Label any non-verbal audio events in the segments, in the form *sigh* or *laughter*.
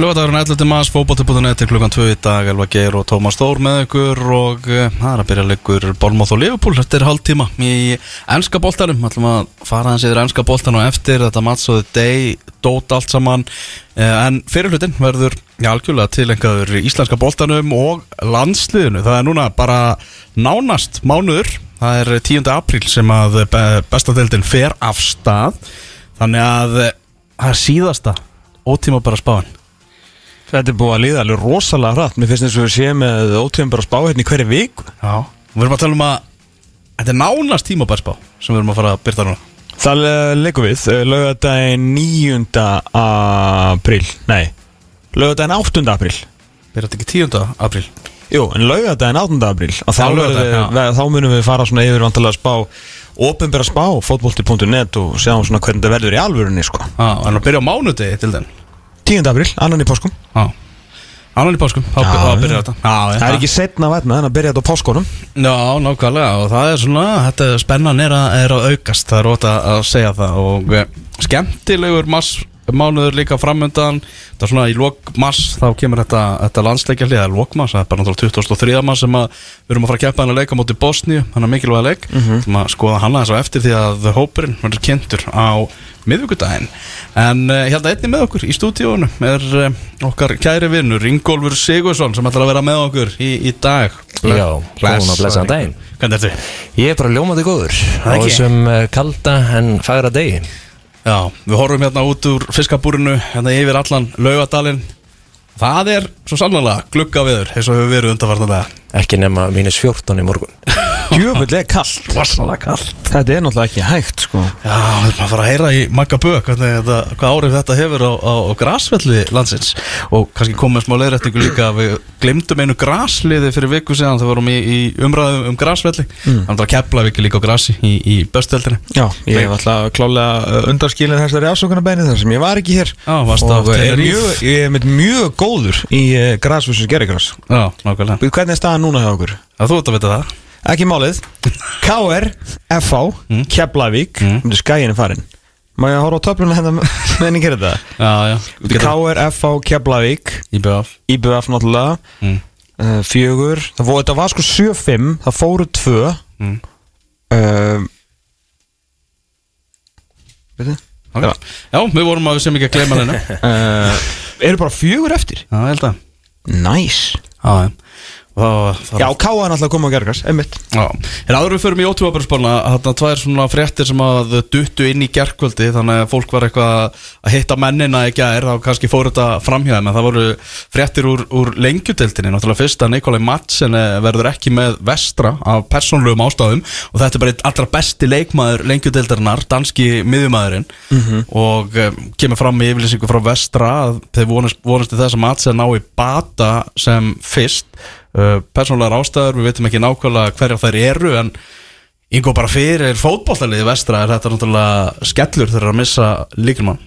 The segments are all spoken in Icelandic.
Lögadagurinn 11. maður, fókbóti.net til klukkan 2 í dag, Elva Geir og Tómas Þór með ykkur og uh, það er að byrja leikur Bólmóð og Liverpool eftir hálftíma í ennska bóltanum, ætlum að fara hans yfir ennska bóltan og eftir þetta mattsóði deg, dót allt saman uh, en fyrir hlutin verður algjörlega tilengaður íslenska bóltanum og landsliðinu, það er núna bara nánast mánuður, það er 10. apríl sem að bestadeildin fer af stað, þannig að það er síðasta ótíma bara spáin Þetta er búið að líða alveg rosalega hratt Mér finnst eins og við séum með ótíðum bara spá hérna í hverju viku Já, við erum að tala um að Þetta er nánast tímabærsbá sem við erum að fara að byrta núna Það leikum við, lögadaginn 9. apríl Nei, lögadaginn 8. apríl Byrja þetta ekki 10. apríl Jú, en laugadaginn 8. apríl og þá, þá munum við fara svona yfir vantilega spá Opinbera spá, fotbolti.net og sjáum svona hvernig þetta verður í alvörunni sko. Já, en að byrja á mánudegi til den 10. apríl, annan í páskum. Annan í páskum, þá byrjar þetta. Já, Það er ekki setna að verna en að byrja þetta á páskunum. Já, nákvæmlega og það er svona, þetta spennan er að, er að aukast, það er óta að segja það og eh, skemmtilegur mass mánuður líka framöndan það er svona í lok mass þá kemur þetta, þetta landsleikja hlið, það er lok mass það er bara náttúrulega 23. mass sem að við erum að fara að keppa hann að leika móti Bosníu, hann er mikilvæg leik mm -hmm. að skoða hann aðeins á eftir því að hópurinn verður kynntur á miðvíkudaginn en uh, hérna einni með okkur í stúdíónu er uh, okkar kæri vinnur Ingólfur Sigursson sem ætlar að vera með okkur í, í dag Já, góðan og blessaðan daginn. Hvernig ertu? Ég er bara ljómandi góður á þessum uh, kalda en fagra degi Já, við horfum hérna út úr fiskabúrinu hérna yfir allan laugadalinn Það er svo sannlega glugga viður eins og hefur verið undanfarnarlega ekki nema mínus 14 í morgun. *laughs* Jöfull er kallt Þetta er náttúrulega ekki hægt sko. Já, við erum að fara að heyra í hvernig þetta, hvað árið þetta hefur á, á, á grasvelli landsins. Og kannski komið smá leiðrættingu líka við glemdum einu grasliði fyrir viku síðan þegar við vorum í, í umræðum um grasvelli. Mm. þannig að kepla við ekki líka á grasi í, í bösteldinni Já, ég hef alltaf klálega undarskilin þessari afsókunarbeini þar sem ég var ekki hér. Já, og er mjög, ég er mjög góður í uh, grasfusins er núna hjá okkur? Já, þú ert að vita það Ekki málið KR, FH, Mm. Keflavík mm. Skæin er farin Má ég horfa á töfluna hérna með *laughs* henni gera þetta? Já, já KR, FH, Keflavík IBF IBF náttúrulega Mm. uh, Fjögur Það var, þetta var sko 7-5 Það fóru 2 Mm. uh, Veitu? Ok. Já, við vorum að við sem ekki að gleyma henni Uh, *laughs* eru bara fjögur eftir Já, ég held að Nice Já, já Og það, Já, K er náttúrulega að koma á gergras, einmitt. Já, en áður en við förum í ótrúabarspólna þarna tvær svona fréttir sem að duttu inn í gerkvöldi þannig að fólk var eitthvað að hitta mennina í gær þá kannski fór þetta framhjáðum en það voru fréttir úr, úr lengjudeltinni náttúrulega fyrst að Nikolai Madsen eh, verður ekki með vestra af persónlegum ástæðum og þetta er bara einn allra besti leikmaður lengjudeldarinnar, danski miðjumæðurinn og um, kemur fram í yfirlýsingu frá vestra að þeir vonast, vonast uh, persónlegar ástæður, við veitum ekki nákvæmlega hverja þær eru en yngo bara fyrir fótbollaliði vestra er þetta náttúrulega skellur þegar að missa líkilmann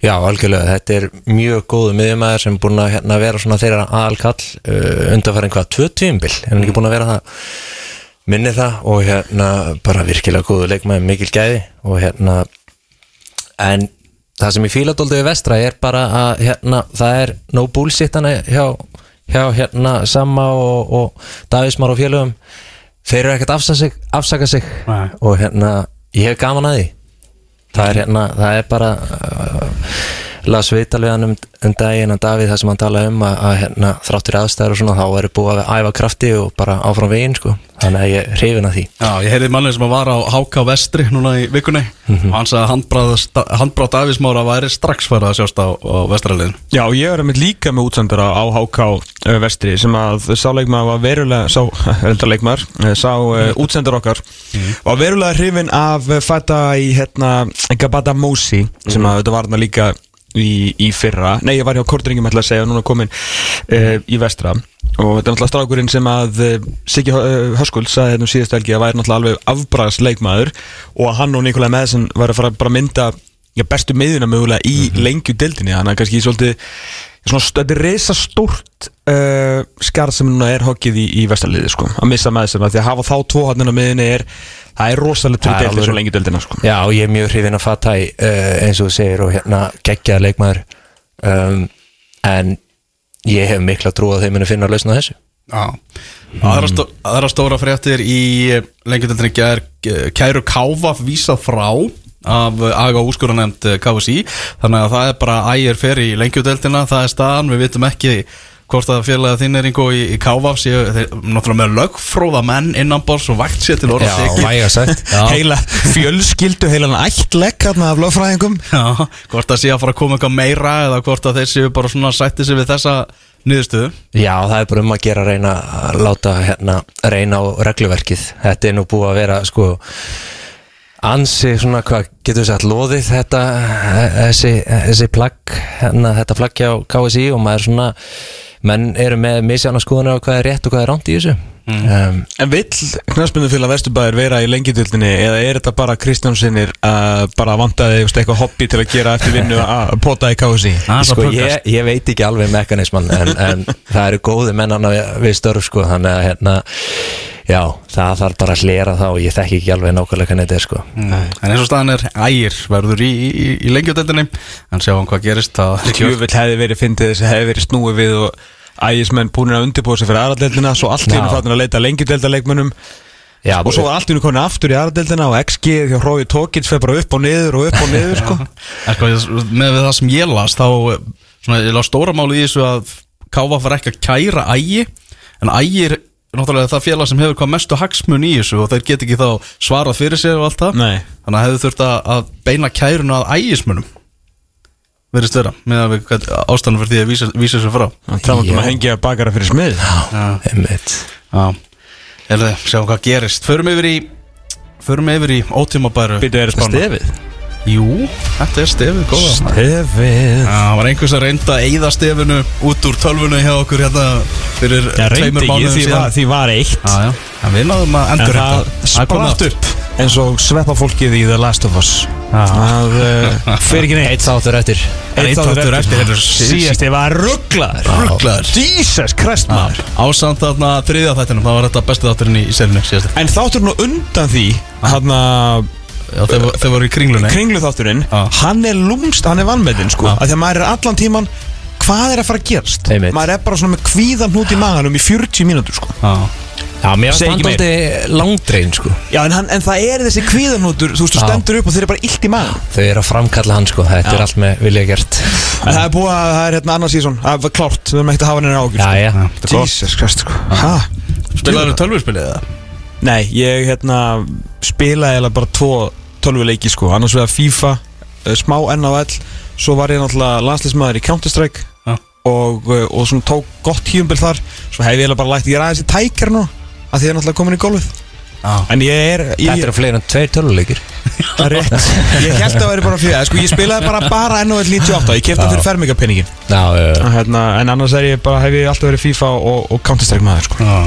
Já, algjörlega, þetta er mjög góðu miðjumæður sem er búin að hérna, vera svona þeirra aðalkall uh, undanfærin hvað, tvö tíumbil en hann ekki búin að vera það? Minni það og hérna bara virkilega góðu leikmæður, mikil gæði og hérna en það sem ég fíla dóldi við vestra er bara að hérna, það er no bullshit hana hjá, hjá hérna Samma og, og Davísmar og félögum. Þeir eru ekkert afsaka sig, afsaka sig. Og hérna ég hef gaman að því. Það er hérna, það er bara uh, las viðtal við hann um, um daginn að Davíð það sem hann talaði um að, að hérna, þráttur aðstæður og svona þá er búið að æfa krafti og bara áfram veginn sko. Þannig að ég hrifin að því. Já, ég heyrði mannið sem að var á HK Vestri núna í vikunni. Og hann sagði að handbráð, Davísmára væri strax farið að sjást á, á vestraliðin Já, ég er með líka með útsendara á HK uh, Vestri sem að sá leikmaður var verulega, sá, *laughs* reynda leikmaður uh, sá uh, útsendar okkar var verulega hrifin af fæta í hérna Gabata Mosi sem að þetta var hérna líka í, í fyrra, nei ég var hjá Kortringum ætla að segja, núna komin uh, í vestra. Og þetta er náttúrulega strákurinn sem að uh, Siggi uh, Höskuld sagði þetta um síðustu helgi að væri náttúrulega alveg afbræðs leikmaður og að hann og Nikolai Madsen var að fara að mynda já, bestu miðuna mögulega í mm lengju dildinni þannig að kannski svolítið þetta er reysa stórt uh, skarð sem núna er hokkið í, í vestarliði sko, að missa með þessum því að hafa þá tvo hann á miðunni er það er rosalega er deildin alveg- svo lengju dildina sko. Já, og ég er mjög hrifin að fatta í uh, eins og þú segir og hérna geggjaða leikmaður. Um, en ég hef mikla trú að þeim muni finna að lausna þessu. Já. Aðra, stó, aðra stóra fréttir í lengjadöldinni ger Kæru Káfa vísað frá af aga úrskurunemnd KFC þannig að það er bara ægir fer í lengjadöldina það er staðan, við vitum ekki hvort að félagið þín er einhver í, í þeir náttúrulega með lögfróða menn innanbors og vægt sér til orða. *laughs* Heila fjölskyldu, heilan ættlegg af lögfræðingum. Já, hvort að sé að fara að koma eitthvað meira eða hvort að þeir séu bara svona sætti sig við þessa niðurstöðu. Já, það er bara um að gera að reyna að láta hérna reyna á regluverkið. Þetta er nú búið að vera sko ansi svona hvað getur við sagt loðið þetta þessi, þessi plagg hérna, þetta plagg hjá KSI og maður svona menn eru með misjána skoðunar á hvað er rétt og hvað er ránt í þessu. Um, En vill knarspindufélag Vesturbæður vera í lengjadöldinni eða er þetta bara Kristjánsinnir uh, bara vantaði eitthvað hobby til að gera eftir vinnu að pota í KSI Sko ég, ég veit ekki alveg mekanisman en, en það eru góði mennana við, við störf sko þannig að hérna já, það þarf bara að hlera það og ég þekki ekki alveg nákvæmlega hvernig þetta er sko En eins og staðan er ægir verður í, í, í lengjadöldinni en sjáum hvað gerist það Tjöfull hefði verið fyndið þess að hefði verið snúið við og ægismenn búin að undirbúa sig fyrir aðradeldina svo allt hennu Já. fattin að leita lengjudeldaleikmönnum Já, og svo var allt hennu komin aftur í aðradeldina og XG hjá Hrói Tókins fyrir bara upp og niður og upp og niður sko. *laughs* Sko, með við það sem ég las þá, svona, ég las þessu náttúrulega það félag sem hefur hvað mestu hagsmun í þessu og þeir get ekki þá svarað fyrir sér og allt það. Nei. þannig að hefur þurft að, að beina kærunu að ægismunum verðist vera með að við ástæðan fyrir því að vísa, vísa sér frá. Það var um að hengja bakara fyrir smið. Já, eða sjáum hvað gerist. Förum yfir í förum yfir í ótímabæru Býtu er það stefið Jú, þetta er stefið góða Stefið. Það var einhvers að reynda að eyða stefinu út úr tölvunu hjá okkur hérna fyrir Já, tveimur mánuðum því var, síðan. því var eitt. Já, já, en við náðum að En endur það spratt upp. eins og sveppa fólkið í The Last of Us. Það uh, *laughs* fer ekki neitt. Eitt þáttur eftir. Einn þáttur eftir. Síðast ég var rugglaður Rugglaður. Jesus Christ maður. Ásamt þarna þriðja þættinum, það var þetta besti þátturinn í, síðast En þátturinn og undan því Hann Já, þeir, þeir voru í kringlunni. Kringlu þátturinn. Já. Hann er lúmst, hann er vannmetinn sko. Að Því að maður er allan tíman Hvað er að fara að gerast? Einmitt. Maður er bara svona með kvíðan hnút í maganum í 40 mínútur sko. Já, Já, mér Segi var ekki standaldi langdrein sko. Já en, hann, en það er þessi kvíðanútur Þú veist, þú Já. stendur upp og þeir eru bara illt í magan Þau eru að framkalla hann sko, þetta er allt með vilja gert. En það er búið að það er hérna annars síðan Það var klárt, við erum ekkert að hafa henni ágjur Já, já, Jesus Christ sko. Hæ? Spilaður tölvurspilið eða? Nei, ég hérna spilaði eða bara tvo tölvuleiki sko. Annars vegar FIFA, uh, smá NHL svo var ég náttúrulega landslismæður í Counter-Strike Já. og, uh, og svona tók gott tíumbil þar. Svo hef ég eiginlega bara lægt, ég er aðeins í tækjar nú að því ég er náttúrulega komin í gólfið Já. En ég er, ég, þetta eru fleiri en tveir töluleikir það er rétt. Ég held að það væri bara fyrir, sko. Ég spilaði bara bara NHL 98, ég kefti fyrir fermingapenningin já. hérna, en annars er ég bara, hef ég alltaf verið FIFA og, og Counter-Strike maður sko, Já.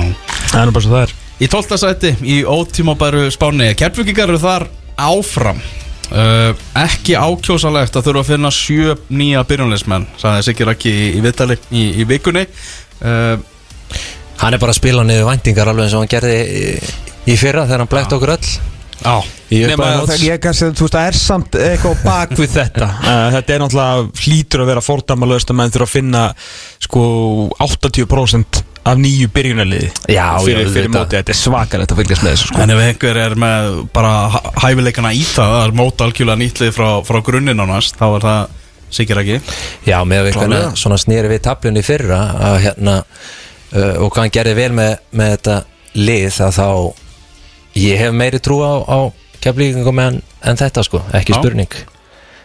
Það er nú bara svo það er. Í 12. sæti í ótímabæru spáni. Kjærfjökingar eru þar áfram. Uh, Ekki ákjósalegt að þurfa að finna sjö nýja byrjunleismenn sagði Siggi Raki í, í viðtali í, í vikunni. Uh, Hann er bara að spila niður væntingar alveg eins og hann gerði í, í fyrra þegar hann blætt okkur öll. Já. Það, nóts ég kannski, þú veist, það er samt eitthvað bak við þetta. Uh, *laughs* Þetta er náttúrulega hlýtur að vera fordæmalöst að menn þurfa að finna sko 80% af nýju byrjunarliði Já, fyrir, fyrir móti, þetta er svakalegt að fylgjast með þessu sko. En ef einhver er með bara hæ- hæfileikana í það að móta algjörlega nýtlið frá, frá grunninn á næst þá er það Siggi Raki Já, með við Klárlega. hvernig svona snýri við tablunni í fyrra að, hérna, uh, og hvað hann gerði vel með, með þetta lið að þá ég hef meiri trú á, á keflíkingum en, en þetta sko, ekki Já. spurning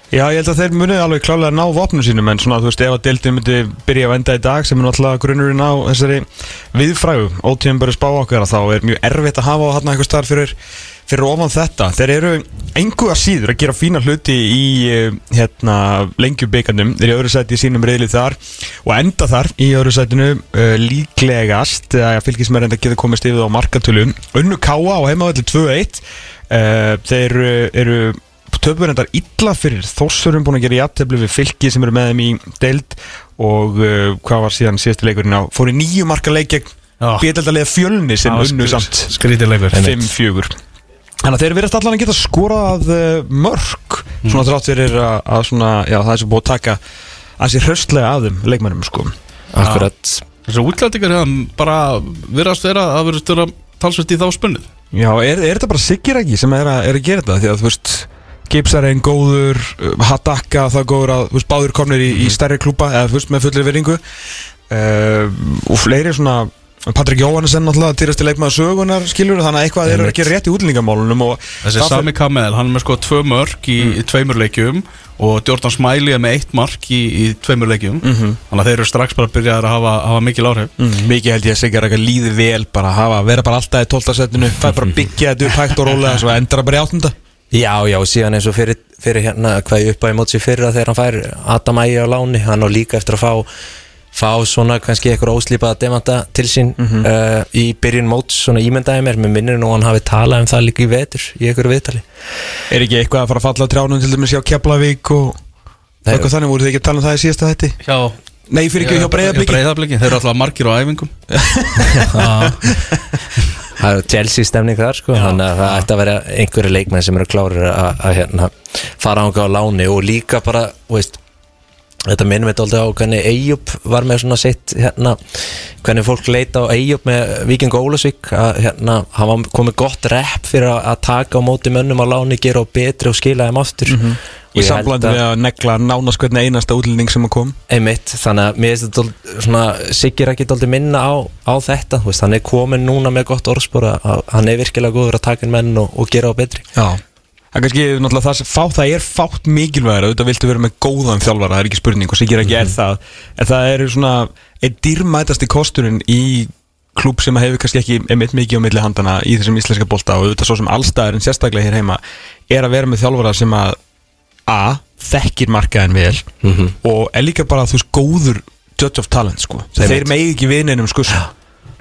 Já, ég held að þeir muni alveg klálega ná vopnum sínum en svona, þú veist, ef að deildin myndi byrja að venda í dag sem er náttúrulega grunnurinn á þessari viðfrægu, ótíðum bara spá okkar þá er mjög erfitt að hafa á hann eitthvað starf fyrir, fyrir ofan þetta. Þeir eru engu að síður að gera fína hluti í eh, hérna, lengjubikandum, þeir eru öðru sæti í sínum reyðlið þar og enda þar í öðru sætinu uh, líklegast að fylgismenn enda geta komist yfir á markatölu. Unnu 2-1 uh, þeir eru, eru töfur endar illa fyrir Þórsurum búin að gera jafntefli við fylki sem eru með þeim í deild og uh, hvað var síðan síðasti leikurinn á fór í nýju marka leik gegn Já. bíðeldarlega fjölni sem unnu samt Skrítilegur 5-4 Þannig að þeir verðast allan að geta skorað uh, mörg svona þrátt fyrir að, að svona, já, það er sem búið að taka að sé hraustlega af þeim leikmennum sko. Akkurat. Þessi útlendingar hefðan bara virðast vera að verðast vera talsvist í þá spunnið. Já, er, er þetta bara Siggiræki sem er að, er að gera þetta? Því að þú veist Gibbs er einn góður, Hadaka það góður að, veist, báður komnir í, í stærri klúpa eða veist, með fullir veringu uh, og fleiri svona Patrik Jóhannesson náttúrulega týrasti leikmaður sögunar skilur þannig að eitthvað er að gera rétt í útlendingamálunum og Þessi Sami Kamel, hann er með sko tvö mörk í, í tveimur leikjum og Jordan Smiley er með eitt mark í, í tveimur leikjum. Þannig að þeir eru strax bara að byrja að hafa, hafa mikil áhrif. Mm, mikið held ég að Siggiræki líði vel bara að hafa, vera bara alltaf í 12. setinu fæ bara að byggja þetta upp hægt og rólega svo endra bara í áttunda Já, já, síðan eins og fyrir, fyrir hérna hvað ég upp á í mótsi fyrra þegar hann fær Adam Ægi á láni, hann á líka eftir að fá fá svona kannski eitthvað óslípaða demanta til sín uh, í byrjun móts, svona ímyndaði mér. Með minnir nú hann hafi talað um það líka í vetur í einhverju viðtali. Er ekki eitthvað að fara að falla á trjánum til dæmis hjá Keflavík og Nei. eitthvað þannig? Voru þið ekki að tala um það í síðasta þetta? Hjá Nei, fyrir ekki hjá Breiðabliki, þeir eru alltaf margir á æfingum *laughs* *laughs* *laughs* það er Chelsea stemning þar sko þannig að það ætti að vera einhverju leikmenn sem eru klárir að, hérna, fara ánga á láni og líka bara, veist þetta minnum við alltaf á hvernig Eyjup var með svona sitt hérna, hvernig fólk leita á Eyjup með Víking Ólasvík að hérna, hann var komið gott rep fyrir að, taka á móti mönnum á láni, gera á betri og skila þeim aftur Mhm. Í samblandi við að negla nánast hvernig einasta útlending sem að kom. Einmitt, þannig að mér finnst þetta svona Siggir ekki dálítið minna á, á þetta veist, hann er komin núna með gott orðspor hann er virkilega góður að taka inn menn og, og gera á betri. Já. Það er kannski náttúrulega það sem fá, það er fátt mikilvægur auðvitað viltu vera með góðan þjálfara, það er ekki spurning og sikir ekki er það. En það eru svona einn dýrmætasti kosturinn í klúb sem hefur kannski ekki einmitt mikið á milli handana í þessum íslenska bolta og auðvitað svo sem allstæðurinn sérstaklega hér heima er að vera með þjálfara sem að A, þekkir markaðin vel og er líka bara þú veist góður judge of talent sko. Einmitt. þeir megi ekki vinninum sko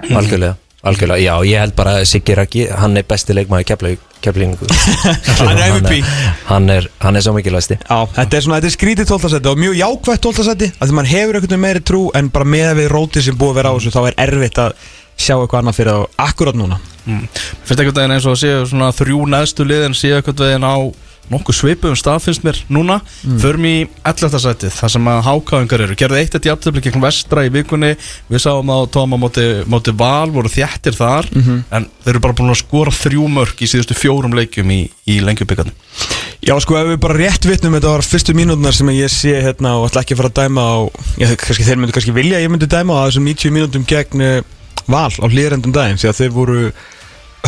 algjörlega, algjörlega, já ég held bara að Siggir ekki, hann er besti leikmaður keflingu *laughs* Hann er MVP. hann er, hann er svo mikilvægsti Já, þetta er svona, þetta er skrítið tóltasætti og mjög jákvætt tóltasætti að því mann hefur einhvern veginn meiri trú en bara með við rótið sem búið að vera á þessu þá er erfitt að sjá eitthvað annað fyrir það akkurat núna. Fyrst einhvern veginn eins og að séu svona þrjú neðstu liðin séu einhvern veginn á nokkuð svipuðum stað finnst mér núna. Förum í 11. sætið þar sem að hákáðingar eru. Gerðu eitt eitt jafntöfli gegn vestra í vikunni. Við sáum á tóma móti, móti val voru þjættir þar En þeir eru bara búin að skora þrjú mörg í síðustu fjórum leikjum í, í lengjubikandi Já, sko, ef við bara rétt vitnum þetta var fyrstu mínútunar sem ég sé hérna og ætla ekki að fara að dæma á já, kannski, þeir myndu kannski vilja að ég myndi dæma á þessum 90 mínútum gegn eh, val á hlýðrendum daginn því að þeir voru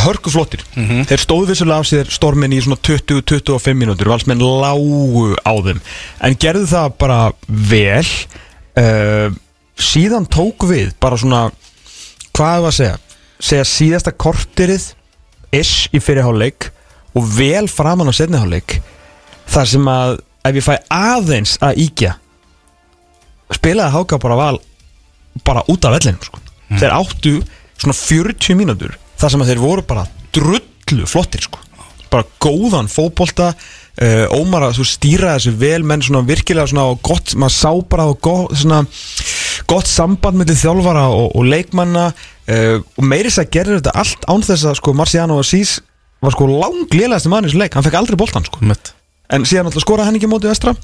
hörkuflottir. Þeir stóðu vissulega af sér stormin í svona 20-25 mínútur. Valsmenn lágu á þeim. En gerðu það bara vel. Uh, síðan tók við bara svona hvað var að segja? Segja síðasta kortirið ish í fyrirháleik og vel framan á setniháleik þar sem að ef ég fæ aðeins að íkja spilaði Háka bara val bara út af vellinum sko. þeir áttu svona 40 mínútur þar sem að þeir voru bara drullu flottir sko. bara góðan fótbolta uh, Ómar að stýra þessu vel menn svona virkilega svona og gott maður sá bara og gott, svona, gott samband með þjálfara og, og leikmanna uh, og meiris að gera þetta allt án þess að sko Marciano Assis var sko langlélægasti mann í þessu leik. Hann fekk aldrei boltan sko. Mitt en síðan alltaf skoraði hann ekki á móti vestra.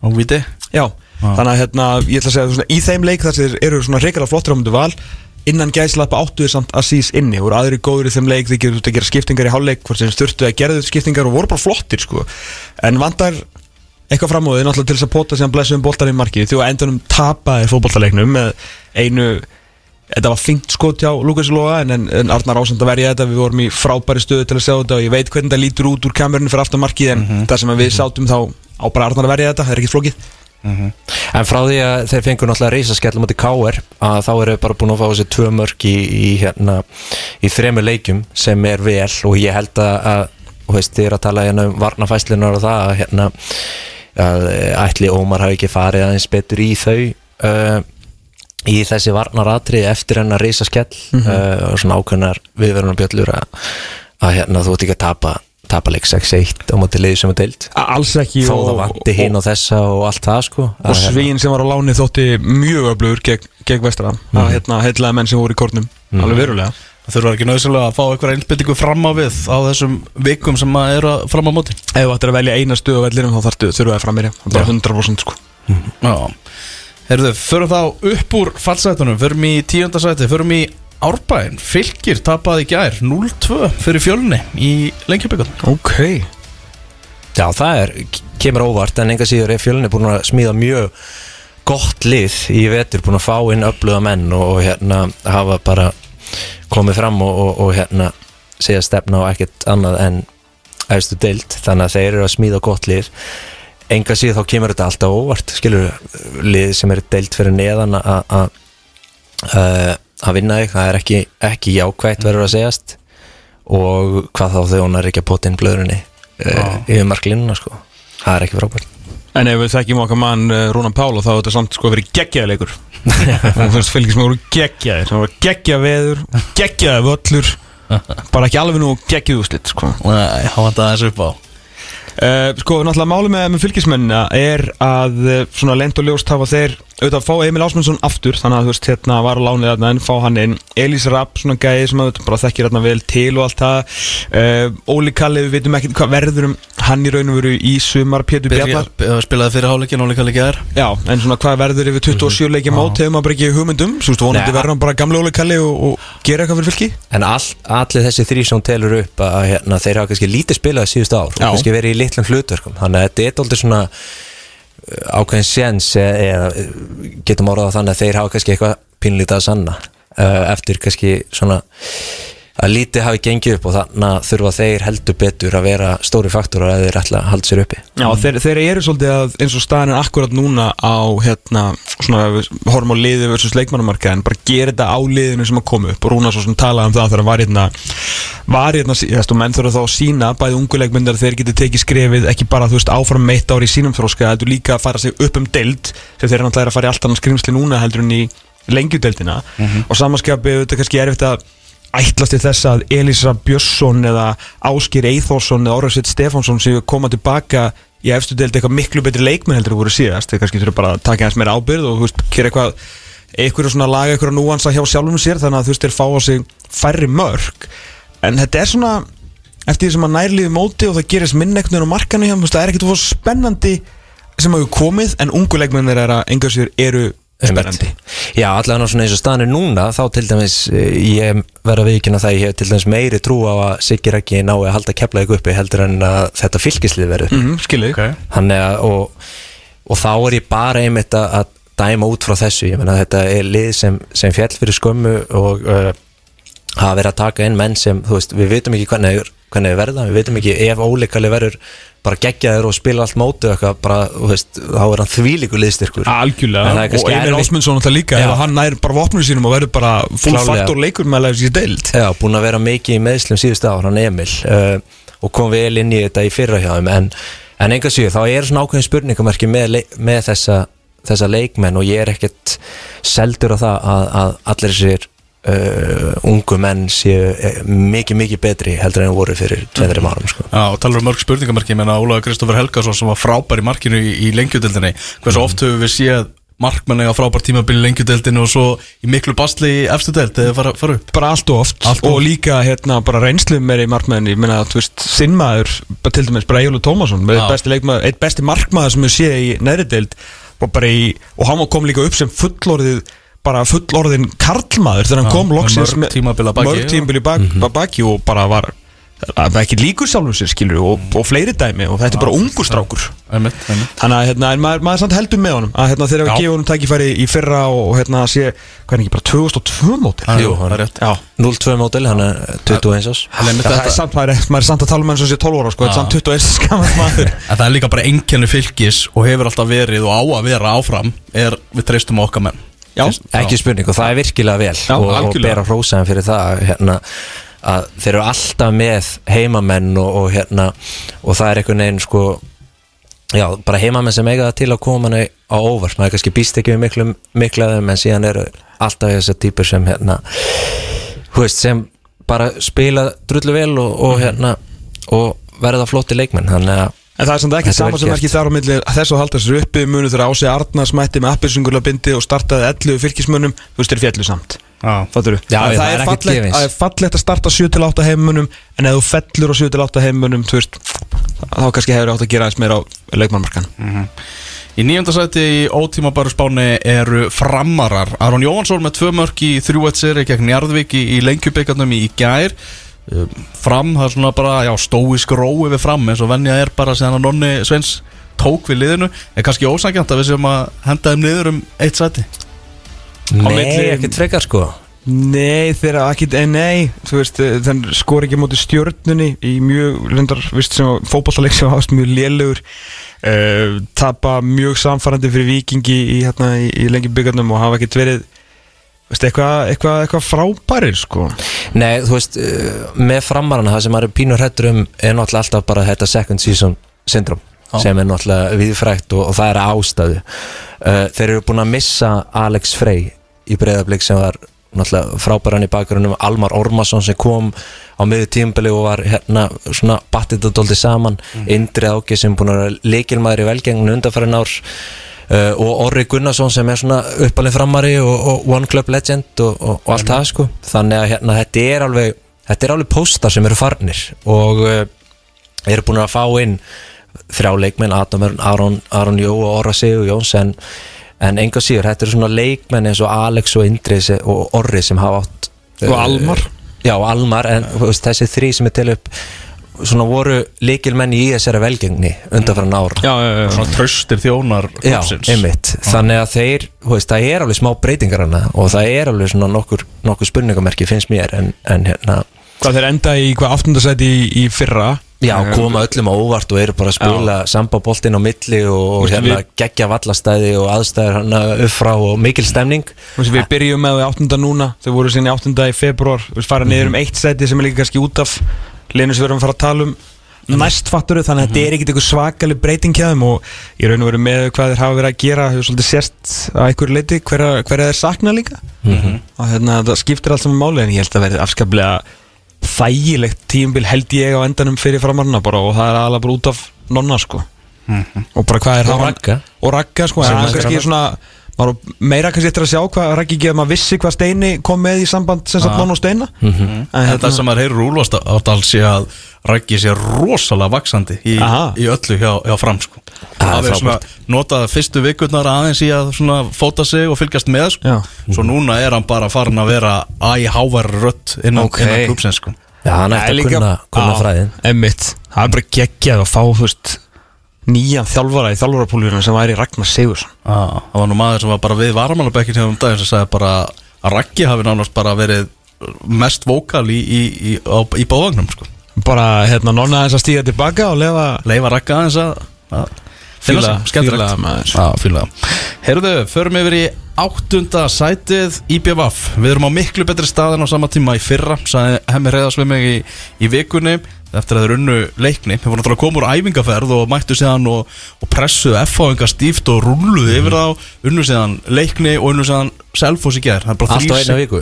Og viti Já, þannig að hérna, ég ætla að segja svona, í þeim leik þar sem þeir eru svona reykjala flottir á myndu val innan gæslappa áttuður samt Asís inni. Og aðri góður í þeim leik þeir gerðu að gera skiptingar í hálfleik hvort sem styrtu að gera þau skiptingar og voru bara flottir sko. en vandar eitthvað fram á því náttúrulega til þess að pota sem blessum boltar í markið. Því að endunum tapaði fótboltaleiknum með einu þetta var fengt skot hjá Lukas Lóa en, en, Arnar ásand að verja þetta. Við vorum í frábæri stöðu til að sjá þetta og ég veit hvernig þetta lítur út úr kamerunni fyrir aftan markið en það sem við sátum þá á bara Arnar að verja þetta, það er ekkert flókið En frá því að þeir fengur náttúrulega reysaskellum átti K.R. að þá eru bara búin að fá þessi tvö mörk í, í, hérna, í þremur leikjum sem er vel og ég held að, þú veist, þið er að tala hérna um varnafæslunar og það að, hérna, að ætli Ómar hafi ekki farið aðeins betur í þau uh, í þessi varnaratri eftir hennar reysaskell uh, og svona ákveðnar viðverðunar bjöllur að, að hérna, þú ert ekki að tapa tapa leik 6-1 á móti liði sem er deilt Alls ekki þó og- það vanti hinn og þessa og allt það sko. og hérna, Svín sem var á láni þótti mjög öflugur gegn, gegn vestra. Að hérna heitlaði menn sem voru í kornum alveg verulega. Það þurfa ekki nöðsynlega að fá eitthvað einbindingu fram á við á þessum vikum sem að eru fram á móti. Ef þú ættir að velja eina stöðu á vellinum þá þarftu þurfa það fram meira. Bara 100% sko. Já. Herðu, förum þá upp úr fallsætunum. Förum í tíundasæti, förum í Árbæn Fylgir tapaði gær 0-2 fyrir fjölni í lengjabíkun Ok. Já, það er, kemur óvart en enga síður er fjölunni búin að smíða mjög gott lið í vetur búin að fá inn öfluga menn og, og hérna hafa bara komið fram og, og, og hérna segja stefna á ekkert annað en æðstu deild, þannig að þeir eru að smíða gott lið. Enga síður þá kemur þetta alltaf óvart, skilur lið sem eru deild fyrir neðan að að- að að vinna þig, það er ekki, ekki jákvægt verður að segjast. Og hvað þá þjónar ekki að pota inn blöðrunni uh, yfir marklínuna sko. Það er ekki frábært. En ef við þekkjum okkar mann uh, Rúnan Pála þá er þetta samt sko verið geggjaðleikur *laughs* Það finnst fylgis með voru geggjaðir. Það voru geggjað veður, geggjaði völlur. Bara ekki alveg nú geggjuð úslit sko. Nei, hann vant aðeins upp á. Uh, sko, náttúrulega máli með, með fylgismennina er að svona lent og ljóst hafa þeir auðvitað að fá Emil Ásmundsson aftur þannig að þú veist, hérna var að lánið þarna en fá hann inn. Elís Rapp, svona gæði sem að bara þekkir hérna vel til og allt það. Uh, Óli Kalli, við veitum ekki hvað verður um hann í raun og veru í sumar Pétur Bjarnar. Byrja, Spilaði fyrir hálfleikin og líka líka er Já, en svona hvað verður yfir 27 leikja mót hefur maður bara ekki hugmyndum. Svo veist, vonandi verður hann bara gamle Óli Kalli og, og gera eitthvað fyrir fylki en all, allir þessi þrý sem telur upp að hérna, þeir hafa kannski lítið spilað síðustu ár og kannski verið í litlum hlutverkum. Þannig að þetta er alltaf svona ákveðin séns eða eh, getum orðað þannig að þeir hafa kannski eitthvað pínlítið að sanna uh, eftir kannski svona að lítið hafi gengið upp og þannig að þurfa þeir heldur betur að vera stóri faktorar að þeir ætla að halda sér uppi. Já, þeir, þeir eru svolítið að eins og staðan er akkurat núna á hérna, svona, horfum á liði versus leikmannumarka en bara gera þetta á liðinu sem að koma upp. Og Rúna svo sem talaði um það þegar var hérna var hérna síðast og menn þurfa þá að sína bæði unguleikmyndar þeir geti tekið skrefið ekki bara þú veist áfram meitt ári í sínum þróska heldur líka að fara sig upp um deild sem þeir eru náttúrulega að og að ætlast til þess að Elisa Björnsson eða Áskir Eithórsson eða Orðarsveit Stefánsson séu koma tilbaka í efstu deild eitthvað miklu betri leikmenn heldur en voru síðast. Þeir kannski þurfa bara að taka hans meira ábyrð og gera eitthvað eitthvað svona laga eitthvað núansa hjá sjálfum sér þannig að þú veist, þeir fá á sig færri mörg en þetta er svona eftir því sem að nærliði móti og það gerist minn einhvern veginn á markanu hjá, það er ekkert að fá spennandi sem hafa komið en ungu leikmennir að enga sér eru spennandi. Já, allavega svona eins og staðan er núna þá til dæmis, eh, ég verða viðkynna það ég hef til dæmis meiri trú á að Siggi Rækki nái að halda ykkur uppi heldur en að þetta fylgislið verður. Mm -hmm, skilið okay. Að og, og þá er ég bara einmitt að, að dæma út frá þessu. Ég menna þetta er lið sem, sem fjall fyrir skömmu og uh, hafa verið að taka inn menn sem, þú veist, við vitum ekki hvernig, hvernig við verða, við vitum ekki ef óleikali verður bara geggjaður og spila allt eitthvað, bara, veist, þá er hann þvílíku liðstyrkur Algjörlega, og erfitt- Ásmundsson náttúrulega líka ef hann nær bara vopnum sínum og verður bara full Klárlega. faktor leikur með að þessi deild. Já, búin að vera mikið í meðslum síðustu ár, hann Emil uh, og kom vel inn í þetta í fyrra hjá þeim. En, en enga síður, þá er svona ákveðin spurningamarki með, með þessa, þessa leikmenn og ég er ekkert seldur á það að, að allir þessir uh, ungu menn séu eh, mikið, mikið betri heldur en voru fyrir tveimri árum sko. Já, og talar um mörg spurningamarki menna Ólaður Kristoffer Helgason sem var frábær í markinu í, í lengjudildinni hversu oft höfum við séð markmenni á frábær tímabili í lengjudildinni og svo í miklu bastli í efstu deild eða fara, fara upp? Bara allt og oft. Allt of og líka hérna bara reynslu meiri markmaðurinn ég meina þú veist sinnmaður til dæmis bara Egilur Tómasson með Já. besti leikmaður, eitt besti markmaður sem við séð í neðri deild. Og bara í og hann kom líka upp sem fullorðið bara fullorðin karlmaður þegar hann kom loksins mörg tímabil að baki, mörg já. tímabil í bak, mm baki og bara var ekki líkur sjálfum sér skilur og, og fleiri dæmi og þetta er bara ungur strákur. Þannig að hérna, maður, maður samt heldur með honum að hérna, þegar við Já. gefum honum tækifæri í fyrra og, og hérna sé, er ekki bara 2002 mótil? Jú, það er rétt. Já, 0-2 mótil, hann er 21 ás það er þetta- samt, maður er, maður er samt að tala um hann sem sé 12 ára sko, þetta er samt 21 skamast maður. *laughs* En það er líka bara einkenni fylgis og hefur alltaf verið og á að vera áfram er við treystum á okkar menn Já, ekki spurning og það er virkilega vel Já, og, og bera hrósaðan fyrir það hérna, að þeir eru alltaf með heimamenn og, og hérna og það er einhvern veginn sko já, bara heimamenn sem eiga það til að koma manni á óvart, maður kannski býst ekki við miklu, þeim en síðan eru alltaf þessar típur sem hérna veist, sem bara spila drullu vel og, og hérna og verða flotti leikmenn. Þannig að En það er samt ekki Þetta sama vel sem ekki þar á milli þess að halda sér uppi munu þegar Ási Arnars mætti með appelsingula bindi og startaði 11 fylgismönnum, þú veist þeir fjallu samt. Já, þú? Það, það er er er fallegt að starta 7-8 heimunum en ef þú fellur á 7-8 heimunum þú veist, þá kannski hefur átt að gera aðeins meira á leikmannmarkan Í nýjönda sæti í ótímabæru spáni eru framarar. Aron Jóhansson með tvö mörk í 3-1 seri gegn Njarðvík í, í lengjubikarnum í gær Fram, það er svona bara, já, stóisk rói við fram eins og venja er bara síðan að Nonni Sveins tók við liðinu. Er kannski ósækjant að við séum að henda þeim niður um eitt sæti. Nei, ekkert frekar sko. Nei, þeirra ekki, eh, nei, þú veist, eh, þann skor ekki móti stjörnunni í mjög, lundar, vist sem fótballaleik sem hafst mjög lélugur uh, tapa mjög samfærandi fyrir vikingi í, hérna, í, í lengi byggarnum og hafa ekkert verið veist, eitthvað eitthva, eitthva frábærir, sko? Nei, þú veist, uh, með framarana það sem maður er pínur hættur um er náttúrulega alltaf bara þetta second season syndrom Já. sem er náttúrulega viðfrækt og, og það er ástæðu. Uh, Þeir eru búin að missa Alex Frey í breyðablík sem var náttúrulega frábæran í bakgrunum Almar Ormason sem kom á miður tímbili og var hérna svona doldi saman Indri Áki sem búin að vera leikilmaður í velgengnu undanfærin ár uh, og Orri Gunnarsson sem er svona uppalinn framari og, og One Club Legend og, og, og allt það sko þannig að hérna þetta er alveg þetta er alveg póstar sem eru farnir og uh, eru búin að fá inn þrjá leikmenn, Adam Aron, Aron Jó og Orra Sigur Jóns en, en enga síður, þetta eru svona leikmenn eins og Alex og Indri og Orri sem hafa átt Og Almar. Já, og Almar, en þessi þrý sem er til upp svona voru leikilmenn í þessari velgengni undanfæran ár. Já, já, já, Svona tröstir þjónar einmitt, þannig að þeir veist, það er alveg smá breytingar hana og það er alveg svona nokkur, nokkur spurningamerki finnst mér en, en hérna. Hvað þeir enda í hvað aftundasæti í, í fyrra? Já, koma öllum á óvart og eru bara að spila sambaboltinn á milli og, og Veistu, hérna við- geggja vallastæði og aðstæður hérna upp frá og mikil stemning. Veist, Við byrjum með áttunda núna Þau voru sinni áttunda í februar Við fara niður um eitt sæti sem er líka kannski út af Lenu sem við erum að fara að tala um Næst fatturu, þannig að þetta er ekkert eitthvað svakalig breyting hjá þeim og ég raun og veru með hvað þeir hafa verið að gera hefur svolítið sérst að einhverju leiti hverja, hverja þeir sakna líka. Og hérna það skiptir allt saman máli en ég held að verði afskaplega þægilegt tíumbil held ég á endanum fyrir framarna bara og það er aðalega bara út af nonna sko. Og bara hvað er Og Ragga. og Ragga sko, en er kannski svona á meira kannski eftir að sjá hvað Raggi geða maður vissi hvað Steini kom með í samband sem sagt Ah. Nonna og Steina Mhm. en En það sem maður heyrir úlvast átt sé að Raggi sé rosalega vaksandi í, í öllu hjá, hjá fram sko. Ah, Það er svona notað fyrstu vikurnar aðeins í að svona fóta sig og fylgjast með sko. Já. Svo núna er hann bara farin að vera æ hávar rött innan, Ok. innan klúpsins sko. Já, hann ætti að kunna, kunna fræðin Emmitt, það er bara geggjað að fá þú veist, nýjan þjálfara í þjálfarapúlurinn sem væri Ragnar Sigursson ah, Það var nú maður sem var bara við varamálabekkin hjá um daginn sem sagði bara að Raggi hafi nánast bara verið mest vókal í, í, í, í bávagnum sko. bara hérna nonna þess að stíga tilbaka og lefa Leifa Ragga aðeins að, að skemmtilegt. fíla maður. Já, fíla Herðu, förum yfir í áttunda sætið IBVF. Við erum á miklu betri stað en á sama tíma í fyrra sagði hemmi reyðast við mig í, í vikunni eftir að þeir unnu leikni Þeir voru náttúrulega að koma úr æfingaferð og mættu síðan og, og pressuðu F-áinga stíft og rulluðu yfir þá unnu síðan leikni og unnu síðan Selfoss í Það er bara Allt á sig- viku?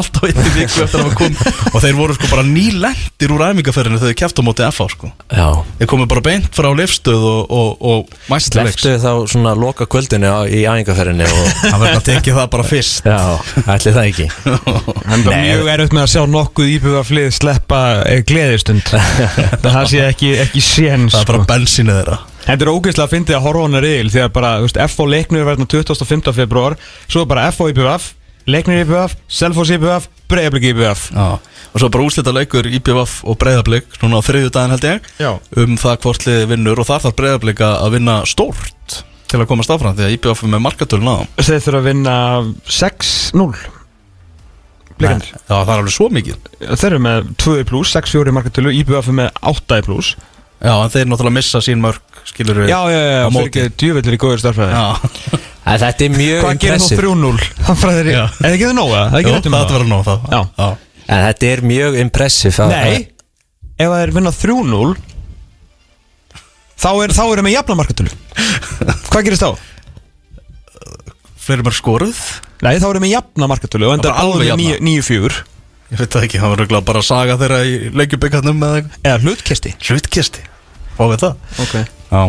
Allt á einni viku eftir að hafa kom *laughs* og þeir voru sko bara nýlendir úr æfingaferðinu þegar þeir kæftu á móti F-á sko. Já, Þeir komu bara beint frá lifstöð og, og, og mæstu leiks leftu þá svona loka kvöldinu á, í æfingarferðinni og *laughs* Það verður að tekið það bara fyrst. Já, ætli það ekki. *laughs* Það er mjög erfitt með að sjá nokkuð íbjöðaflið sleppa eh, gleðistund Það sé ekki, ekki séns Það er bara bensínið þeirra Þetta er ógeðslega að fyndið að horfa á hana reyðil Þegar bara, þú veist, FO leiknir er verðin 25. februar Svo er bara FO IBF Leiknir IBF, Selfoss IBF, Breiðablík Já. Og svo bara úslita leikur IBVF og Breiðablík Núna á þriðju daginn held ég Já. Um það hvort liði vinnur Og þar þarf Breiðablík að að vinna stórt Til að komast áfram Því að IBVF er með markatölun á Þeir þurfa að vinna 6-0 Blikandir Já það er alveg svo mikið Þeir eru með 2 plus, 6-4 markatölu IBF er með 8 plus Já en þeir náttúrulega missa sín mörg Skilur við Já, já, já, á fyrir móti. ekki djúvellir í góður starfræði Já, En Þetta er mjög Hvað gerir nú impressive 3-0? Það fræðir í Já. Er ekki það nóga? Það er Jú, ekki rétt um það að vera nóg það Já. Já. En þetta er mjög impressive að- Nei, ef það er vinna 3-0 Þá er, þá erum við jafna markatölu Hvað gerist þá? Fleiri mörg skoruð Nei, þá erum við jafna markatölu Og enda alveg jafna. 9-4 Ég veit það ekki, það var röglega bara að saga þeirra í leikjubikkarnum með eitthvað. Eða hlutkesti. Hlutkisti Hvað við það? Ok. Já.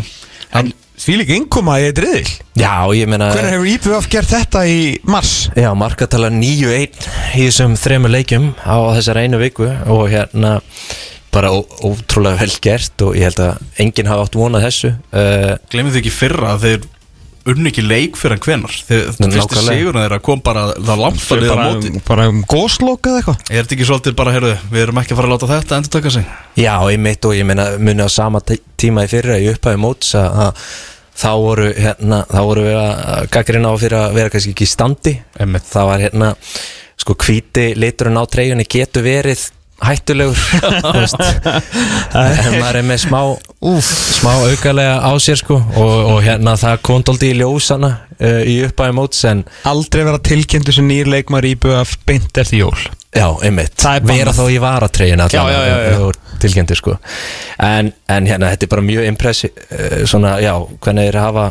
En því líka innkoma í eitt riðil. Já, ég meina Hvernig hefur IPVF gert þetta í mars? Já, markatala 9-1 í þessum þremur leikjum á þessar einu viku og hérna bara ótrúlega vel gert og ég held að enginn hafa átt vonað þessu. Uh, Glemir þið ekki fyrra að þeir unni ekki leik fyrir en hvenar Nákvæmlega. sigurinn þeirra kom bara það langt að liða móti. bara um góslokk eða eitthvað? Er þetta ekki svolítið bara, heyrðu, við erum ekki að fara að láta þetta endur taka sig? Já, einmitt og ég meina muni á sama tí- tíma í fyrra í upphæfi móts að að þá voru hérna, þá voru við að gaggrina á fyrir að vera kannski ekki í standi. Einmitt. það var hérna sko hvíti liturinn á treyjunni getur verið hættulegur *laughs* en maður er með smá úf, smá aukalega á sér sko og, og hérna það kontóldi í ljósana uh, í upphæfi móts en Aldrei vera tilkynntu sem nýr leikmar í BF beint eftir jól. Já, einmitt, er vera þá í já, já. tilgjendur sko. En, en hérna, þetta er bara mjög impressi uh, svona, já, hvernig þeir hafa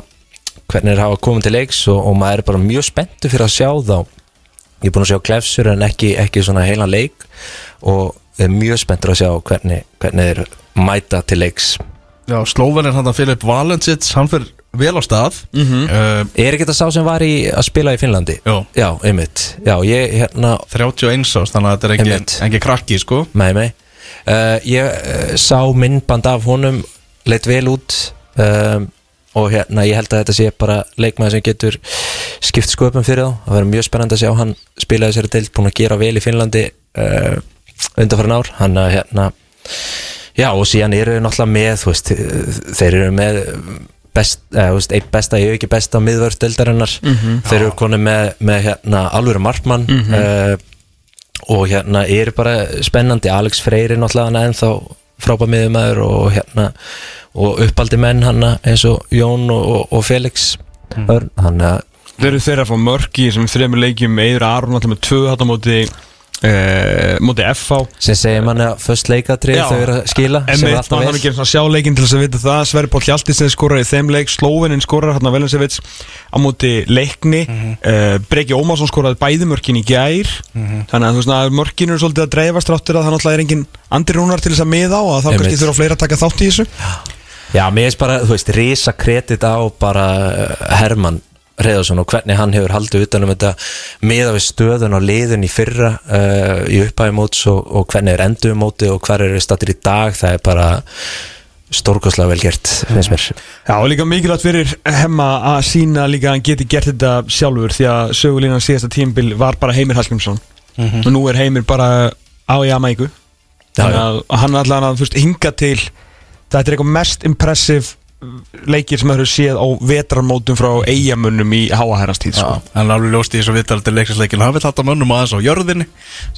hvernig þeir hafa komið til leiks og, og maður er bara mjög spenntu fyrir að sjá þá. Ég er búin að sjá klefsur en ekki, ekki svona heilan leik og er mjög spenntur að sjá hvernig, hvernig þeir mæta til leiks. Já, Slóven er hann að Filip Valensits hann fyrir vel á stað. Mm Er ekki þetta sá sem var í að spila í Finnlandi? Jó. Já, einmitt. Já, ég hérna 31 ást, þannig að þetta er ekki, ekki krakki, sko. Nei, nei. Uh, Ég uh, sá myndband af honum leitt vel út um, og hérna ég held að þetta sé bara leikmaður sem getur skipt sköpum fyrir þá. Það verður mjög spennandi að sjá hann spila þessari deild búin að gera vel í Finnlandi uh, undanfærin ár. Hann að hérna já og síðan eru við náttúrulega með veist, eh, þeir eru með best, eða, þú veist, eitt besta, ég hef ekki besta miðvörð deildarinnar, þeir eru konið með, með hérna alvöru markmann mm og hérna eru bara spennandi, Alex Freyri náttúrulega hann ennþá frábæð miðumæður og hérna og uppaldi menn hann eins og Jón og, og, og Felix. Örn, hann að Þeir eru þeirra að fá mörk í þessum þremur leikjum. Eður Aron alltaf með tvö hátta móti uh, móti FH sem segir manni að först leikatrið þau eru að skila sem er Emmitt, alltaf maður vel þarf ekki að sjá leikinn til þess að vita það. Sverri Pál Hjaltisen skorar í þeim leik Slóvenin skorar hérna Velensevits á móti leikni mm Breki Ómarsson skoraði bæði mörkin í gær. Þannig að þú veist að mörkin eru svolítið að dreifast ráttur að það náttúrulega er engin Andri Rúnar til þess að miða á að þá kannski þurfa fleira að taka þátt í þessu. Já, mér finnst bara, þú veist, risa kredit á bara uh, Hermann Reyðarsson og hvernig hann hefur haldið utanum þetta miða við stöðun og liðun í fyrra uh, í upphæði móts og, og hvernig er endur móti og hver eru stattir í dag það er bara stórkoslega vel gert, finnst mér. Já, og líka mikilvægt fyrir hemma að sína líka að hann geti gert þetta sjálfur því að sögulínan síðasta tímbil var bara Heimir Hallgrímsson. Og nú er Heimir bara á Jamaiku þannig að hann er allan að fyrst, hinga til þetta er eitthvað mest impressive leikir sem hefur séð á vetrarmótum frá eigamönnum í háahærans tíð sko. Já, en alveg ljóst í þessu viðtaldi leikinsleikin hann vil halda mönnum aðeins á jörðinni.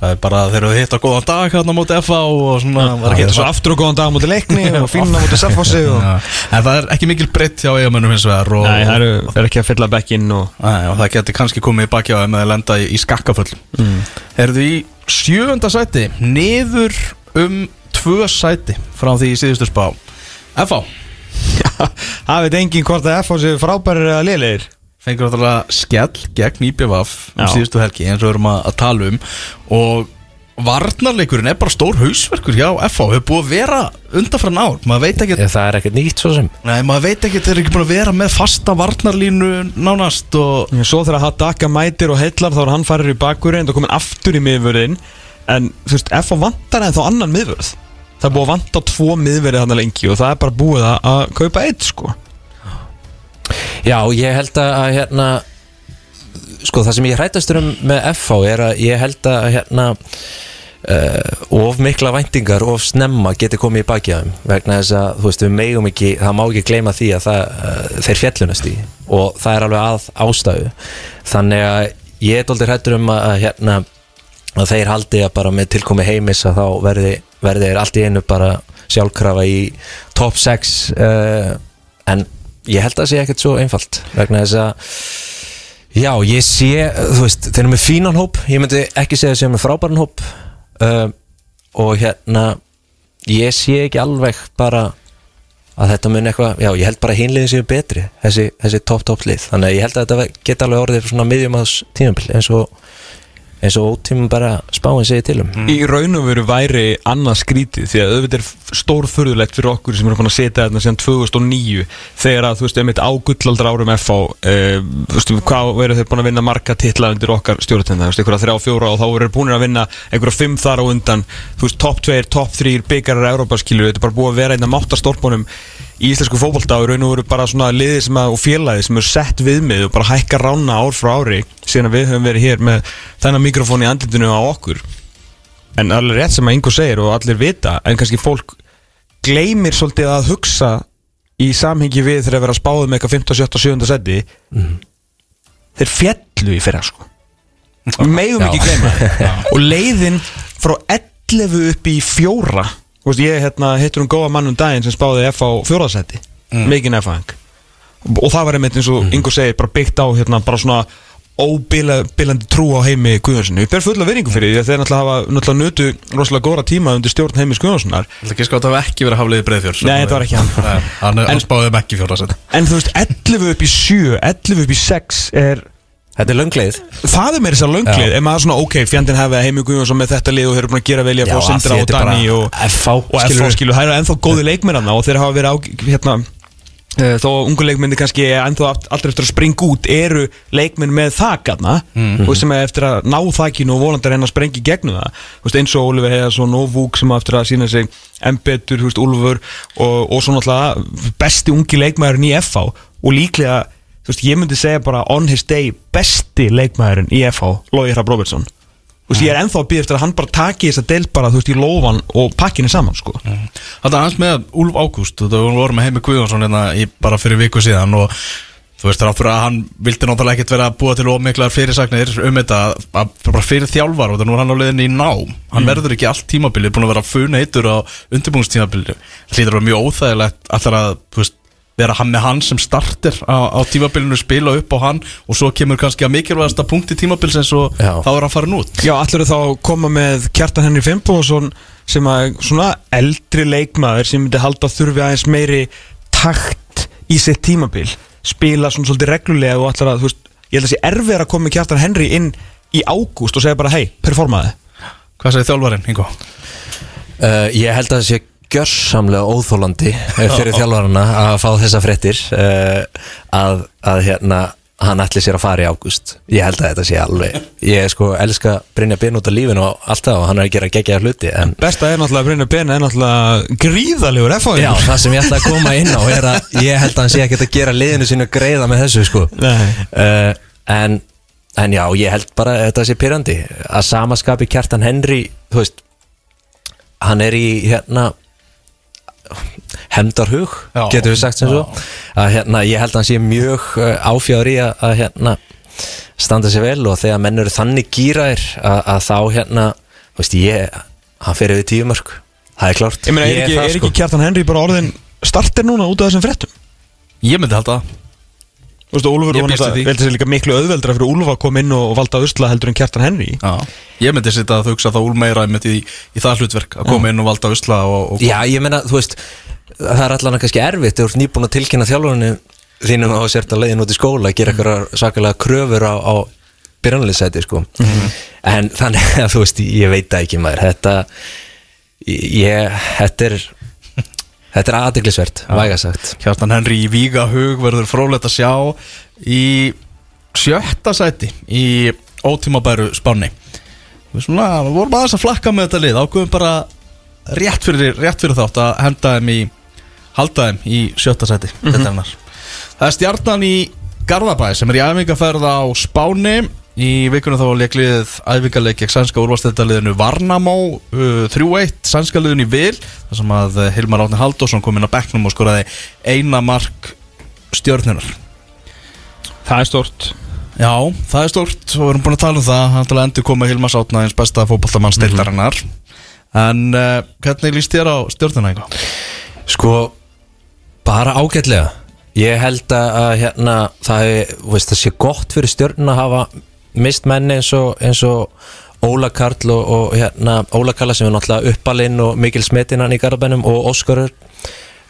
Það er bara að þeir eru hitt á góðan dag hérna á móti FA og svona var ekki Geta svo aftur og góðan dag á móti leikni *laughs* og finna á móti Selfossi og... Já, en það er ekki mikil breytt hjá eigamönnum hins vegar og, Nei, það eru, það eru ekki að fylla bekkinn og og það geti kannski komið í baki á þeim eða lenda í, í skakkaföll mm. Erðu í sjöfunda sæti niður um tvö sæti frá því í síðustu spá. FA *laughs* það veit enginn hvort að FH séu frábærir eða liðlegir fengur náttúrulega skell gegn IPVF um Já. síðustu helgi eins og við erum að, að tala um. Og varnarleikurinn er bara stór hausverkur hjá FH hefur búið að vera undanfram ár. Maður veit ekki, það er ekkert nýtt svo sem. Nei, maður veit ekki þeir eru ekki búin að vera með fasta varnarlínu nánast og Svo þegar Hadaka mætir og heillar þá er hann farir í bakurinn og komin aftur í miðvörðin en þú veist, FH vantar en þá annan miðvörð það er búið að vanta tvo miðverði hann lengi og það er bara búið að, kaupa eitt sko. Já, ég held að hérna sko það sem ég hrættastur um með FH er að ég held að hérna uh, of mikla væntingar of snemma geti komið í baki að þeim vegna þess að þú veist við megum ekki það má ekki gleyma því að það, uh, þeir fjallunast í og það er alveg að ástæðu. Þannig að ég er doldið hrættur um að hérna að þeir haldi að bara með tilkomi heimis að þá verði, verði þeir allt í einu bara sjálfkrafa í top 6 uh, en ég held að það sé ekkert svo einfalt vegna þess að já, ég sé, þú veist, þeir eru með fínan hóp ég myndi ekki segja að þeir eru með frábæran hóp uh, og hérna ég sé ekki alveg bara að þetta mun eitthvað, já, ég held bara að hinliðin séu betri, þessi, þessi top top lið. Þannig að ég held að þetta geta alveg orðið svona miðjum aðs tímabil eins og eins og ótímum bara spáin segir til um. Í raun og veru væri annað skrítið því að auðvitað er stórfurðulegt fyrir okkur sem erum fann að setja þarna síðan 2009 þegar að þú veist, einmitt á gullaldra árum FH uh, þú veist, hvað verður þeir búin að vinna marga titla undir okkar stjórnatenda, þú veist, einhverja þrjá, fjóra og þá verður búin að vinna einhverja fimm þar á undan. Þú veist, top 2, top 3, byggarar Európa skilur, þetta er bara búið að vera einn að mátta stórpunum í íslensku fótbolta og í raun og veru bara svona liði sem að, og félagi sem eru sett viðmið og bara hækka rána ár frá ári síðan að við höfum verið hér með þennan mikrofón í andlitinu á okkur. En alveg rétt sem að Ingo segir og allir vita en kannski fólk gleymir svolítið að hugsa í samhengi við þegar að vera að spáðu með eitthvað 15, 17, 17 seti. Þeir fjallu í fyrra sko. Já. ekki gleyma. *laughs* Og leiðin frá 11 upp í fjóra veist, ég hérna, hittur um góða mann um daginn sem spáði F á fjóraðsæti mm. mikinn F-ang og það var einmitt eins og Ingo segir bara byggt á hérna, bara svona óbillandi trú á heimi Guðjónsson ég ber fulla veringu fyrir því að þeir náttúrulega hafa náttúrulega nutu rosalega góra tíma undir stjórn heimis Guðjónssonar. Það er ekki sko að það hef ekki verið hafliði breiðfjör Nei, þetta var ekki hann. Hann, spáði þeim ekki fjóra sett en þú veist 11 upp í 7 11 upp í 6 er Þetta er löngleið það er meira þess að lönglið ef maður svona ok, fjandinn hefði heimi Guðjónsson með þetta lið og þeir eru búin að gera velja af því Sindra og er Dani og FH, og skilu, það eru ennþá góði leikmenn og þeir hafa verið á, hérna uh, þó ungu leikmenni kannski ennþá aldrei eftir að springa út eru leikmenn með þakana Mhm. og sem er eftir að ná þakinu og volandi að reyna að sprengja í gegnum það. Veist, eins og Oliver Heiðarsson og Vúk sem eftir að sína sig Embetur, Úlfur og, og svo náttúrulega besti ungi leikmæðurinn í FH og líklega þú veist, ég myndi segja bara on his day besti leikmæðurinn í FH Lói Hrafn Robertson Þú veist, ég er ennþá að býða eftir að hann bara taki þessa del bara, þú veist, í lófan og pakkinni saman, sko. Þetta er hans með Úlf Ágúst Þetta voru með Heimi Guðjónsson hérna í, bara fyrir viku síðan og þú veist þrátt fyrir að hann vildi náttúrulega ekkert vera að búa til ómiklar fyrirsagnir um þetta að, bara fyrir þjálfar og það nú er hann á leiðinni í nám. Hann verður ekki allt tímabilið búin að vera fun heitur á undirbúinstímabilið það hlýtur að vera mjög óþægilegt allar að þú veist vera hann með hann sem starter á, á tímabilinu spila upp á hann og svo kemur kannski að mikilvægasta punkti tímabilsins og Já. þá er hann farin út Já, allir þá koma með Kjartan Henry Fimboðsson sem að svona eldri leikmaður sem myndi halda að þurfi aðeins meiri takt í sitt tímabil spila svona svolítið reglulega og allir að, þú veist, ég held að sé erfið að koma með Kjartan Henry inn í ágúst og segja bara, hei, performaði Hvað segir þjálfarinn, Ingo? Uh, ég held að það sé gjörsamlega óþólandi eh, fyrir *laughs* þjálfarana að fá þessa fréttir uh, að, að hérna hann ætli sér að fara í ágúst. Ég held að þetta sé alveg ég sko elska Brynja Ben út af lífinu og allt það og hann er að gera geggjaða hluti en Besta er náttúrulega Brynja Ben er náttúrulega gríðalegur já, það sem ég ætla að koma inn á er að ég held að hann sé ekkert að gera liðinu sínu greiða með þessu sko. Uh, en, en já, ég held bara að þetta sé pyrrandi að samaskapi Kjartan Henry þú veist hann er í hérna hemdarhug, getur við sagt sem svo. Að hérna, ég held að hann sé mjög uh, áfjáður í að, að hérna standa sér vel og þegar menn eru þannig gýraðir að, að þá hérna þú veist ég, hann fer yfir tíu mörg það er klárt. Ég meina, er, ekki, það, er ekki Kjartan Henry bara orðin starter núna út af þessum fréttum? Ég myndi halda það Þú veist, Úlfur náttúrulega, því. veldi sér líka miklu auðveldra fyrir Úlfur að koma inn og valda usla heldur en Kjartan Henry. Já, ég myndi sitta að hugsa það úr meira einmitt í, í það hlutverk að koma inn og valda usla og, og Já, ég meina, þú veist það er allan kannski erfitt, þú ert nýbúin að tilkynna þjálfurinu þínum á sért að leiðin út í skóla að gera eitthvað svakalega kröfur á, á byrjanleysæti, sko. En þannig að þú veist, ég veit ekki maður, þetta ég, þetta er þetta er aðdeglisvert, væga sagt. Kjartan Henry í Vígahug verður frólætt að sjá í sjötta sæti í ótímabæru spáni við svona, við vorum aðeins að flakka með þetta lið. Ákveðum bara rétt fyrir, rétt fyrir þátt að henda þeim í halda þeim í sjötta sæti mm -hmm. það er stjarnan í Garðabæ sem er í æfingaferð á Spáni í vikunum þá var leiklið æfingarleik gegn sænska úrvastættaliðinu Varnamó uh, 3-1 sænska liðinu í Vil þar sem að uh, Hilmar Átni Halldórsson kom inn á bekknum og skoraði eina mark stjörnunar Það er stort Já, það er stórt. Og við erum búin að tala um það. Hann til að endur koma Hilmar Átna eins besta fótballtamann steildarinnar en uh, hvernig líst þér á stjörnuna einhver? Sko, bara ágætlega. Ég held að að, hérna, það, er, þú veist, það sé gott fyrir stjörnuna að hafa mist menni eins og, eins og Óla Karl og, og hérna, Óla Karla sem er náttúrulega uppalinn og mikil smetinnan í Garabænum og Óskarur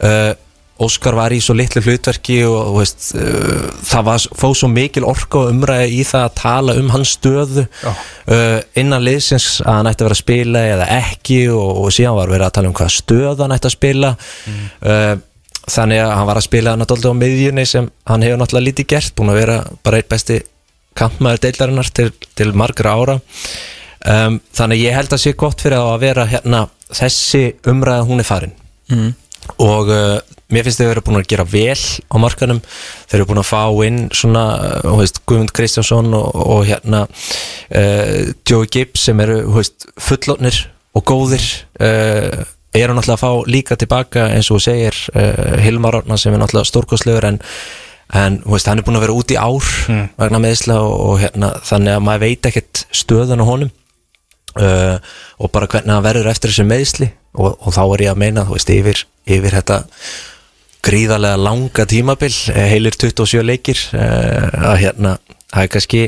uh, Óskar var í svo litlu hlutverki og veist, uh, það var, fóð svo mikil orka og umræði í það að tala um hans stöðu uh, innan liðsins að hann ætti að vera að spila eða ekki og, og síðan var verið að tala um hvað stöð hann ætti að spila. Uh, þannig að hann var að spila hann á miðjunni sem hann hefur náttúrulega lítið gert búin að vera bara eitt besti kampmaður deildarinnar til, til margra ára. Um, þannig að ég held að sé gott fyrir að vera hérna þessi umræða hún er farin. Mm. og uh, mér finnst þau eru búin að gera vel á markanum þeir eru búin að fá inn svona uh, þú veist, Guðmund Kristjánsson og, og hérna uh, Joey Gibbs sem eru þú veist, fullotnir og góðir. Uh, eru náttúrulega að fá líka tilbaka eins og segir uh, Hilmar Árna sem er náttúrulega stórkostlegur en en veist, hann er búin að vera út í ár vegna meðisla og, og hérna þannig að maður veit ekkert stöðan á honum. Uh, og bara hvernig hann verður eftir þessu meðisli og, og þá er ég að meina, veist, yfir, yfir þetta gríðarlega langa tímabil, eh, heilir 27 leikir uh, að hérna, það er kannski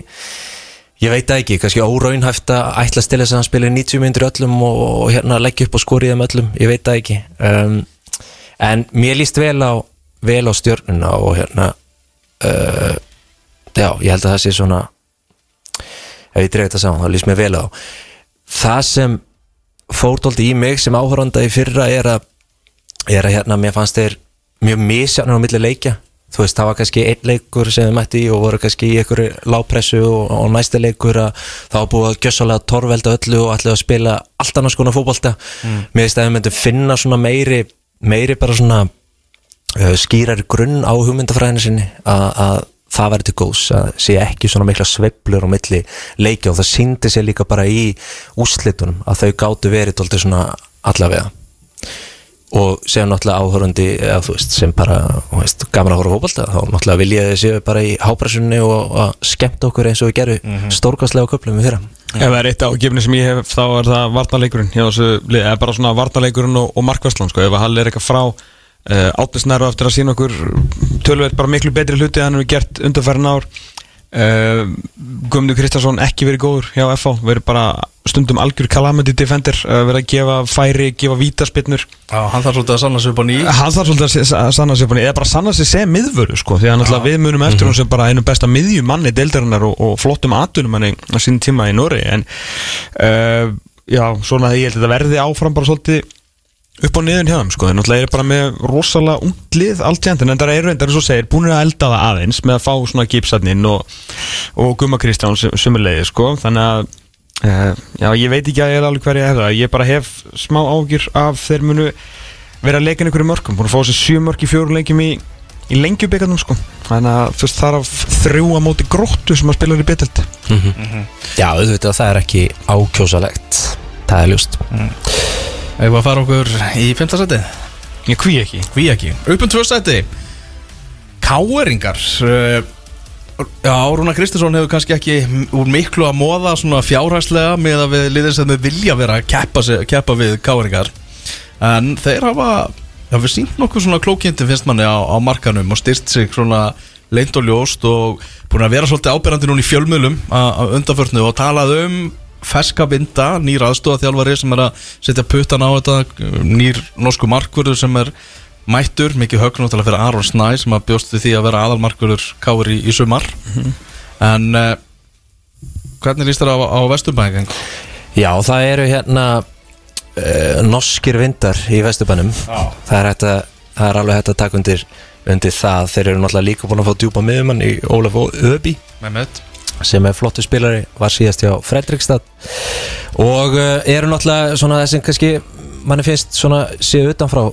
ég veit ekki, kannski óraunhæft að ætla að stila þess að hann spilir 90 myndir öllum og, og hérna leggja upp og skori þeim öllum, ég veit það ekki. Um, en mér líst vel á vel á stjörnuna og hérna uh, já, ég held að það sé svona ef ég dreif þetta saman, þá líst mér vel á. Það sem fórdóldi í mig sem áhöranda í fyrra er að, er að hérna, mér fannst þeir mjög misjafnir á milli leikja. Þú veist, það var kannski einn leikur sem þið mætti í og voru kannski í einhverju lápressu og, og næsti leikur að það var búið að gjössalega torvelda öllu og allir að spila allt annars konar fótbolta. Mm. mér veist að við myndum finna svona meiri meiri bara svona uh, skýrari grunn á hugmyndafræðinu sinni að, að það verður til góðs að sé ekki svona mikla sveiflur á milli leikja og það síndi sér líka bara í úslitunum að þau gáttu verið alltaf svona allavega. Og sem náttúrulega áhörandi eða þú veist sem bara að horfa fókbalta þá náttúrulega vil ég að þið séu bara í hápressunni og að skemmta okkur eins og við gerum mm -hmm. stórkastlega köplum við fyrra. Ef það er eitt ágefni sem ég hef þá er það lið, eða bara svona varnaleikurinn og, og markværslan sko, ef að Hall er eitthvað frá uh, átlisnæru eftir að sína okkur tölveit bara miklu betri hluti en hann hefur gert undanfærin ár. Uh, Guðmundur Kristjánsson ekki verið góður hjá FH, verið bara stundum algjör calamity defender, uh, verið að gefa færi, gefa vítaspinnur Já, hann þarf svolítið að sanna sig upp á ný. Hann þarf svolítið að sanna sig upp á nýja eða bara sanna sig sem miðvöru sko því að við munum eftir hún sem bara einu besta miðjumanni deildarinnar og, og flottum atvinnumanni á sín tíma í Nóri en já, svona ég held að þetta verði áfram bara svolítið upp á niðun hjá þeim sko, þeir náttúrulega eru bara með rosalega ungt lið allt jænt, en það eru reyndar eins og segir búinir að elda það aðeins með að fá svona gipsatnin og, og Guma Kristján sumulegið sko, þannig að uh, já, ég veit ekki að ég er alveg hverja er það, ég bara hef smá ágjur af þeir munu vera að leika einhverju mörgum, búin að fá sér sjö mörg í fjóru leikjum í, í lengjubíkarnum sko, þannig að þú veist þar af þrjú að móti gróttu sem að spila í betelt Já, auðvitað það er ekki Eða að fara okkur í fimmtasætið ég kví ekki. Hví ekki. Upp um tvö sæti. Káeringar uh, Já, Rúna Kristinsson hefur kannski ekki úr miklu að móða svona fjárhæslega með að við liðir sem við vilja vera að keppa, sig, keppa við Káeringar en þeir hafa hafa sínt nokkuð svona klókindi finnst manni á, á markanum og styrt sig svona leint og ljóst og búin að vera svolítið ábyrrandi núna í fjölmjölum að undanförnu og talað um ferska vinda, nýr aðstofaþjálfari sem er að setja puttan á þetta nýr norsku markvörður sem er mættur, mikið högn náttúrulega fyrir Aron Snæ sem að bjóst því að vera aðalmarkvörður káir í, í sumar. En uh, hvernig líst þér á, á Vesturbæðing? Já, það eru hérna uh, norskir vindar í Vesturbænum. Það er, að, það er alveg hægt að taka undir, undir það. Þeir eru náttúrulega líka búin að fá djúpa miðumann í Ólaf Öbi Mehmet sem er flottu spilari, var síðast hjá Fredrikstad. Og uh, eru náttúrulega svona þessum kannski manni finnst svona séu utanfrá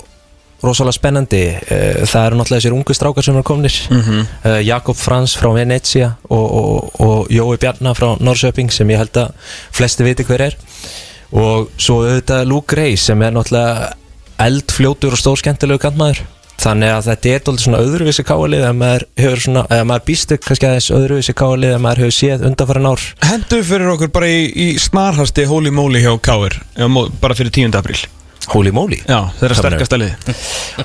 rosalega spennandi. Uh, það eru náttúrulega þessir ungu strákar sem eru komnir. Uh, Jakob Frans frá Venezia og, og, og Jói Bjarnar frá Norrköping sem ég held að flesti viti hver er. Og svo auðvitað Luke Gray sem er náttúrulega eldfljótur og stórskemmtilegu kantmaður þannig að þetta er alltaf svona öðruvísi káalið að maður hefur svona, eða maður býstu kannski aðeins öðruvísi káalið að maður hefur séð undanfæra ár. Hendu fyrir okkur bara í, í snarhasti Holy Moly hjá Káir bara fyrir 10. apríl. Holy moly? Já, þeirra Hvað sterkasta lið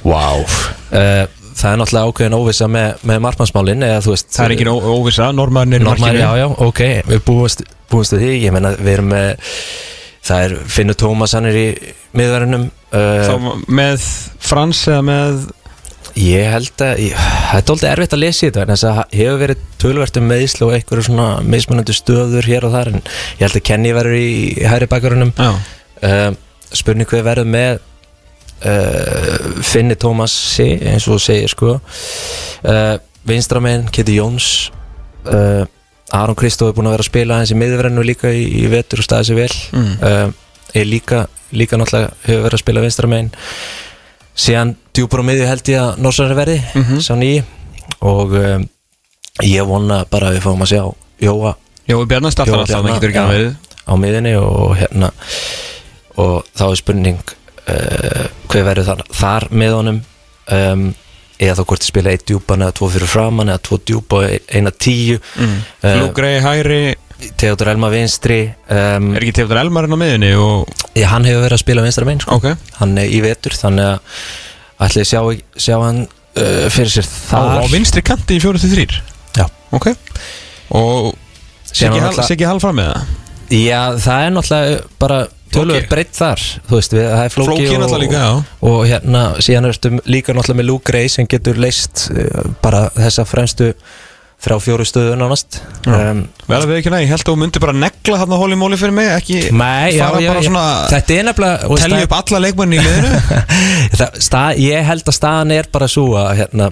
Wow uh, Það er náttúrulega ákveðin óvissa með, með markmannsmálin eða þú veist Það er ekki óvisa, normarinn er Normal, já, já, ok, við búumst, við því Ég meina, við erum með Það er Finnur Tómas, hann er í miðverðinum uh, Þá með Frans eða með Ég held að, ég, það er doldið erfitt að lesa í þetta vegna þess að hefur verið tölvert um meðislu og einhverju svona mismunandi stöður hér og þar en ég held að Kenny verður í hæri bakarunum Já, uh, spurning hvað verður með uh, Finni Tómasi eins og þú segir sko. Uh, Vinstramenn, Kitty Jóns. Uh, Aron Kristó er búin að vera að spila hans í miðverðinu líka í, í vetur og staði sig vel. Mm. er líka, líka náttúrulega hefur verið að spila vinstramenn síðan djúpur á miðju held ég að Norsari verði sá nýji og um, ég vona bara að við fáum að sjá Jóa. Jó, Bjarnar startar alltaf, það getur ekki að já, verið á miðinni og hérna og þá er spurning uh, hver verður þar, þar með honum. Um, eða þá hvort spila eitt djúpan eða tvo fyrir framann eða tvo djúpa og eina tíu. Mm. Lúgrei, hæri, Theodor Elma vinstri um, er ekki Teodor Elmarinn á miðinni og, ég, hann hefur verið að spila vinstra megin sko. ok. Hann er í vetur þannig að ætli sjá, sjá hann uh, fyrir sér á, þar á vinstri kanti í 4-3 Já. ok og Siggi Hall- fram með það Já, það er náttúrulega bara Flóki. breytt þar Þú veist, við, það er flóki, og, líka, já. og hérna, síðan ertum líka náttúrulega með Luke Gray sem getur leist uh, bara þessa fremstu frá fjóru stöðu nánast um, Verða við ekki næ, ég held að þú myndir bara negla þarna hóli móli fyrir mig, ekki Nei, já, já, já, svona þetta er nefnilega og telja stað- upp alla leikmenni í liðinu. *laughs* Ég held að staðan er bara svo að, hérna,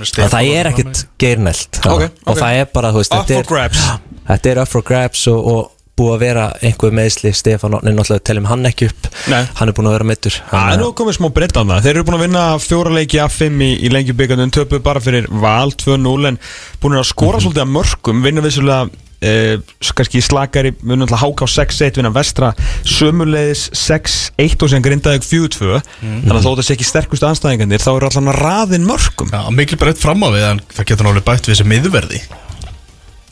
að það er ekkit geirnelt. Ok, og ok. það er bara, þú veist er. Þetta er up for grabs og, og búið að vera einhver meðsli Stefán Átni, náttúrulega teljum hann ekki upp. Nei. Hann er búin að vera meittur Það er nú komið smá breytt á það Þeir eru búin að vinna fjóra leiki af fimm í, í lengjubíkandun Töpuð bara fyrir Val 2-0 En búin að skora Mhm. svolítið að mörgum Vinna vissulega eh, kannski slakari Vinna alltaf háká 6-1 Vinna vestra sömulegis 6-1 Og sem grindaði 4-2 Mhm. Þannig að þó sé ekki sterkustu anstæðingandir Þá eru allan að raðin mörgum Já, mikil breytt fram á við en það getur náttúrulega bætt við þessi miðverði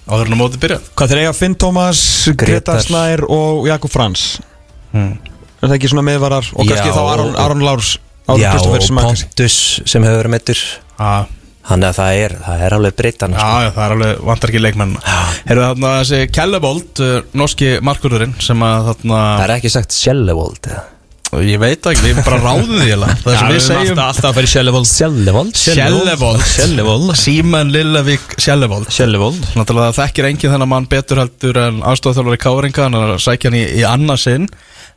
áður en að móti byrja Hvað þeir eiga? Finn Tómas, Greta. Snær og Jakob Frans. Hmm. Er það ekki svona meðvarar Og kannski Já, þá Aron, og- Aron Lárs Já, Kristoffer og sem að kannski Pontus sem hefur verið meittur Já, Þannig að það er, það er alveg breytan já, já, það er alveg vantar ekki leikmenn Herðu þarna þessi Kellevold, uh, norski markururinn sem að þarna, Það er ekki sagt Sjellevold ég veit það ekki, við bara ráðum því það sem við segjum alltaf, að fara í Sjellevold Sjellevold? Sjellevold Sjellevold Síman Lillavík Sjellevold Sjellevold Náttúrulega þekkir enginn þennan mann betur heldur en aðstofþjálfari Káringa hann er að sækja hann í, í annarsinn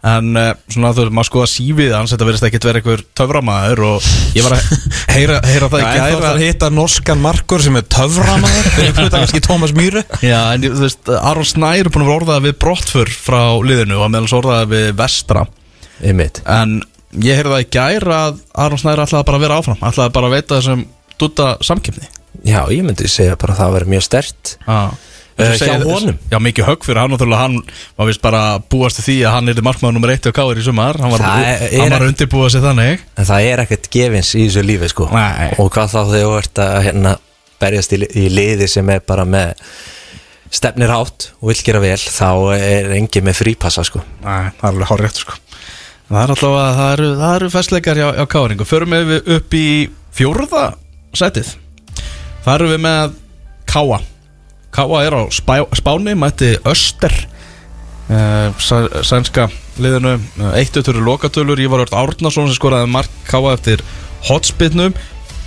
en uh, svona þú veist, maður skoða sífið hans þetta verðist ekkit vera einhver töframæður og ég var að heyra, heyra það Það ekki er það að hitta norskan markur sem er töframaður *laughs* Þeir eru hluta kannski Tómas Mýru Já, en ég- þú veist, Aron Snær er búin að vera orðað við brottfur frá liðinu og meðan svo orðað við vestra Einmitt. En ég heyrði það í gær að Aron Snær ætlaði bara að vera áfram ætlaði bara að veita þessum dutta samkipni Já, ég myndi segja bara að það verið mjög stert ah. Eh, hjá honum? Já, mikið högg fyrir hann og þurfa hann var vist bara búast til því að hann er markmaður nummer 1 og káir í sumar. Hann var, Það er- hann var undirbúað sér þannig. En það er ekkert gefins í þessu lífi sko. Nei. Og hvað þá þegar þú ert að hérna, berjast í, í liði sem er bara með stefnir hátt og vill gera vel þá er engin með frípassa sko. Nei, það er alveg hár rétt sko Það er alltaf að það eru, það eru festleikar hjá, hjá káringu Förum við upp í fjórða sætið Það eru við með Káa Káa er á spá, Spáni, mætti Öster. Uh, Sænska liðinu uh, Eitt öttur lokatölur, Ívar Ört Árnason sem skoraði mark Káa eftir hotspitnum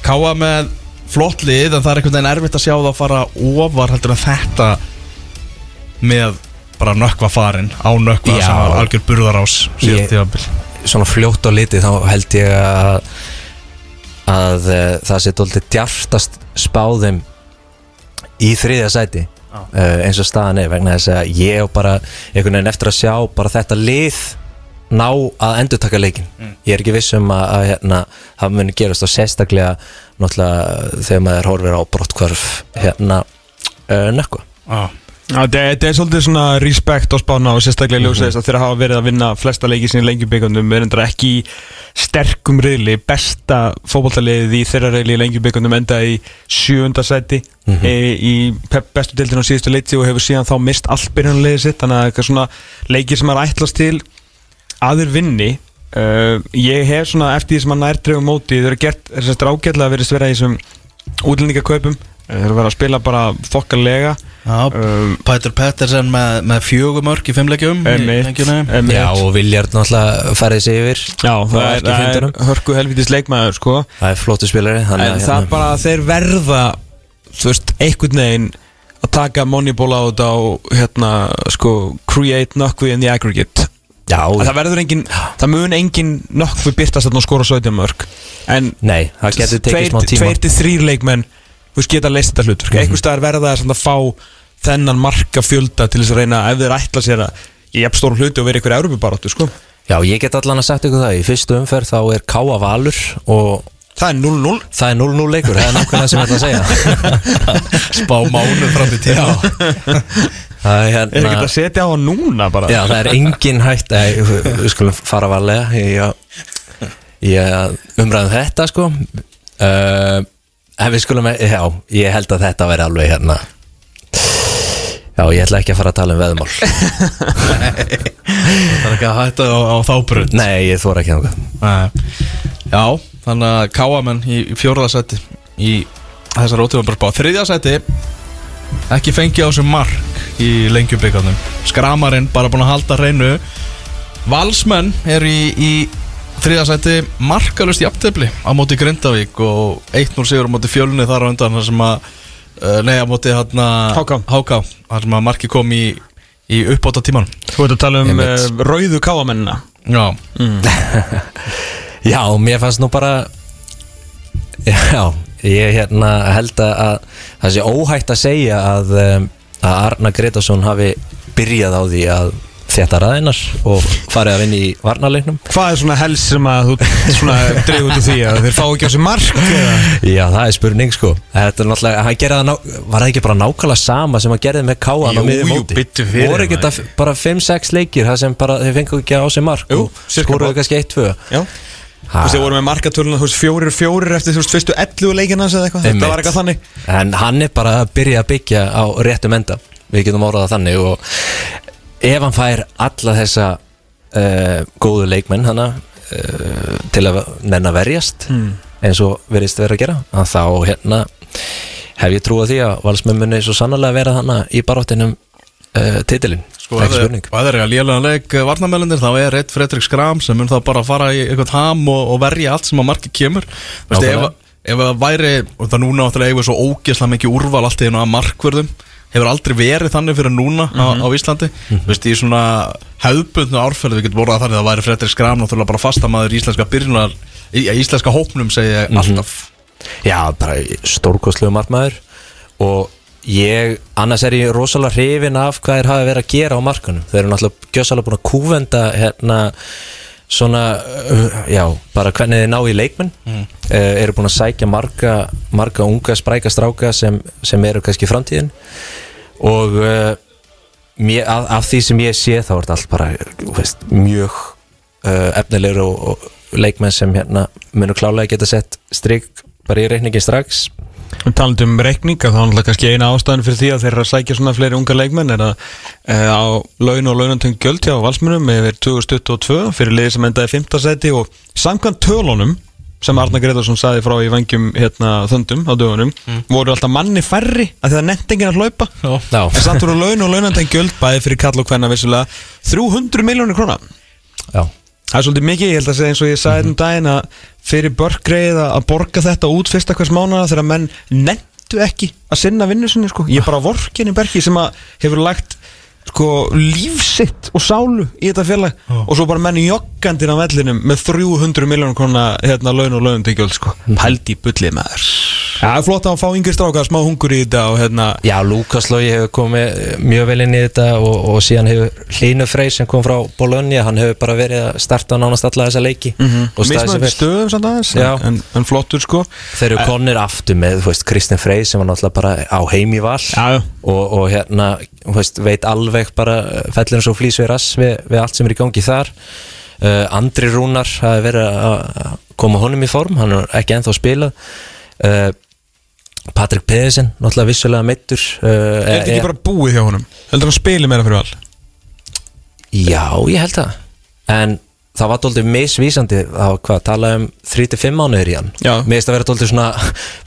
Káa með flott lið en það er einhvern veginn erfitt að sjá það að fara ofar heldur en þetta með bara nökkva farin á nökkva Já. sem var algjör burðarás síðan tíðabil Svona fljótt á litið þá held ég að að uh, það sé dóltið djarftast spáðum í þriðja sæti uh, eins og staðan er vegna þess að ég og bara einhvern veginn eftir að sjá bara þetta lið ná að endurtaka leikin ég er ekki viss um að, að hérna, það muni gerast og sérstaklega náttúrulega þegar maður horfir á brottkvarf hérna uh, nökku ah. Þetta er- er svolítið svona respekt á spána og sérstaklega ljósið þess að þeirra hafa verið að vinna flesta leiki sinni lengjubíkandum við erum ekki í sterkum reyli besta fótballtaliðið í þeirra reyli í lengjubíkandum enda í sjöunda seti e, í pep bestu deildin á síðustu leiti og hefur síðan þá mist allt byrjunarliðið sitt. Þannig að eitthvað svona leiki sem er ætlast til aður vinni uh, ég hef svona eftir því sem að nær drefum móti þau eru gert þess að ágætlega verið vera í þessum útlendingakaupum. Þeir eru verið að spila bara fokkarlega Já, um, Pætur Pettersen með, með fjögumörk í einmitt. Já og Viljard náttúrulega færði sig yfir Já, það er, er hörku helvitis leikmaður sko. Það er flottu spilari En þannig að, það er bara að þeir verða Þú veist, einhvern veginn Að taka moneyball á þetta og hérna, sko, create nökkvi in the aggregate. Já, En Það verður engin, það mun engin nökkvi byrtast þarna og skora 17 mörg En nei, það getur tekið smá tíma. tveir til þrýr leikmenn Þú veist, geta leist þetta hlutverk. Mm Einhvers staðar verða það að fá þennan marka fjölda til þess að reyna ef þeir ætla sér að ég hef stórum hluti og verið ykkur Európa-baráttu, sko. Já, ég get allan að sagt ykkur það Í fyrstu umferð þá er Káa Valur og Það er 0-0 Það er 0-0 leikur, það er nákvæmlega sem ég ætla að segja. *laughs* Spá mánu fram í tíma. Það er Er hérna ekki að setja á núna bara? Já, það er engin hætt Nei, við skulum fara varlega að, í að umræðum þetta sko. Uh, En við skulum, já, ég held að þetta veri alveg hérna Já, ég ætla ekki að fara að tala um veðmál. *laughs* Það er ekki að hætta á, á þábrönd. Nei, ég þóra ekki náttúrulega Já, þannig að Káamenn í fjórðarsæti í þessar ótíðanbarspá Þriðjasæti ekki fengi á sig mark í lengjubíkarnum Skramarinn bara búin að halda hreinu. Valsmenn er í, í þriðjasæti markalust jafntefli á móti Grindavík og 1-0 sigur á móti fjölunni þar á undan sem að nei, á móti hérna HK. HK þar sem að marki kom í, í uppbóta tíman Þú ert að tala um uh, rauðu káamennina. Já, *laughs* Já, mér fannst nú bara Já, ég hérna held að að það sé óhætt að segja að, um, að Arna Gretarsson hafi byrjað á því að þetta ræðinar og farið að vinna í varnarleiknum. Hvað er svona helst sem að þú svona dreif út úr því að þeir fá ekki á sig mark? Já, það er spurning sko. Þetta er náttúrulega, hann gerði það, ná, var það ekki bara nákvæmlega sama sem hann gerði með káan á Jú, jú, móti? biddu fyrir, Voru ekki þetta bara 5-6 leikir það sem bara þeir fengu ekki á sig mark Jú, og skoruðu kannski 1-2 Já. Þú veist, þeir voru með markatöluna, þú veist, fjórir, fjórir eftir, þú veist, fyrstu 11 leikina eða eitthvað, þetta var eitthvað þannig. En hann er bara að byrja að byggja á réttum enda. Við getum orðað þannig og ef hann fær alla þessa uh, góðu leikmenn hana uh, til að nenn að verjast Hmm. eins og verðist vera að gera að þá hérna hef ég trú á því að valsmömmunni svo sannlega vera hana í baráttinum uh, titilin, Sko, ekki ef spurning. þeir- ef þeir eru að lélega leik varnamælindir þá er eitt Fredrik Skram sem mun þá bara fara í eitthvað ham og, og verja allt sem að marki kemur. Þú veist, ef, ef það væri, og það núna áttur að eiga svo ógeðslega mikið úrval allt í einu að markvörðum hefur aldrei verið þannig fyrir núna á, á Íslandi. Þú veist, í svona hefðbundnu árferði, við getum vorað þannig að það væri Fredrik Skram náttúrulega bara fastamæður íslenska byrjunar í, íslenska hópnum segi ég alltaf. Já, bara stórkostlegu markmaður. Og ég, annars er ég rosalega hrifin af hvað þeir hafa verið að gera á markanum. Þeir eru náttúrulega gjössalega búin að kúvenda hérna svona, uh, já, bara hvernig þeir ná í leikmenn. Mm. eru búin að sækja marga, marga unga spræka stráka sem, sem eru kannski framtíðin og uh, mér, af, af því sem ég sé þá er þetta allt bara veist, mjög uh, efnilegur og, og leikmenn sem hérna munu klálega geta sett strik bara í reikningin strax En talandi um reikninga, þá er náttúrulega kannski eina ástæðan fyrir því að þeir eru að sækja svona fleiri unga leikmenn er að e, á laun og launantöng gjöld hjá valsmunum yfir 2022 fyrir liði sem endaði 5. seti og samkvæmt tölunum sem Arna Gretarsson saði frá í vangjum hérna þöndum á dögunum voru alltaf manni færri að það nefndi enginn að hlaupa. Já, en samt voru laun og launantöng gjöld bæði fyrir kall og hvenna vissulega 300 miljónir króna. Já, Það er svolítið mikið, ég held að segja eins og ég sagði um daginn að fyrir börgreið að borga þetta út fyrsta hvers mánuða þegar menn nendu ekki að sinna vinnu sinni sko. Ég er bara vorkinni bergi sem að hefur lagt sko lífsitt og sálu í þetta félag og svo bara menn joggandinn á vellinum með 300 miljónur krona hérna laun og laun til gjöld sko. Pældi í bullið með þér Er flott að fá yngri strákar, smá hungur í þetta og hérna já Lukas Lógi hefur komið mjög vel inn í þetta og, og síðan hefur Hlínu Frey sem kom frá Bologna hann hefur bara verið að starta nánast alla þessa leiki sér mismöndi vel. stöðum samt aðeins en, en flottur sko. Þeir eru konir aftur með, þú veist, Kristinn Frey sem var náttúrulega bara á heim í val Já, já. og, og hérna, þú veist, veit alveg bara fellur eins og flýs við rass við, við allt sem er í gangi þar. Uh, Andri Rúnar hafi verið að að koma honum í form, hann er ekki ennþá spilað. Uh, Patrik Pedersen, náttúrulega vissulega meittur uh, Er þetta ekki bara búið hjá honum? Heldur hann spili meira fyrir val? Já, ég held það. En það var doldið misvísandi hvað, tala um 3-5 mánuður í hann. Já. Mér finnst að vera doldið svona,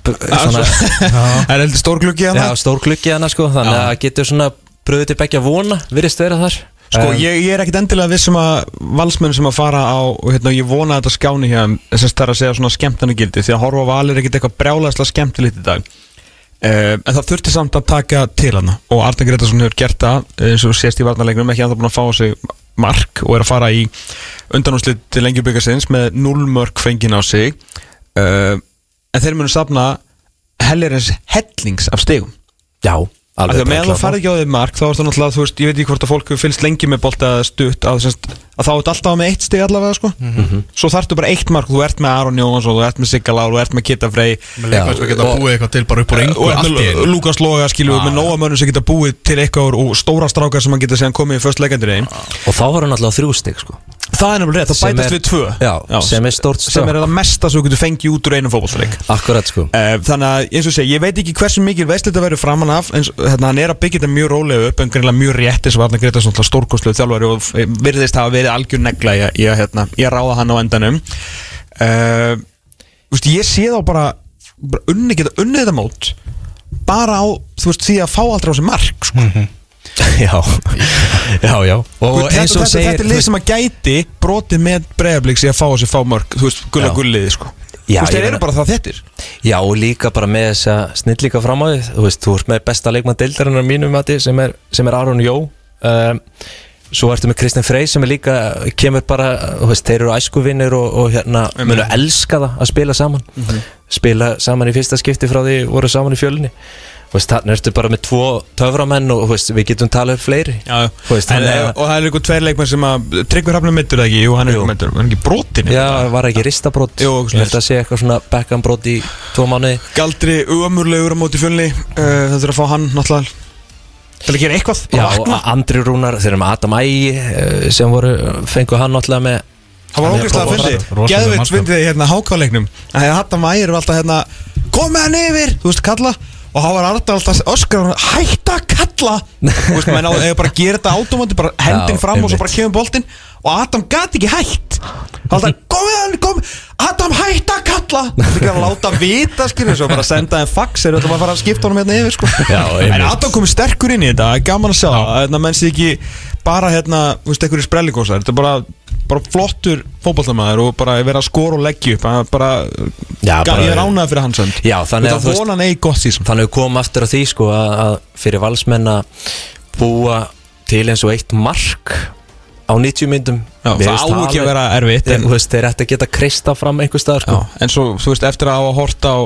*laughs* Það er heldur stór gluggi hann Já, stór klukki hana sko. Þannig að það getur svona bröðið til begja vona Virðist vera þar Sko, En- ég, ég er ekkit endilega viss um að valsmenn sem að fara á, hérna, ég vona að þetta skjáni hjá þeim, þess að er segja svona skemmtana gildi, því að horfa á val er ekkit eitthvað brjálæðslega skemmtilegt í dag. Uh, en það þurfti samt að taka til hana og Arne Gretarsson hefur gert það eins og sést í varnarleiknum, ekki að það búin að fá sig mark og er að fara í undanúslit til lengjubikarsins með 0 mörg fengin á sig. Uh, en þeir munu safna hellerins hellings af stegum Já, Alveg að meðan þú farið ekki á því mark þá er það náttúrulega, þú veist, ég veit ekki hvort að fólk hefur fylgst lengi með bolta eða stutt að, semst, að þá er þetta alltaf með eitt stig allavega sko. svo þarftu bara eitt mark, þú ert með Aron Jóns og þú ert með Sigala og þú ert með Kitta Frey. Með leikmenn sem geta og- búið eitthvað til bara upp úr og engu ert allt í einu. Lukas Loga skilur Já, með já. nóa mönnum sem geta búið til eitthvað og stóra strákar sem hann geta síðan komið í först leikandir einn Og þá var hann alltaf þrjú stig sko það er nefnilega rétt, það bætast er- við tvö. Já, sem er stórt sem er stökk. það mesta sem þú getur fengið út úr einum fótballsleik Akkurat sko. Uh, þannig að eins og segja, ég veit ekki hversu mikil veistlita verður framan af eins, hérna, hann er að byggja þetta mjög rólega upp en greinlega mjög rétt eins og Arnar Gretarsson stórkostluð þjálfari og eh, virðist hafa verið algjör negla í, að- í, að, hérna, í að ráða hann á endanum. Uh, veist, ég sé þá bara, bara unni, geta unnið þetta mót bara á þú veist, því að fá aldrei á sig mark sko. *laughs* Já, já, já. Og veist, eins og þetta, segir þetta er lið sem að gæti brotið með breiðablík sem að fá á sig fá mörg þú veist, gulla gulliði sko. Já, þú veist, þeir eru bara það þettir Já, og líka bara með þessa snillíka fram á því Þú veist, þú ert með besta leikmann deildarinnar mínum mati sem er, sem er Aron Jó. Um, Svo ertu með Kristinn Frey sem er líka kemur bara, þú veist, þeir eru æskuvinnir og, og hérna, munu elska það að spila saman. Spila saman í fyrsta skipti frá því voru saman í fjölunni þannig ertu bara með tvo töframenn og veist, við getum talað um fleiri. Veist, en, að... að- og það er einhver tveir leikmenn sem að Tryggvi Hrafnur mittur það ekki, jú hann er mittur hann er ekki brotin Já, var ekki ristabrót Jú, Ég held að sé eitthvað svona backhandbrót í tvo mánuði. Galdri umurlegur á móti fjölni uh, þetta er að fá hann náttúrulega til að gera eitthvað. Já, og Andri Rúnar, þeir eru með Adam Ægi eh, sem voru, fengu hann náttúrulega með það var hann er ógeðslega að rosalega geðvitt mannskap. fyndið hérna hákáleiknum að því að Hatta Mægir er alltaf hérna kom með hann yfir, þú veist, kalla og hann var alltaf alltaf öskar hætta að kalla! Þú veist, menn á eða bara gera þetta átumandi bara hendin Já, fram og svo bara kemur boltinn. Og Adam gat ekki hætt. Alltaf, kom með hann, kom! Adam hætta að kalla! Þú veist ekki að láta vita, skilur svo bara senda þeim fax eða þetta var að fara að skipta honum hérna yfir sko. Já, en. Adam komið sterkur inn í þetta, það er gaman að sjá. Hérna, menn sé ekki bara hérna, þú veist, einhverju sprelligósar þetta er bara, bara flottur fótballtamaður og bara vera að skora og leggja upp bara, Já, bara- ég er ánægð fyrir hans hönd. Já, þannig að hann eigi gott sísum Þannig við komum aftur að því sko að, að fyrir valsmenn að búa til eins og eitt mark á 90 myndum. Já, það á ekki að vera erfitt, en- en, veist, Þeir ætti að geta kreista fram einhver staðar sko. En svo, þú veist, eftir að hafa horta á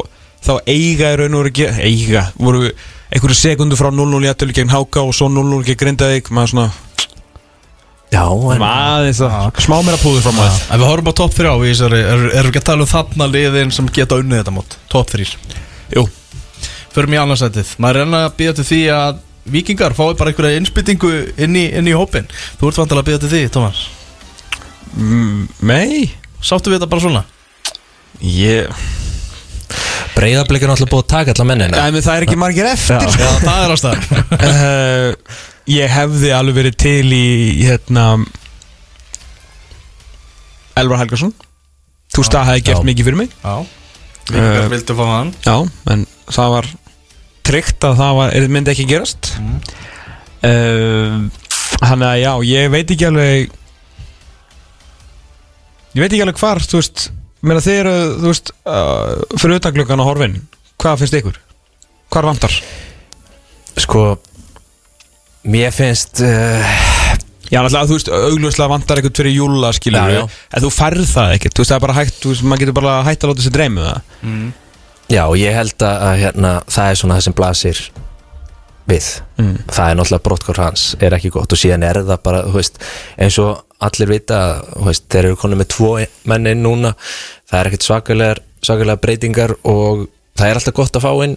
þá eiga í raun og veru ekki eiga, voru einhverju sekundu frá 0-0 í aðtölu gegn Háka og svo 0-0 gegn Grindavík maður svona, Já, en, aðeins að smá meira púður frá maður En við horfum á topp 3 á í þessari Erum er ekki að tala um þarna liðin sem geta unnið þetta mót? Topp 3 Jú, Förum í annarsætið Maður er enn að býða til því að Víkingar fái bara einhverja innspyttingu inn í, inn í hópin Þú ert vantilega að býða til því, Thomas? Mm, mei Sáttu við þetta bara svona? ég, Breiðablik er náttúrulega búið að taka alla mennina. En það er ekki margir eftir. Sko. Já, það er ástæðan. Uh, *laughs* ég hefði alveg verið til í hérna Elvar Helgason þú veist það hefði gert Já. mikið fyrir mig Já Víkingar Eh, vildu fá hann já, en það var tryggt að það var, er, myndi ekki gerast mm. þannig að já, ég veit ekki alveg ég veit ekki alveg hvar þú veist, meina þið eru þú veist, uh, fyrir utan gluggan á horfin hvað finnst ykkur? hvar vantar? Sko Mér finnst uh, Já, náttúrulega, þú veist, augljóslega vantar eitthvað fyrir júla, skilur Já, já. En þú færð það ekkert, þú veist, það er bara hægt, þú veist, maður getur bara hægt að láta sér dreymu það Já, ég held að, að hérna, það er svona það sem blasir við Mm. það er náttúrulega brottkór hans er ekki gott og síðan er það bara, þú veist eins og allir vita, þú veist þeir eru konið með tvo menni núna það er ekkert svakalegar, svakalegar breytingar og það er alltaf gott að fá inn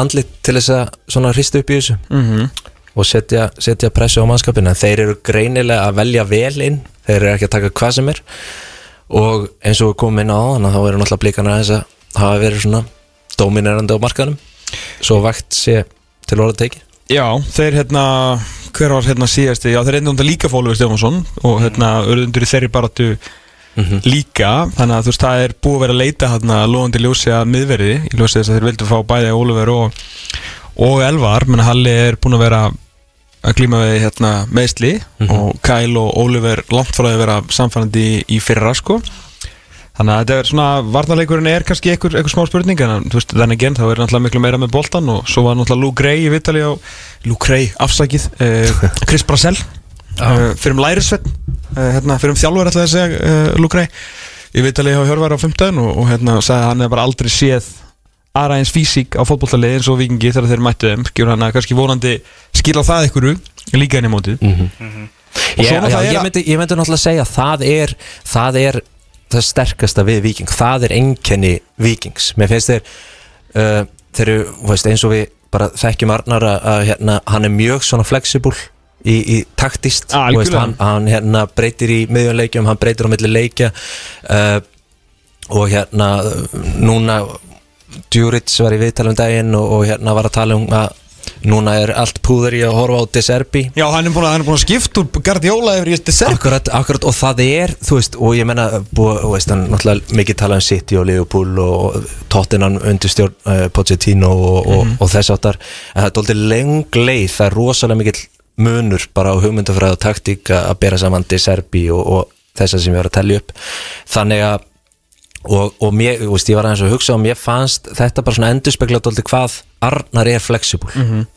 andlit til þess að svona hristu upp í þessu mm -hmm. Og setja, setja pressu á mannskapin en þeir eru greinilega að velja vel inn þeir eru ekki að taka hvað sem er. Og eins og við komum inn á þannig að þá eru náttúrulega blíkana þess að hafa verið svona dominerandi á markaðnum. Svo vægt sé til orða tekið. Já, þeir hérna, hver var hérna síðasti, já, þeir einnig líka fólu við Stefánsson og hérna, urðundur í þeirri baratu líka, þannig að þú veist, það er búið að vera að leita hérna loðandi ljósi að miðverði, í ljósi þess að þeir vildu fá bæði Ólfur og, og Elvar, menn Halli er búin að vera að glíma við hérna meðsli og Kyle og Ólfur langt frá því að vera samfærandi í, fyrra, sko. Þannig að þetta er svona, varnarleikurinn er kannski einhver, einhver smá spurning en þú veist, þannig genn, þá er náttúrulega miklu meira með boltan og svo var náttúrulega Lou Gray í Vitali á, Lou Gray, afsakið, uh, *laughs* Chris Brasel, uh, fyrir um lærisvett, uh, hérna, fyrir um þjálfur ætlaði að segja uh, Lou Gray, í Vitali á Hjörvar á 15 og, og hérna sagði að hann hefur bara aldrei séð aðra eins físík á fótbollalið eins og vikingi þegar þeir mættu þeim skilur hann að kannski vonandi skila það ykkur líka inn í mótið. Og Ég, svo já, náttúrulega er ég, myndi, ég myndi náttúrulega segja að það er það er það sterkasta við Viking það er einkenni Vikings mér finnst þeir uh, þeir eru, veist, eins og við bara þekkjum Arnar að, hérna, hann er mjög svona flexible í, í taktist. Ah, veist, hann, hann hérna, breytir í miðjunleikjum hann breytir á milli leikja uh, og hérna núna Djurits var í viðtalum daginn og, og hérna var að tala um að núna er allt púður í að horfa á Deserbi Já, hann er búin að, er að skipta úr Guardiola yfir í Deserbi Akkurat, akkurat, og það er, þú veist, og ég menna, veist, hann náttúrulega mikið talað um City og Liverpool og Tottenham undir stjórn uh, Pochettino og, og, og þess áttar, en það er doldið leng leið, það er rosalega mikill munur bara á hugmyndafræð og taktík að að bera saman De Serbi og, og þessa sem ég var að tellja upp, þannig að og, og mér, veist, ég var aðeins að hugsa og mér fannst þetta bara svona endurspegla doldið hvað Arnar er flexible,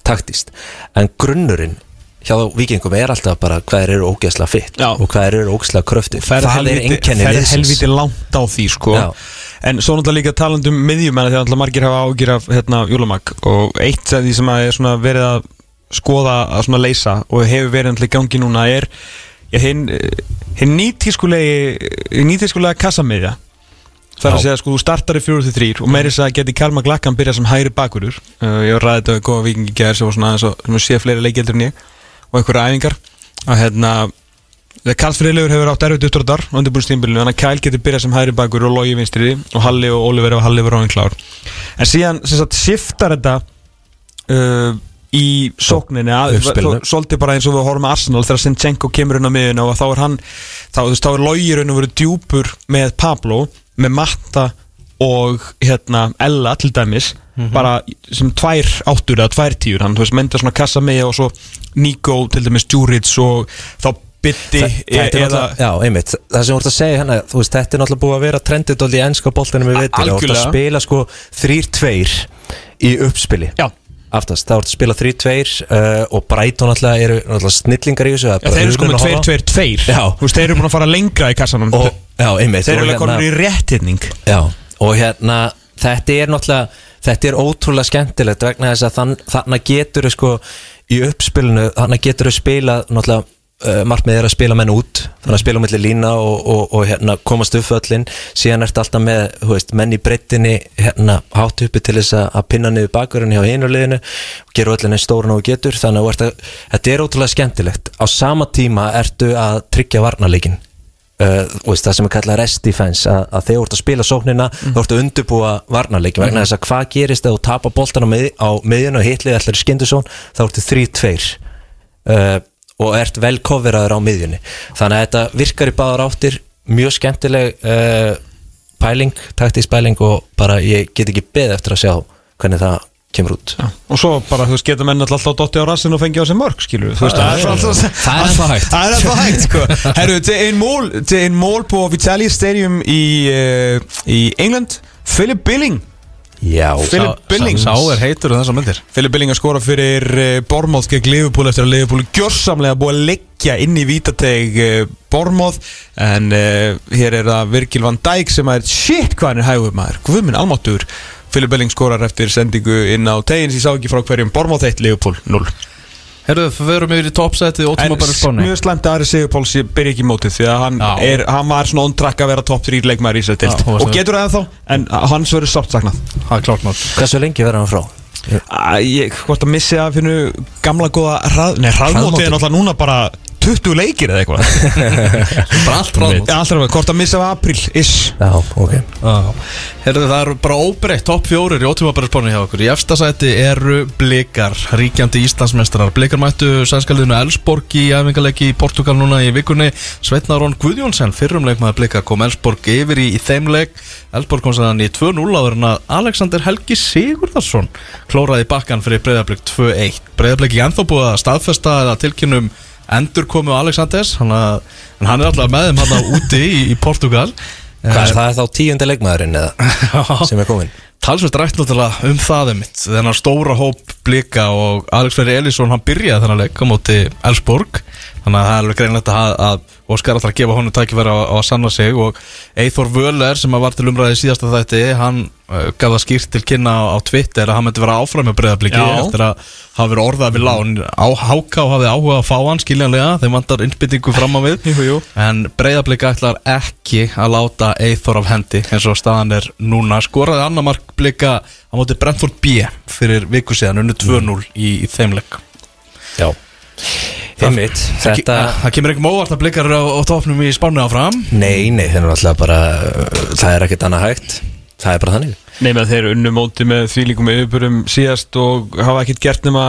taktist en grunnurinn hjá vikingum er alltaf bara hvað þeir eru ógeðslega fitt Já. og hvað þeir eru ógeðslega kröfti ferð það er einkenni ferð liðsins. helviti langt á því sko Já. en svo náttúrulega líka talandi um miðjumenn þegar náttúrulega margir hafa ágjur af hérna, Júlamag og eitt af því sem að er svona verið að skoða að svona leysa og hefur verið náttúrulega í gangi núna er hinn, hinn nýtískulegi nýtískulega kassamiðja Það er að segja sko, þú startar í 4-3 og meiri þess að geti Kalma Glakkan byrja sem hægri bakurur. Uh, ég var ræðið þetta við góða vikingi sem var svona aðeins og sem sé fleiri leikjeldur en ég og einhverja æfingar. Að hérna þegar Karl Friðlegur hefur átt erfitt uppdráttar á undirbúinstímbilinu, þannig að Kæl getur byrjað sem hægri bakur og logi vinstri og Halli og Oliver og Halli verið áinn klár. En síðan sem sagt shiftar þetta uh, í sókninni að, svolítið bara eins og við horfum með Arsenal þegar Sinchenko kemur inn á miðuna og þá er hann þá, þú veist, þá er logi raun og verið djúpur með Pablo, með Matta og hérna Ella til dæmis bara sem tvær áttur eða tvær tíur, hann þú veist, mynda svona kassa með og svo Nico til dæmis Djuric og þá bytti eða já, einmitt, það sem þú ert að segja hérna, þú veist, þetta er náttúrulega búið að vera trendið í ennska boltanum við veitir, þú ert að spila sko 3-2 í uppspili. Já. Aftast, það ert að spila 3-2 uh, og Brighton náttúrulega eru náttúrulega snillingar í þessu Já, þeir eru sko með að horfa á. 2-2-2 Já. Þú veist, þeir eru búin að fara lengra í kassanum. Og, já, einmitt. Þeir eru alveg konur í réttinning Já, og hérna þetta er náttúrulega, þetta er ótrúlega skemmtilegt vegna þess að þann, þannig getur sko í uppspilinu þannig getur þau spila náttúrulega uh, markmið er að spila menn út þannig að spila um milli lína og, og, og hérna, komast upp öllin, síðan ertu alltaf með veist, menn í breyttinni hérna, hátt uppi til þess að, pinna niður bakverðin hjá hinuleginu og gera öllin einn stóran og getur. Þannig að ert að, þetta er ótrúlega skemmtilegt. Á sama tíma ertu að tryggja varnarleikin uh, og veist, það sem er kallað rest defense að, að þegar þú ert að spila sóknina mm. þú ert að undirbúa varnarleikin vegna þess að hvað gerist ef þú tapar boltan á, mið, á miðjun og hitlið allir skindusón þá ertu 3-2 uh, og ert vel koferaður á miðjunni. Þannig að þetta virkar í báðar áttir mjög skemmtileg uh, pæling, taktísk pæling og bara ég get ekki beð eftir að sjá hvernig það kemur út. Já, og svo bara, þú veist, geta menn alltaf dotti á rassin og fengi á sig mörg, skilur það er alltaf er hægt. Það er ennþá hægt, sko. *laughs* Herru, det er en mål, det er en mål på Vitaly Stadium i, uh, i England. Philip Billing Já, Philip Billings. Sá er heitur um þessar myndir Philip Billing að skora fyrir uh, Bormóð gegn Liverpool eftir að Liverpool gjörsamlega búið að leggja inn í vítateg uh, Bormóð en uh, hér er það Virgil van Dijk sem er shit hvað hann er hægur maður. Guðminn almáttur Philip Billing skorar eftir sendingu inn á tegins ég sá ekki frá hverjum Bormóð 1 Liverpool 0 Herru, við verum yfir í toppsætið og En ótíma bara spáni. mjög slæmt að Ari Sigurpáls byrja ekki í mótið því að hann, er, hann var svona on track að vera topp 3 leikmæður í sér tilt Já, og getur það ennþá en hans verður sátt saknað. Það er klart nátt hversu lengi verður hann frá? Æ, ég, hvort að missi að finna gamla góða hrað, nei, Hraðmótið. er náttúrulega núna bara 20 leikir eða eitthvað. *laughs* Bara allt ráðmátt Ja, alltaf, hvort að missa af april is Já, ok. Herru, það eru bara óbreytt topp fjórir í ótíma bara spáni hjá okkur. Í efsta sæti eru Blikar, ríkjandi Íslandsmestrar Blikar mættu sænskaliðinu Elsborg í æfingalegi í Portugal núna í vikunni. Sveitnarón Guðjónsson, fyrrum leikmaður Blikar kom Elsborg yfir í, í þeim leik. Elsborg kom sæðan í 2-0 áður en að Alexander Helgi Sigurðarsson klóraði bakkan fyrir Breiðarblik 2-1 Breiðarblik í ennþá búið að staðfesta eða tilkynum endur komu Alexanders hann, að, hann er alltaf með þeim hann úti í, í Portugal. Hvað er það? Er þá tíundi leikmaðurinn eða? Sem er komin? Talsveit rætt náttúrulega um það einmitt þennan stóra hóp blika og Alex Ferri Elísson hann byrjaði þennan leik á móti Elsborg þannig að það er alveg greinlegt að, að Óskar alltaf að gefa honum tækifæri á, að sanna sig og Eithor Völler sem var til umræði í síðasta þætti hann uh, gaf það skýrt til kynna á, á Twitter að hann myndi vera áfram með breyðabliki eftir að hafa verið orðað við lán. Á Háká hafði áhuga að fá hann skiljanlega þeim vantar innbyttingu fram á við. *laughs* Jú, jú. en breyðabliki ætlar ekki að láta Eithor af hendi eins og staðan er núna. Skoraði annar mark blika á móti Brentford B fyrir viku síðan unnu 2-0 í, í þeimleik Já Einmitt, þetta Það kemur ekki móvart að blikar á, á topnum í spánu áfram. Nei, nei, það er náttúrulega bara uh, Það er ekkert annað hægt. Það er bara þannig. Nei, með þeir unnu móti með því líkum yfirbörum síðast og hafa ekkert gert nema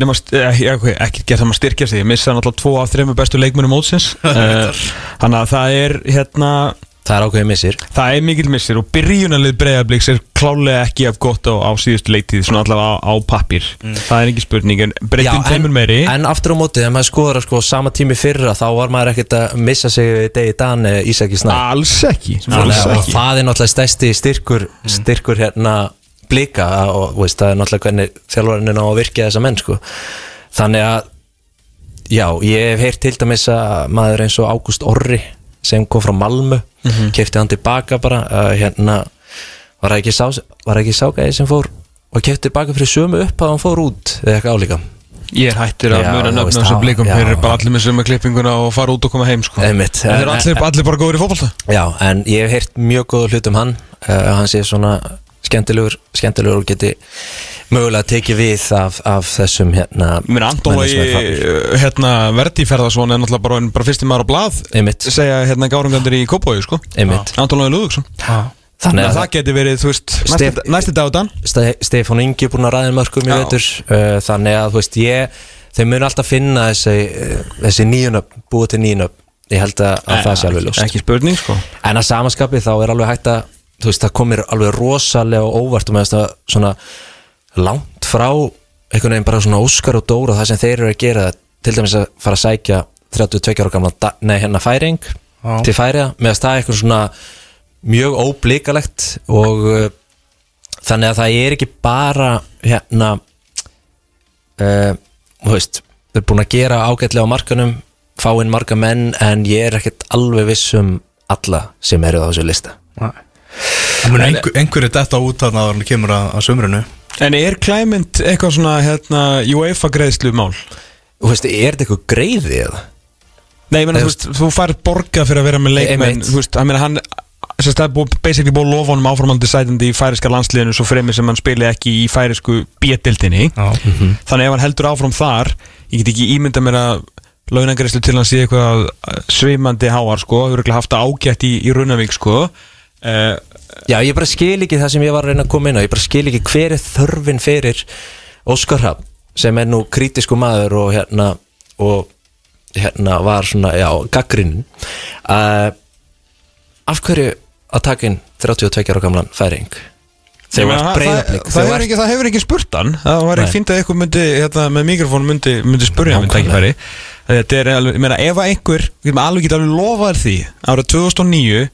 nema, eh, ekkert gert nema styrkja sig. Missa náttúrulega tvo af þreymur bestu leikmennum mótsins. *laughs* Eh, þannig að það er hérna Það er ákveðið missir. Það er mikil missir og byrjunarlið breyðabliks er klálega ekki af gott á, á síðustu leiktíð svona allavega á, á pappir það er ekki spurning en breytin en, teimur meiri. en aftur á móti, þegar maður skoður sko, sama tími fyrra, þá var maður ekkert að missa sig í degi Dan Ísaki Snæ alls ekki, alls að- ekki. það er náttúrulega stærsti styrkur styrkur hérna blika og veist, það er náttúrulega hvernig þjálfarinn á að virkja þessa menn sko. þannig að já, ég hef heyrt til dæmis að maður eins og Ágúst Orri sem kom frá Malmö mm kefti hann tilbaka bara uh, hérna var það ekki sá, ekki ságæði sem fór og kefti tilbaka fyrir sömu upp að hann fór út eða eitthvað álíka ég er hættur að muna nöfnum það- blikum þeir eru bara allir með sömu klippinguna og fara út og koma heim sko. Einmitt. þeir eru En- allir, allir bara góður í fótbolta Já, en ég hef heyrt mjög góða hlut um hann uh, hann sé svona skemmtilegur skemmtilegur og geti mögulega tekið við af, af þessum hérna Mér. Lógi hérna, Verdi Ferðarsson er náttúrulega bara, bara fyrsti maður á blað Einmitt. segja hérna gárungandir í Kópói sko. Einmitt. Anton Lógi Lúðuksson Þannig að að það geti verið, þú veist, næsti, Stef- næsti dag á dan Ste- Stefán Ingi er búin að ræða mörgum í veitur uh, þannig að þú veist ég þeir munu alltaf finna þessi, uh, þessi nýjunöp búið til nýjunöp ég held að, að það sé alveg ljóst Ekki spurning sko en að samanskapi þá er alveg hægt að þú veist það komir alveg rosalega óvart og með þetta svona langt frá einhvern veginn bara svona Óskar og Dóra það sem þeir eru að gera til dæmis að fara að sækja 32 ára gamla nei hérna færing Já. til færiða með að staða eitthvað svona mjög óblikalegt og uh, þannig að það er ekki bara hérna uh, þú veist þau er búin að gera ágætlega á markanum fá inn marga menn en ég er ekkert alveg viss um alla sem eru á þessu lista. Það einhver, einhverju detta út þarna að hann kemur að, að sömrunu En er Clement eitthvað svona hérna, UEFA greiðslu mál? Þú veist, er þetta eitthvað greiði eða? Nei, ég meina, þú veist, þú færð borgað fyrir að vera með leikmenn. Þú veist, hann meina, hann að það er búið, basically búið að lofa honum áframandi sætandi í færiska landsliðinu svo fremið sem hann spili ekki í færisku B-dildinni Já, Þannig ef hann heldur áfram þar Ég get ekki ímynda mér að launagreislu til hann sé eitthvað svimandi háar sko, þú eru haft það ágætt í, í Runavík sko uh, Já, ég bara skil ekki það sem ég var að reyna að koma inn á. Ég bara skil ekki hver er þörfin fyrir Óskar Hafn sem er nú krítisku maður og hérna og hérna var svona, já, gaggrinn uh, Af hverju að taka inn 32 ára gamlan færing? Þegar var það, það, það, ekki, það hefur ekki spurt hann. Það var ekki fínt að eitthvað myndi hérna, með mikrofón myndi, myndi spurja hann Nákvæmlega. Þetta er alveg, ég meina ef að einhver alveg geta alveg lofað því. Árið 2009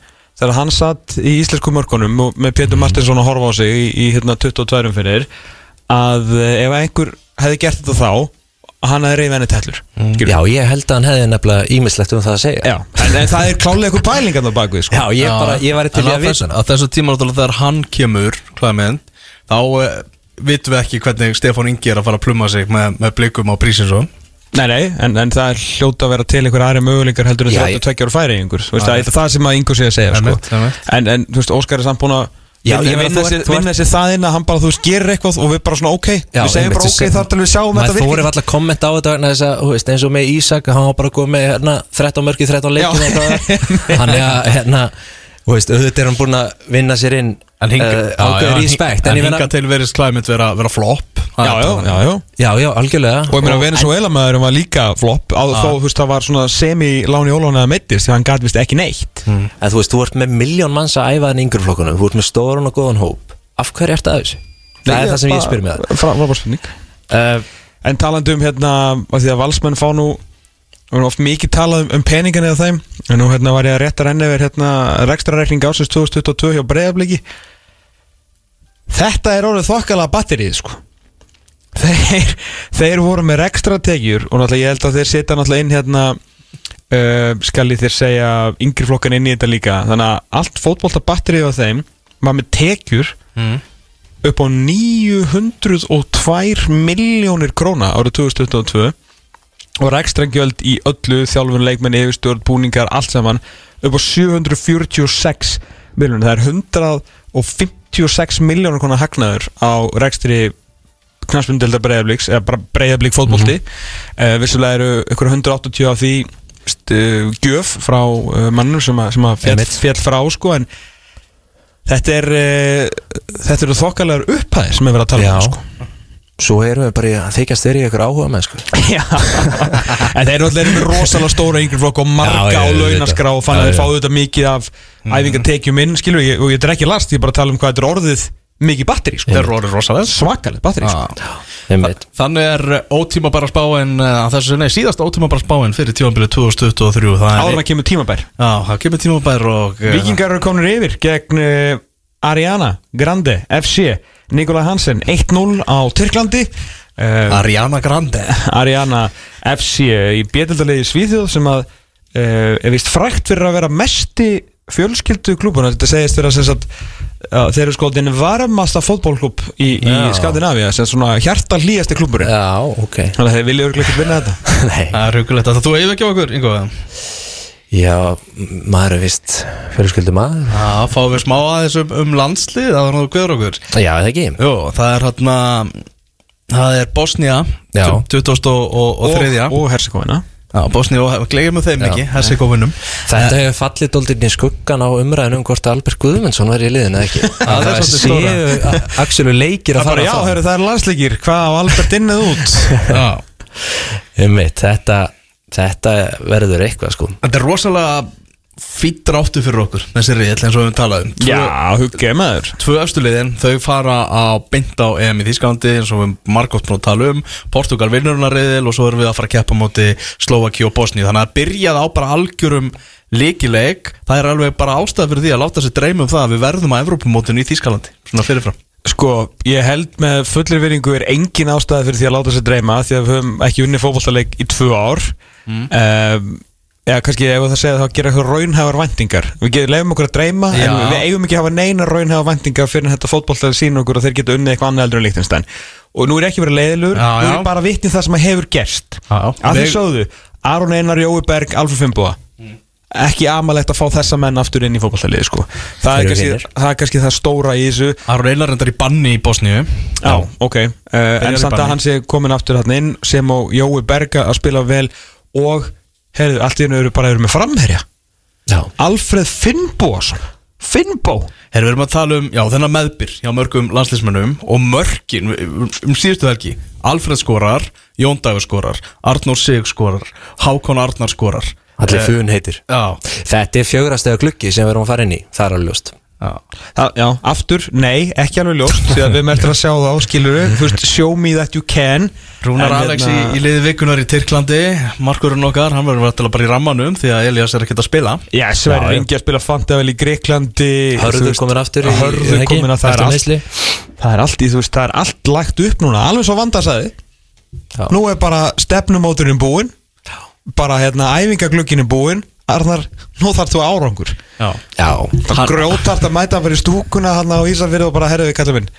þegar hann satt í íslensku mörkunum og með Pétur Martinsson að horfa á sig í, í hérna, 22 fyrir að eh, ef að einhver hefði gert þetta þá hann hefði reyðið henni tellur. Mm. Já, ég held að hann hefði nefnilega ímislegt um það að segja. Já, en, en það er klálega eitthvað pælingan á bakvið sko. Já, ég, bara, ég var til í á að þessu, vita á þessu tíma náttúrulega þegar hann kemur Clement, þá uh, vitum við ekki hvernig Stefán Ingi er að fara að pluma sig með, með blikum á Prísinsson Nei, nei, en, en það er hljóta að vera til einhver aðri möguleikar heldur en Já, ég- 32 ára færi einhver Þú veist, það er það sem að Ingo sé að segja sko. En, en þú veist, Óskar er samt búin að Já, vinna- þú þú sér það inn að hann bara, þú veist, gerir eitthvað og við bara svona, ok, Já, við segjum bara ok, þar til við sjáum þetta þóri virkir alltaf að kommenta á þetta vegna þess að, þú veist, eins og með Ísak hann var bara komið með hérna, 13 mörki, 13 leikin hann er að, hérna, þú veist, auðvitað er hann búin að vinna sér inn En hinga, uh, respekt en en ég hinga til verið Clement vera, vera flop. Já, já, já, já. Já, já, algjörlega. Og ég meina, Venezuela maðurum var líka Já. Þó, þú veist, það var svona semi-láni ólána að meittist Því hann gæti vist ekki neitt. En þú veist, þú ert með miljón manns að æfa þenni yngri flokkunum, þú ert með stóran og góðan hóp. Af hverju ert að þessu? það er það sem ég spyr með það uh, En talandi um hérna, því að valsmenn fá nú Það var oft mikið talað um, um peningin eða þeim. En nú hérna var ég að rétta renni yfir hérna Rekstrareikning ásins 2022 hjá Breiðabliki Þetta er orðið þokkala batterið sko. Þeir, þeir voru með rekstratekjur Og náttúrulega ég held að þeir setja náttúrulega inn hérna uh, Skal ég þér segja Yngri flokkan inn í þetta líka. Þannig að allt fótbolta batterið á þeim var með tekjur Mm. upp á 902 miljónir króna árið 2022 og rekstra gjöld í öllu þjálfun leikmenn, yfirstjórn, búningar, allt saman upp á 746 miljónir, það er 156 miljónir konar hagnaður á rekstri knastbundildar breyðablíks eða bara breyðablík fótbolti. Mm vissulega eru ykkur 180 af því uh, gjöf frá uh, mannum sem, að- sem að fjall, fjall frá sko en þetta er uh, þetta eru þokkalegar upphæðir sem er verið að tala um sko Svo erum við bara að þykjast þeirri ykkur áhuga með sko. *laughs* Já, en þeir eru alltaf með rosalega stóra yngri flokk og marga á launaskrá og fann Já, að þeir fáðu þetta mikið af æfingatekjum inn, skilur ég, og ég er ekki last, ég er bara að tala um hvað þetta er orðið mikið batteri, sko. Þeir eru orðið rosalega Svakalegt batteri, sko. Þannig er ótíma bara spáin uh, þessu, nei, síðast ótíma bara spáin fyrir tímabilið 2023 Það er- Áður en að kemur tímabær. Já, það kemur tíma bær og uh, Vikingar eru komin yfir gegn uh, Ariana Grande, FC, Nikola Hansen, 1-0 á Tyrklandi. Uh, Ariana Grande. *laughs* Ariana FC í bétildalegi Svíþjóð sem að uh, er vist frækt fyrir að vera mesti fjölskyldu klúbuna þetta segist vera sem sagt uh, þeir eru skoðin varmasta fótbólklúb í, í Já. Skandinavia sem svona hjarta hlýjasti klúburinn Já, ok. Þannig að þeir vilja ekki vinna þetta. *laughs* Nei. Það er hugulegt. Að þú hefur ekki okkur, Ingo Já, maður er vist fjölskyldu maður Já, fáum við smá aðeins um, um landslið Það var náttúrulega guður okkur. Já, það ekki? Jú, það er hérna Það er Bosnia Já. 20 og, og, Herzegovina Já, Bosnia og glegjum við þeim Já. ekki Hessikófinum Þetta hefur fallið doldinn í skuggan á umræðinu um hvort Albert Guðmundsson verið í liðinu eða ekki. *laughs* Það er svolítið stóra. séu Axelu leikir það að er fara já, fram. heru, það er landsleikir. Hvað á Albert innið út? *laughs* Já. Einmitt, þetta, þetta verður eitthvað sko. Þetta er rosalega fýtt ráttu fyrir okkur Þessi reyðl eins og við höfum talað um Tvö- já, huggið maður. Tvö östuliðin, þau fara á beint á EM í Þísklandi eins og við margótt búin að tala um Portugal vinnurunarriðil og svo erum við að fara að keppa móti Slovaki og Bosni þannig að byrjað á bara algjörum líkileik það er alveg bara ástæða fyrir því að láta sér dreyma um það að við verðum á Evrópumótinu í Þísklandi svona fyrirfram. Sko, ég held með fullir vinningu er engin ástæði fyrir því að láta sér dreyma því að við höfum ekki unni fótballtaleik í tvö ár mm. eða kannski ef það segja þá gera eitthvað raunhæfar væntingar við lefum okkur að dreyma Já. en við eigum ekki að hafa neina raunhæfar væntingar fyrir þetta fótballtaleik sína okkur og þeir geta unnið eitthvað annað eldur en Líktinstein og nú er ekki verið leiðilur, Já, nú já. er bara vitnið það sem að hefur gerst Já. að því sögðu, Aron Einar, Jói Berg, Alfred Fimboa ekki amalegt að fá þessa menn aftur inn í fótballtaliði sko. það, það er kannski það stóra í þessu Aron Einar reyndar í banni í Bosníu Já, ok uh, En samt að hann sé komin aftur hann inn sem og Jói Berga að spila vel og, heyrðu, allt í hennu eru bara eru með framherja. Já, Alfred Finnbóasson Finnbó Herra, við erum að tala um, já, þennan meðbyr hjá mörgum landslýsmönnum og mörkin um, um síðustu helgi. Alfred skorar, Jón Dagur skorar Arnór Sig skorar, Hákon Arnar skorar. Allir Eh, fun heitir. Já, Þetta er fjögrastega gluggi sem við erum að fara inn í. Það er alveg ljóst já Það, Já, aftur, nei, ekki alveg ljóst því að við meldur að sjá það á skiluru Fyrst, show me that you can Rúnar En Alex hérna- í, í liði vikunar í Tyrklandi Markurinn okkar, hann verður að bara í rammanum Því að Elias er ekkert að spila Já, Sverri. Ingi að spila Fantavel í Greiklandi Hörður komin aftur í- Hörður ekki? komin að það er meiðsli. Það er allt í, þú veist, það er allt lagt upp núna Alveg svo vandasæði Já. Nú er bara stefnumóturinn búinn Bara hérna æfingaglögginn búinn Arnar, nú þarf þú árangur. Já, Já, Það er grjótart að mæta fyrir stúkuna hann á Ísafirði og bara herðu við kallum minn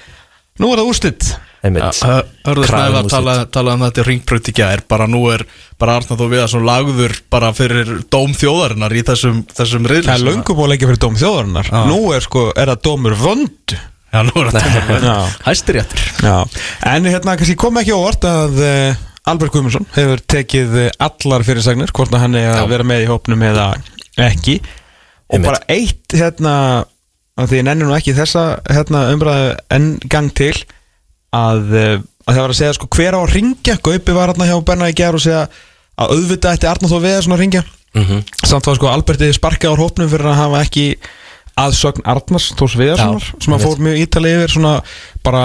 Nú er það úrslitt Hörður Krafinn Snævar úrslit. tala, tala um þetta í ringbrönd í gær. Bara nú er bara Arnar þó við að svo lagður Bara fyrir dóm þjóðarinnar í þessum, þessum riðli Það er löngum og leikja fyrir dóm þjóðarinnar. Já. Nú er sko, er það dómur vond Já, nú er þetta Já. Hæstir réttur Já. En hérna kannski kom ekki óvart að uh, Albert Guðmundsson hefur tekið allar fyrirsagnir Hvort hann er að vera með í hópnum eða ekki. Og Einmitt. bara eitt hérna Því ég nenni nú ekki þessa hérna, umræðu enn gang til að, uh, að það var að segja sko hver á að ringja Gaupi var hérna hjá Benna í gær og segja að auðvitað ætti Arnar þó veða svona að ringja Mhm. samt var sko Alberti sparkað á hópnum fyrir að hafa ekki aðsögn Arnars Þórs Viðarssonar sem að fór mjög ítalið yfir svona bara,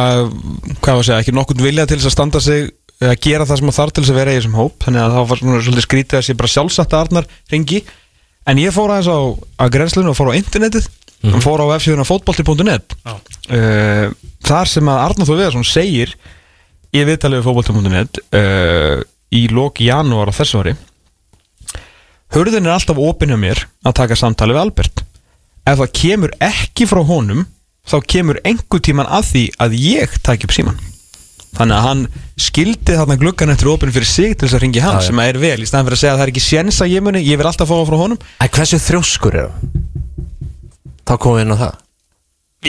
hvað var að segja, ekki nokkund vilja til þess að standa sig að gera það sem að þarf til þess að vera í þessum hóp. Þannig að það var svolítið skrítið að sé bara sjálfsagt að Arnar ringi en ég fór aðeins á að grenslinu og fór á internetið. Og fór á f-síðuna fótbolti.net Já. uh, þar sem að Arnar Þór Viðarsson segir í viðtalið við fótbolti.net uh, í lók janúar á þessu ári Hurðin er alltaf opinn hjá mér að taka samtali við Albert. Ef það kemur ekki frá honum þá kemur einhver tíman að því að ég tæki upp síman þannig að hann skildi þarna gluggan eftir opinn fyrir sig til þess að ringi hann Já, já. sem er vel, í staðan fyrir að segja að það er ekki séns að ég muni ég vil alltaf fá það frá honum Æ, hversu þrjóskur er það? Þá komum við inn á það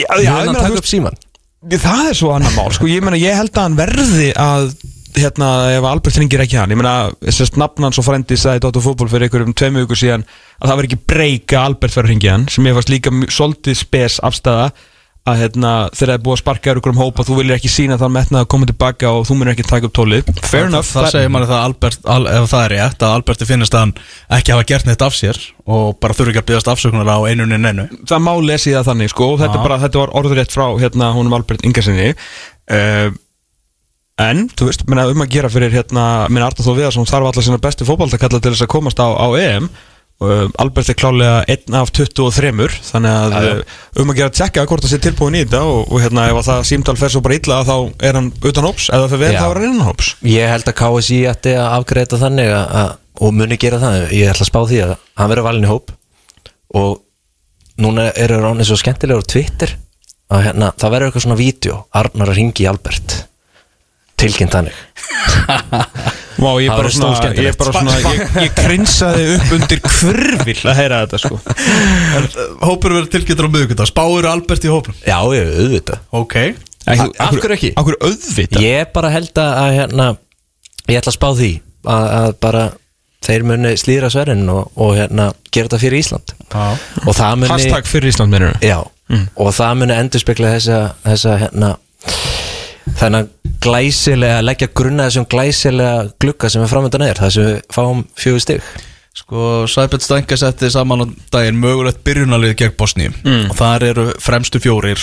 já, Ég já, ég hann meina, taka þú upp síman veist, það er svo annar mál sko, ég, meina, ég held að hann verði að hérna, ef Albert ringir ekki hann ég meina, þessast nafn hans og frendi sagði Dóttu fútból fyrir einhverjum tveimu vikur síðan að það var ekki breyka Albert fyrir að ringja hann sem ég fannst líka mjög- svolítið spes afstæða að hérna, þegar það er búið að sparka ykkur um hóp og þú viljir ekki sína þann metna að koma tilbaka og þú munir ekki taka upp tólið. Fair enough, Það segir manni það Albert, al, ef það er rétt að Alberti finnist að hann ekki hafa gert neitt af sér og bara þurfi ekki að byggast afsökunar á einunni nennu það má lesi það þannig sko, og þetta, bara, þetta var orðurétt frá hérna honum Albert Ingersinni uh, en, þú veist, menna, um að gera fyrir hérna, minn Arnar Þó Viðarsson þarf allar sína besti fótballtakalla til þess að komast á, á EM Albert er klálega einn af 23 þannig að já. uh, um að gera að tjekka hvort það sé tilbúin í þetta og, og hérna, ef að það símtal fer svo bara illa þá er hann utan hóps, fer vel Já. þá er hann innan hóps Ég held að KSI ætti að afgreita þannig að, að, og muni gera það Ég ætla að spá því að hann verður valin í hóp og núna eru ráni svo skemmtilegur á Twitter að hérna, það verður eitthvað svona vídeo Arnar að ringi Albert tilkynnt þannig. Vá, ég bara svona, ég bara svona, ég, ég krinsaði upp undir hverfil að heyra þetta sko. Hópur verður tilkynntur á miðugundag Spáur Albert í hópum Já, ég auðvitað. Ok. Af hverju ekki? Akkur auðvita Ég bara held að, að hérna, ég ætla að spá því að, að bara þeir muni slíðra sverðin og, og hérna, gera þetta fyrir Ísland. Já. og það muni Hashtag fyrir Ísland minnur Já, og það muni endurspegla þessa, þessa hérna þennan glæsilega leggja grunna þessum glæsilega glugga sem er framöndan er það sem við fáum fjögur stig. Sko, Sæbjörn Stænka setti saman á daginn mögulegt byrjunalið gegn Bosníu. Og þar eru fremstu fjórir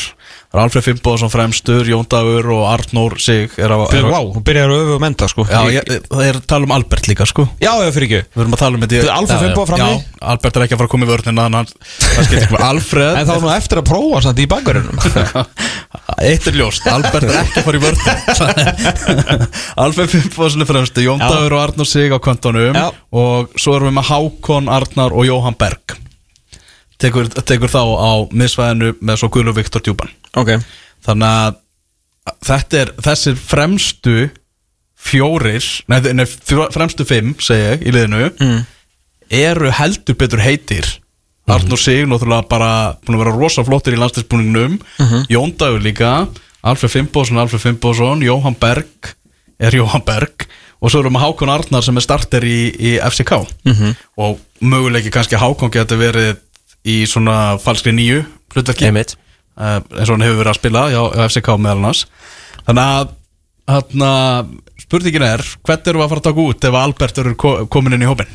Alfred Fimboðsson fremstur, Jón Dagur og Arnór Sig er á, á, Vá, hún byrjar að öfu og menta sko. Já, ég, það er að tala um Albert líka, sko. Já, já, fyrir ekki. Við erum að tala um þetta Alfred Finnboga frammi? Já, Albert er ekki að fara að koma í vörnina hann, Það skilur ekki *laughs* Alfred En þá er nú eftir að prófa samt í bakverðunum *laughs* Eitt er ljóst, Albert er ekki að fara í vörnina. *laughs* Alfred Fimboðsson er fremstu Jón Já. Dagur og Arnór Sig á kontónum Já. Og svo erum við með Hákon, Arnar og Jóhann Berg. Tekur, tekur þá á miðsvæðinu með svo Guðlu Viktor Djúban Ok. Þannig að þetta er þessir fremstu fjórir, nei, nei fremstu fimm, segi ég, í liðinu Mm. eru heldur betur heitir. Arnur Sig, náttúrulega bara búin að vera rosa flottir í landstilsbúningnum Jón Dagur líka, Alfred Fimboðsson Alfred Fimboðsson, Jóhann Berg er Jóhann Berg. Og svo erum við Hákon Arnar sem er starter í, í FCK og möguleiki kannski Hákon getur verið í svona falskri nýju hlutverki eins og hann hefur verið að spila á FCK meðal annars. Þannig að hérna, spurningin er hvernig erum við að fara að taka út ef Albert eru ko komin inn í hópin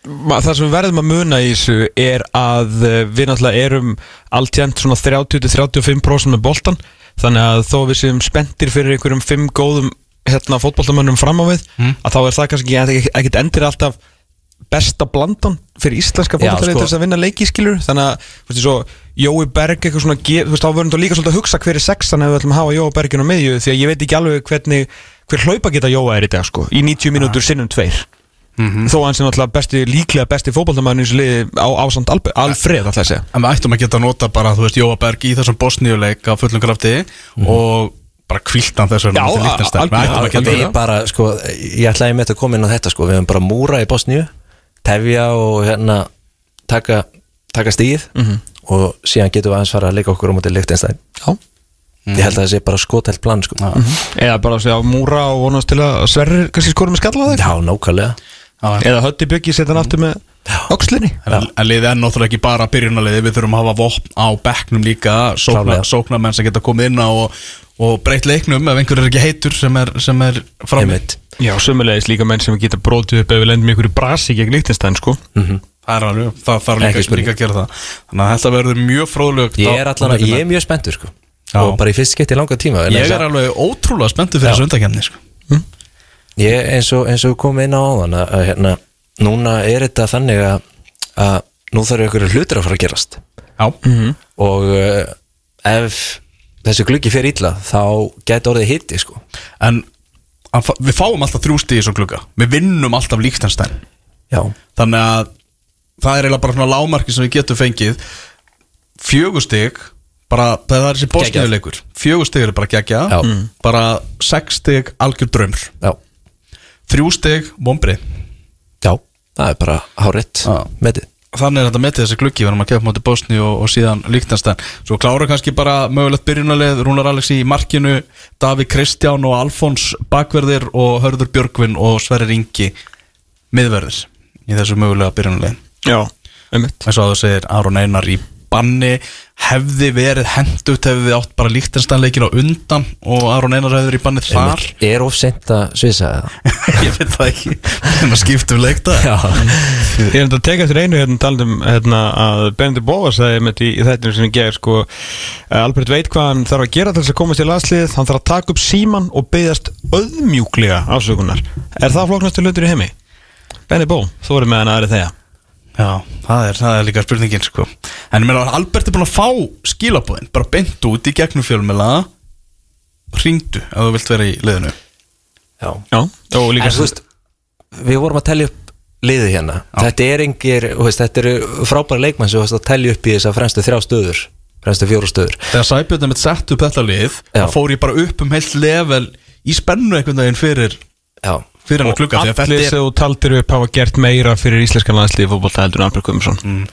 Það sem við verðum að muna í þessu er að eh, við náttúrulega erum alltjent svona 30-35% með boltan þannig að þó við séum spenntir fyrir einhverjum fimm góðum hérna, fótboltamönnum fram á við að þá er það kannski ekki- ekkit endir alltaf besta blandan fyrir íslenska fótboltalið sko. til þess að vinna leikiskilur þannig að þú veist, svo, Jói Berg eitthvað svona þú veist, þá verðum við líka svolítið að hugsa hver er sexan ef við ætlum að hafa Jói Bergin á miðju því að ég veit ekki alveg hvernig hver hlaupa geta Jóa er í dag sko í 90 mínútur sinnum tveir. Þó að hann sé náttúrulega besti, líklega besti þessu liði á ásamt Albe, Alfred alltaf að segja. En við ættum að geta að nota bara, þú veist, Jóa Berg í þessum Bosníuleik á fullum krafti og bara kviltan þess vegna Já, Liechtenstein. við ættum að geta Við algjörlega. bara, sko, ég ætlaði með þetta að koma inn á þetta sko, við höfum bara múra í Bosníu tefja og hérna taka, taka stíð og síðan getum við aðeins fara að leika okkur á móti Lichtenstein Já. Ég held að það sé bara skotelt plan sko. Já, eða bara að segja múra og vonast til að Sverrir kannski skora með skalla það nákvæmlega. Já, eða Hötti Bjöggi setja hann aftur með öxlinni? En, en liðið er náttúrulega ekki bara byrjunarliði Við þurfum að hafa vopn á bekknum líka. Sókna, Klárlega. Sóknarmenn sem geta komið inn á og, og breytt leiknum Ef einhver er ekki heitur sem er, sem er frammi. Einmitt. Já, sömulegis líka menn sem geta brotið upp ef við lendum í einhverju brasi gegn Líktinstæn sko. Það er alveg, það þarf líka, líka að gera það. Þannig að þetta verður mjög fróðlögt Ég er allan að, ég er mjög spenntur sko. Og bara í fyrst í langa tíma Ég er alveg ótrúlega spenntur fyrir þessu undakefni sko. Ég, eins og, eins og við komum inn á áðan að, að hérna, núna er þetta þannig að, að nú þarf ykkur hlutir að fara að gerast. Já, og uh, ef þessi gluggi fyrir illa þá gæti orðið hitti sko. En við fáum alltaf þrjústi í þessu glugga. Við vinnum alltaf líkstanstæn Já, Þannig að það er eiginlega bara svona lámarki sem við getum fengið. Fjögustig bara, það er þessi bósniðuleikur fjögur stig eru bara gegja. Mm. bara sex stig algjör draumur. Já, þrjú stig vombrið já, það er bara hárétt Já. metið þannig er þetta metið þessi gluggi við erum að kefa móti Bosni og, og síðan Líktanstæn svo klára kannski bara mögulegt byrjunarlið Rúnar Alex í markinu Davík Kristján og Alfons bakverðir og Hörður Björgvin og Sverrir Ingi miðverðir í þessu mögulega byrjunarlið Já, einmitt. Eins og að það segir Aron Einar í banni hefði verið hendugt hefði við átt bara Líktanstænleikin á undan og Aron Einar hefði verið í banni þar. Er of sent að svisa eða? *laughs* ég veit það ekki. En að skiptum leikta Já, Ég er enda að teka eftir einu hérna talandum hérna, að Benedikt Bóas sagði með í, í þættinu sem ég ger sko Albert veit hvað hann þarf að gera til þess að komast í landslið hann þarf að taka upp síman og byggðast öðmjúklega afsökunar. Er það flóknastu hlutur í heimi? Benedikt Bó, þú verður með hann aðri þegar Já, það er, það er líka spurningin sko. En ég meina, Albert er búin að fá skilabóðin bara beint út í gegnum fjölmela Ringdu ef þú vilt vera í liðinu. Já. Já, og líka En þú veist, við vorum að tellja upp liðið hérna. Þetta er engir, veist, þetta eru frábæra leikmenn sem þú veist að tellja upp í þess að fremstu þrjá stöður Fremstu fjóru stöður. Þegar Sæbjörn mitt sett upp þetta lið Já. þá fór ég bara upp um heilt level í spennu einhvern veginn fyrir Já, fyrir hann að klukka því að Allir þetta sem þú taldir upp hafa gert meira fyrir íslenskan landslið í fótbolta heldur en Albert Guðmundsson.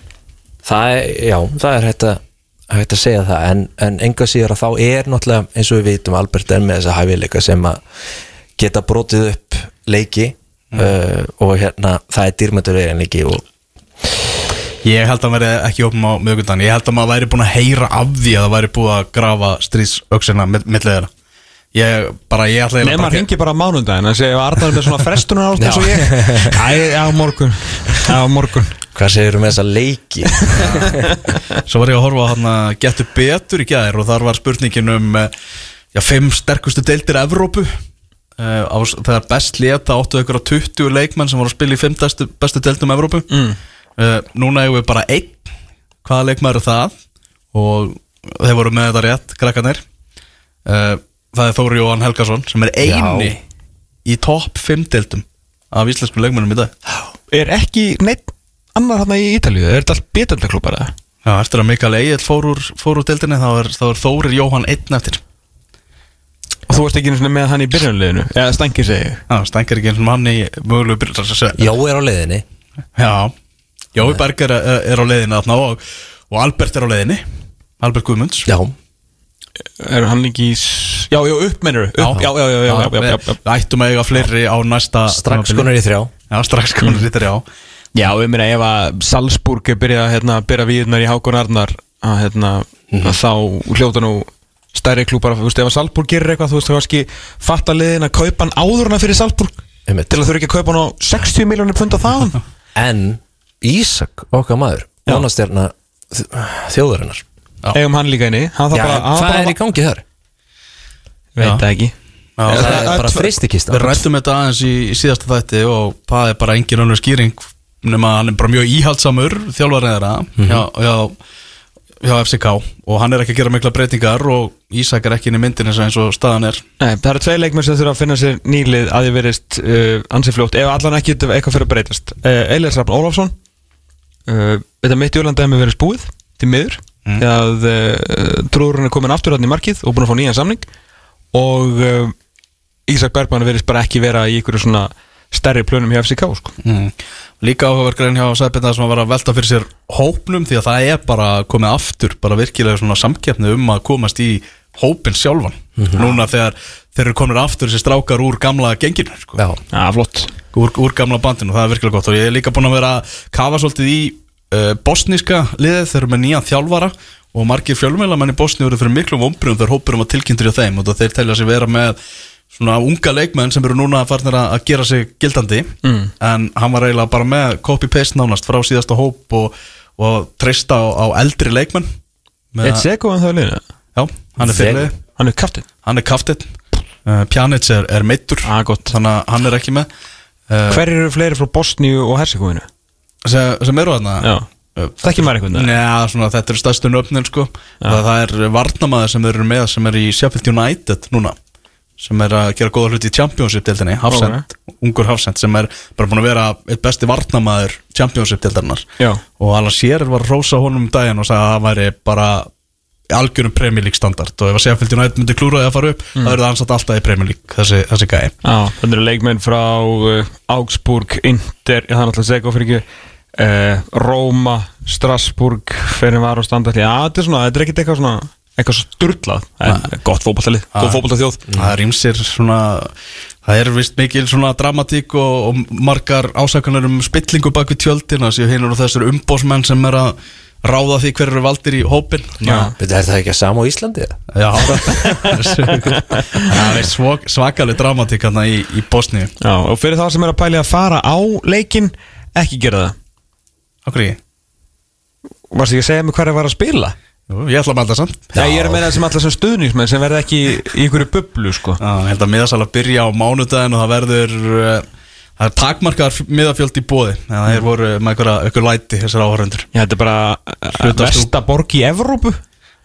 Það er, já, það er hægt að hægt að segja það, en, en enga síður að þá er náttúrulega, eins og við vitum Albert er með þessa hæfileika sem að geta brotið upp leiki uh, og hérna, það er dýrmættur veginn leiki og Ég held að hann veri ekki opnum á miðugundan Ég held að maður væri búin að heyra af því að það væri búið að grafa stríðsöksina mittlega Ég bara, ég ætla Nei, maður bara- ringi bara á mánundaginn að segja að Arnar er með svona frestunar ást eins og ég. *laughs* Æ, á morgun. Á morgun. Hvað segir með þessa leiki? *laughs* Svo var ég að horfa á hann að getur betur í gær og þar var spurningin um eh, já, fimm sterkustu deildir Evrópu. Uh, á, þegar best leta áttu ykkur á 20 leikmenn sem voru að spila í fimm bestu, bestu deildum Evrópu. Mm. Núna eigum við bara einn. Hvaða leikmæður er það? Og þeir voru með þetta rétt, krakkarnir. Uh, Það er Þóri Jóhann Helgason sem er eini í topp 5 deildum af íslensku leikmennum í dag. Er ekki neitt annar hann í Ítalíu? Er þetta allt betaldaklúpar eða? Já, eftir að Mikael Egil fór úr, fór úr deildinni þá er, þá er Þórir Jóhann einn eftir. Og þú varst ekki einu sinni með hann í byrjunliðinu Eða stangir segi ég. Já, stængar ekki eins og manni mögulegu byrjar að segja. Já, er á leiðinni. Já, Jói Berger er, er á leiðinni þarna og, og Albert er á leiðinni. Albert Guðmunds. Já, Er hann ekki í Já, já, upp mennur upp, Já, já, já, já, já, já, já, ættum að eiga fleiri á næsta strax konar í þrjá. Já, strax konur í þrjá. Já, ég meina ef að Salzburg er byrjað að hérna, byrja viðnar í Hákon Arnar að, hérna, að þá hljóta nú stærri klúpar þú veist, ef að Salzburg gerir eitthvað, þú veist, þá kannski fatta liðin að kaupa hann áður hana fyrir Salzburg Einmitt. til að þurfa ekki að kaupa hann á 60 miljónir pund á þaðan. En Ísak, okkar maður Já. Vonastjarna Já. eigum hann líka inni? Hann Já, bara, hann hvað bara, er í gangi þar? veit það ekki. Já, Það það- er það- bara fristikista Við rættum þetta aðeins í, í síðasta þætti og það er bara engin önnur skýring nema að hann er bara mjög íhaldsamur þjálfarið þeirra hjá, hjá, hjá FCK og hann er ekki að gera mikla breytingar og Ísak er ekki inn í myndin eins og, eins og staðan er. Nei, það eru tvei leikmenn sem þurfa að finna sér nýlið að þið verist uh, ansið fljótt. Ef allan ekki eitthvað fyrir að breytast. Uh, Elias Rafn Ólafsson. Uh, þetta mitt í Jólanda hefur verið spúið til miður mm. að uh, trúðurinn er komin aftur hann í markið og búin að fá nýjan samning og uh, Ísak Bergman verist bara ekki vera í ykkur svona stærri plönum hjá FCK sko. mm. Líka áhugaverkræðin hjá Sæpinda sem vera að velta fyrir sér hópnum því að það er bara komið aftur bara virkilega svona samkeppni um að komast í hópin sjálfan núna þegar þeir eru komin aftur þessi strákar úr gamla genginu sko. Já, Já, flott úr, úr gamla bandinu það er virkilega gott og ég er líka búin að vera að kafa svolítið í uh, bosníska liðið þeir eru með nýjan þjálfara og margir fjölmjölamenn í Bosni eru fyrir miklum ombrunum þegar hópurum að tilkynntur hjá þeim og þeir telja sig vera með svona unga leikmenn sem eru núna að að gera sig gildandi. Mm. en hann var eiginlega bara með copy-paste nánast frá síðasta hóp og, og treysta á, á eldri leikmenn Eitt seko en það er liðinu? Já, hann er fyrirlið, Hann er kaftin hann er kaftinn uh, Pjanic er, er meittur Ah, þannig að hann er ekki með. Uh, Hver eru fleiri frá Bosníu og Herzegovinu? Sem, sem eru þarna. Já, Uh, þekki maður einhvern veginn? Njá, svona, þetta eru stærstu nöfnin sko. það, það er varnamaður sem eru með sem er í Sheffield United núna sem er að gera góða hluti í Championship-deildinni Hafsend, ungur Hafsend sem er bara búin að vera eitt besti varnamaður Championship-deildarinnar Já. og Alan Shearer var að rósa honum um daginn og sagði að það væri bara algjörum Premier League standard. Og ef að Sheffield United myndi klúraði að fara upp er það ansett alltaf í Premier League þessi, þessi gæi. Þetta eru leikmenn frá uh, Augsburg, Inter, það er náttúrulega Sego uh, Róma, Strasburg fyrir var og standa Já, þetta er svona, þetta er ekkert eitthvað svona eitthvað sturlað, en gott fótballtalið góð fótballtaþjóð það er ímsir svona það er vist mikil svona dramatík og, og margar ásakanar um spillingu bak við tjöldina séu hinn og þessar umbósmenn sem er að ráða því hver eru valdir í hópin Já. Þetta er það ekki að sama á Íslandi? Já, það er svak, svakaleg dramatík í, í Bosníu. Já, og fyrir það sem er að pæli að fara á leikin ekki gera það Okkur ekki Varst ekki að segja mig hvað er að spila? Jú, Ég ætla að melda samt. Nei, ég er að meina sem allar sem stuðningsmenn sem verða ekki í einhverju bublu, sko. Já, ég held að miðasal að byrja á mánudaginn og það verður uh, það er takmarkar miðafjöld í bóði það er voru með einhver læti þessar áhörundur Já, þetta er bara þú- versta borg í Evrópu.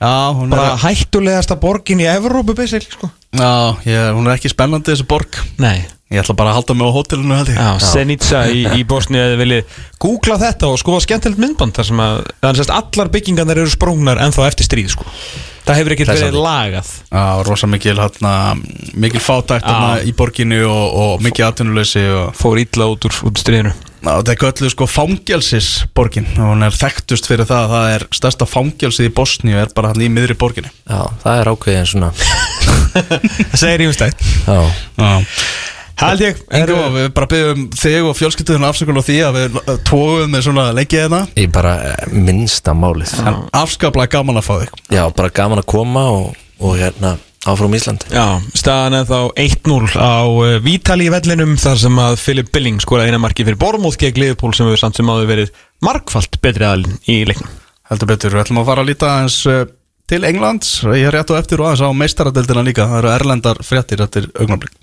Já, hún Bara er, hættulegasta borgin í Evrópu, basically, sko. Já ég, hún er ekki spennandi þessi borg. Nei Ég ætla bara að halda mig á hótelinu held ég. Já, Senica í, í Bosni eða viljið googla þetta og skoða skemmtilegt myndband þar sem að þannig að allar byggingarnar eru sprungnar ennþá eftir stríð sko. það hefur ekkert verið lagað. Já, rosa mikil, hérna, mikil fátækt hérna, í borginu og, og mikið atvinnuleysi og fór illa út úr, út úr stríðinu. Ná, þetta er gölluð sko fangelsisborgin. Og hún er þekktust fyrir það að það er stærsta fangelsið í Bosníu er bara hann í miðri borginni. Já, það er ákveðin svona. *laughs* Það segir ímestætt Já, Já held ég. Ingo, við bara byggjum þig og fjölskylduðinu afsökun á því að við uh, tógum með svona leikið hérna. Ég bara eh, minnsta málið. En afskaplega gaman að fá þig. Já, bara gaman að koma og, og hérna áfram Ísland Já, staðan er þá 1-0 á uh, Vítali í vellinum þar sem að Philip Billing skoraði eina marki fyrir Bormóð gegn Liverpool sem hefur samt sem áður verið markfalt betri aðalinn í leiknum. Heldur betur, við ætlum að fara að líta aðeins uh, til Englands. Ég er rétt og eftir og aðeins á meistaradeldina líka. Það eru erlendar fréttir eftir augnablik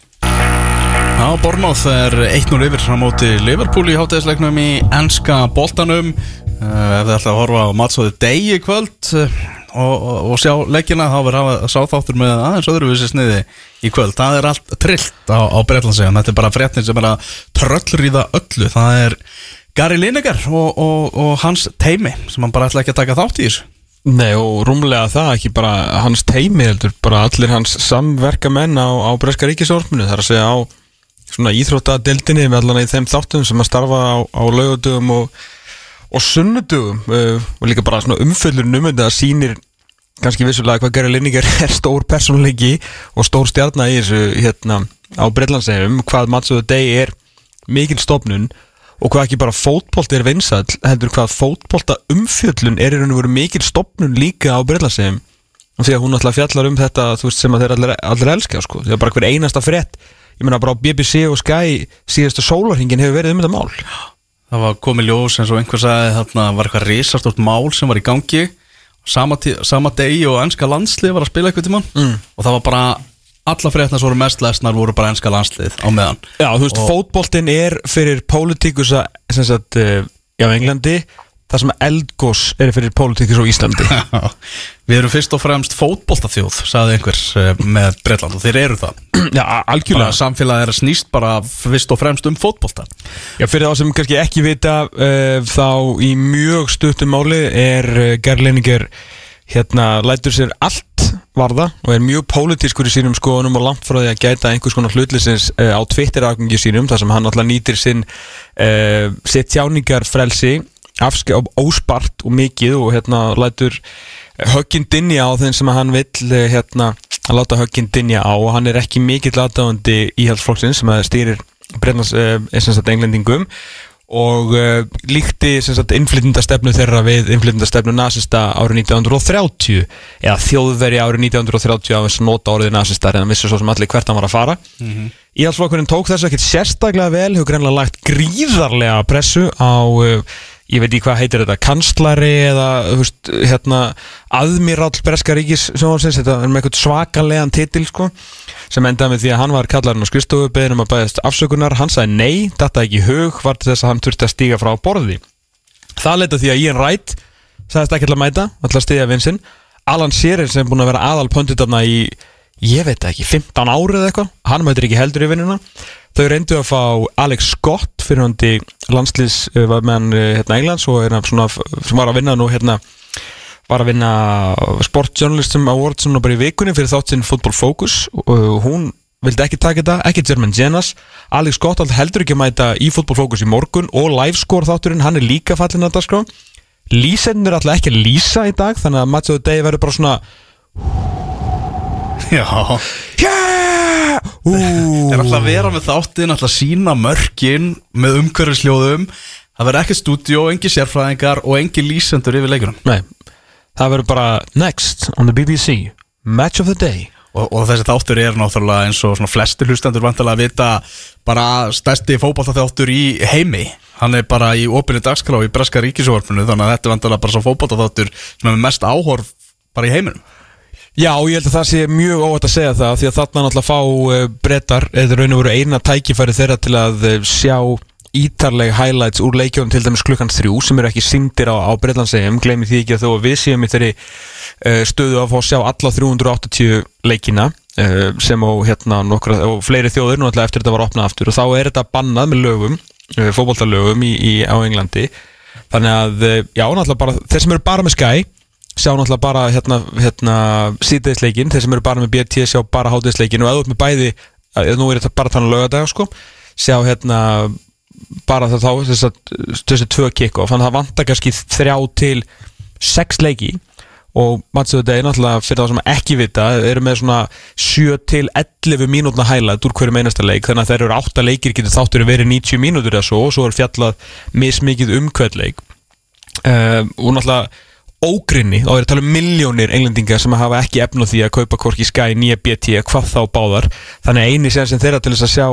Já, Bormóð er 1-0 yfir á móti Liverpool í hátæðisleiknum í enska boltanum. Uh, Ef þið ætla að horfa á mattsóði degi kvöld uh, og, og, sjá leikina þá verður að sá þáttur með aðeins öðruvísi sniði í kvöld. Það er allt trillt á, á Breitlandsegum Þetta er bara fréttin sem er að tröllrýða öllu. Það er Gary Lineker og, og, og hans teimi sem hann bara ætla ekki að taka þátt í þessu. Nei og rúmlega það ekki bara hans teimi heldur bara allir hans samverka menn á, á Breska ríkisórmunu þar að segja á svona íþróttadeildinni með allan í þeim þáttum sem að starfa á, á laugardugum og, og sunnudugum uh, og líka bara svona umföllur numund að sýnir kannski vissulega hvað Gary Lineker *laughs* er stór personleiki og stór stjarnar í þessu hérna á Breitlandsegum hvað Matsuðu Day er mikil stofnun og hvað ekki bara fótbolt er vinsall heldur hvað fótbolta umfjöllun er í raun og veru mikil stopnun líka á Breitlandsegum og því að hún alltaf fjallar um þetta veist sem að þeir allir, allir elska sko. því að bara hver einasta frétt ég meina bara á BBC og Sky síðastu sólarhingin hefur verið um þetta mál. Það var komið ljós eins og einhver sagði þarna var eitthvað risastórt mál sem var í gangi. Sama, sama degi og ennska landslið var að spila eitthvað tímann. Mm. og það var bara alla fréttina sem voru mest lesnar voru bara ennska landslið á meðan. Já, þú veist, Og- fótboltin er fyrir pólitíkusa sem sagt, uh, já, Englandi það sem eldgós er fyrir pólitíkus á Íslandi. *laughs* Við erum fyrst og fremst fótboltaþjóð sagði einhver eh, með Breitland og þeir eru það. *clears throat* Já, algjörlega. Samfélagið er snýst bara fyrst og fremst um fótbolta. Já, fyrir þá sem kannski ekki vita uh, þá í mjög stuttum máli er uh, Gerleininger hérna lætur sér allt varða og er mjög pólitískur í sínum skoðunum og langt frá því að gæta einhvers konar hlutlisins uh, á Twitter-agangi sínum þar sem hann alltaf nýtir sinn sitt tjáningarfrelsi afske, óspart og mikið og hérna lætur högginn dinja á þeim sem hann vill eh, hérna að láta högginn dinja á. Og hann er ekki mikill aðdáðandi íhaldsflokksins sem að stýrir brennans uh, englendingum. Og uh, líkti innflytjandastefnu þeirra við innflytjandastefnu nasista árið 1930 eða þjóðveri árið 1930 á þess að nota orðið nasistar en það vissi svo sem allir hvert hann var að fara. Mm -hmm. Íhaldsflokkurinn tók þessu ekkert sérstaklega vel hefur greinlega lagt gríðarlega pressu á uh, ég veit ekki hvað heitir þetta, kanslari eða þú veist, hérna aðmirall Breska ríkis sjónvarsins þetta er með eitthvað svakalegan titil sko sem endaði með því að hann var kallarinn á skristofu beðin um að bæðast afsökunar, hann sagði nei þetta ekki hug, var þess að hann þurfti að stíga frá borði. Það leita því að Ian Wright sagðist ekki að mæta alltaf stíða vinsinn, Alan Shearer sem búin að vera aðal pöndutafna í ég veit ekki, 15 árið eða eitthvað. Hann mætir ekki heldur í vinnuna. Þau reyndu að fá Alex Scott fyrir hundi landslýs með hann hérna Englands og hérna svona, sem var að vinna nú hérna var að vinna Sport Journalism Awards núna bara í vikunni fyrir þáttinn Football Focus. Og hún vildi ekki taka þetta, ekki German Genas. Alex Gottald heldur ekki að mæta í Football Focus í morgun og livescore þátturinn hann er líka fallin að dagskrá. Lýsendur er alltaf ekki að lýsa í dag þannig að of the Day verður bara svona Já. Yeah! Er alltaf að vera með þáttinn, alltaf að sína mörkin með umhverfisljóðum. Það verður ekki stúdíó, engi sérfræðingar og engi lýsendur yfir leikunum Nei, það verður bara Next on the BBC Match of the Day. Og, og þessi þáttur er náttúrulega eins og svona flesti hlustendur vantilega að vita bara stærsti fótballþáttur í heimi. Hann er bara í opinni dagskrá í Breska ríkisjórfunu þannig að þetta er vantilega bara svo fótballþáttur sem er mest áhorf bara í heiminum Já, ég held að það sé mjög óvægt að segja það því að þarna náttúrulega fá uh, brettar eða raun og veru eina tækifæri þeirra til að uh, sjá ítarleg highlights úr leikjónum til dæmis klukkan þrjú sem eru ekki syndir á, á Breitlandsegum gleymi því ekki að þó að við séum í þeirri uh, stöðu að fá að sjá alla 380 leikina uh, sem og hérna nokkra, og fleiri þjóður náttúrulega eftir þetta var opnað aftur. Og þá er þetta bannað með lögum, uh, í, á Englandi. Þannig að, já, náttúrulega bara þeir sem eru bara með Sky sjá náttúrulega bara hérna, hérna síðdeisleikin, þeir sem eru bara með BT sjá bara háteisleikin og út með bæði nú er þetta bara þannig lögadag sko sjá hérna bara það þá þess að þessi tvö kick-off. Þannig að það vantar kannski þrjá til sex leiki. Og mattsöðu þetta er náttúrulega fyrir það sem ekki vita eru með svona 7 til 11 mínútna highlight úr hverju meinasta leik. Þannig að þeir eru 8 leikir getur þáttur að verið 90 mínútur eða svo og svo er fjallað mismikið um hvert leik. Uh, og náttúrulega ógrinni, þá er að tala um miljónir englendingar sem hafa ekki efn á því að kaupa hvorki Sky nýja BT, hvað þá báðar. Þannig að eini sem þeirra til þess að sjá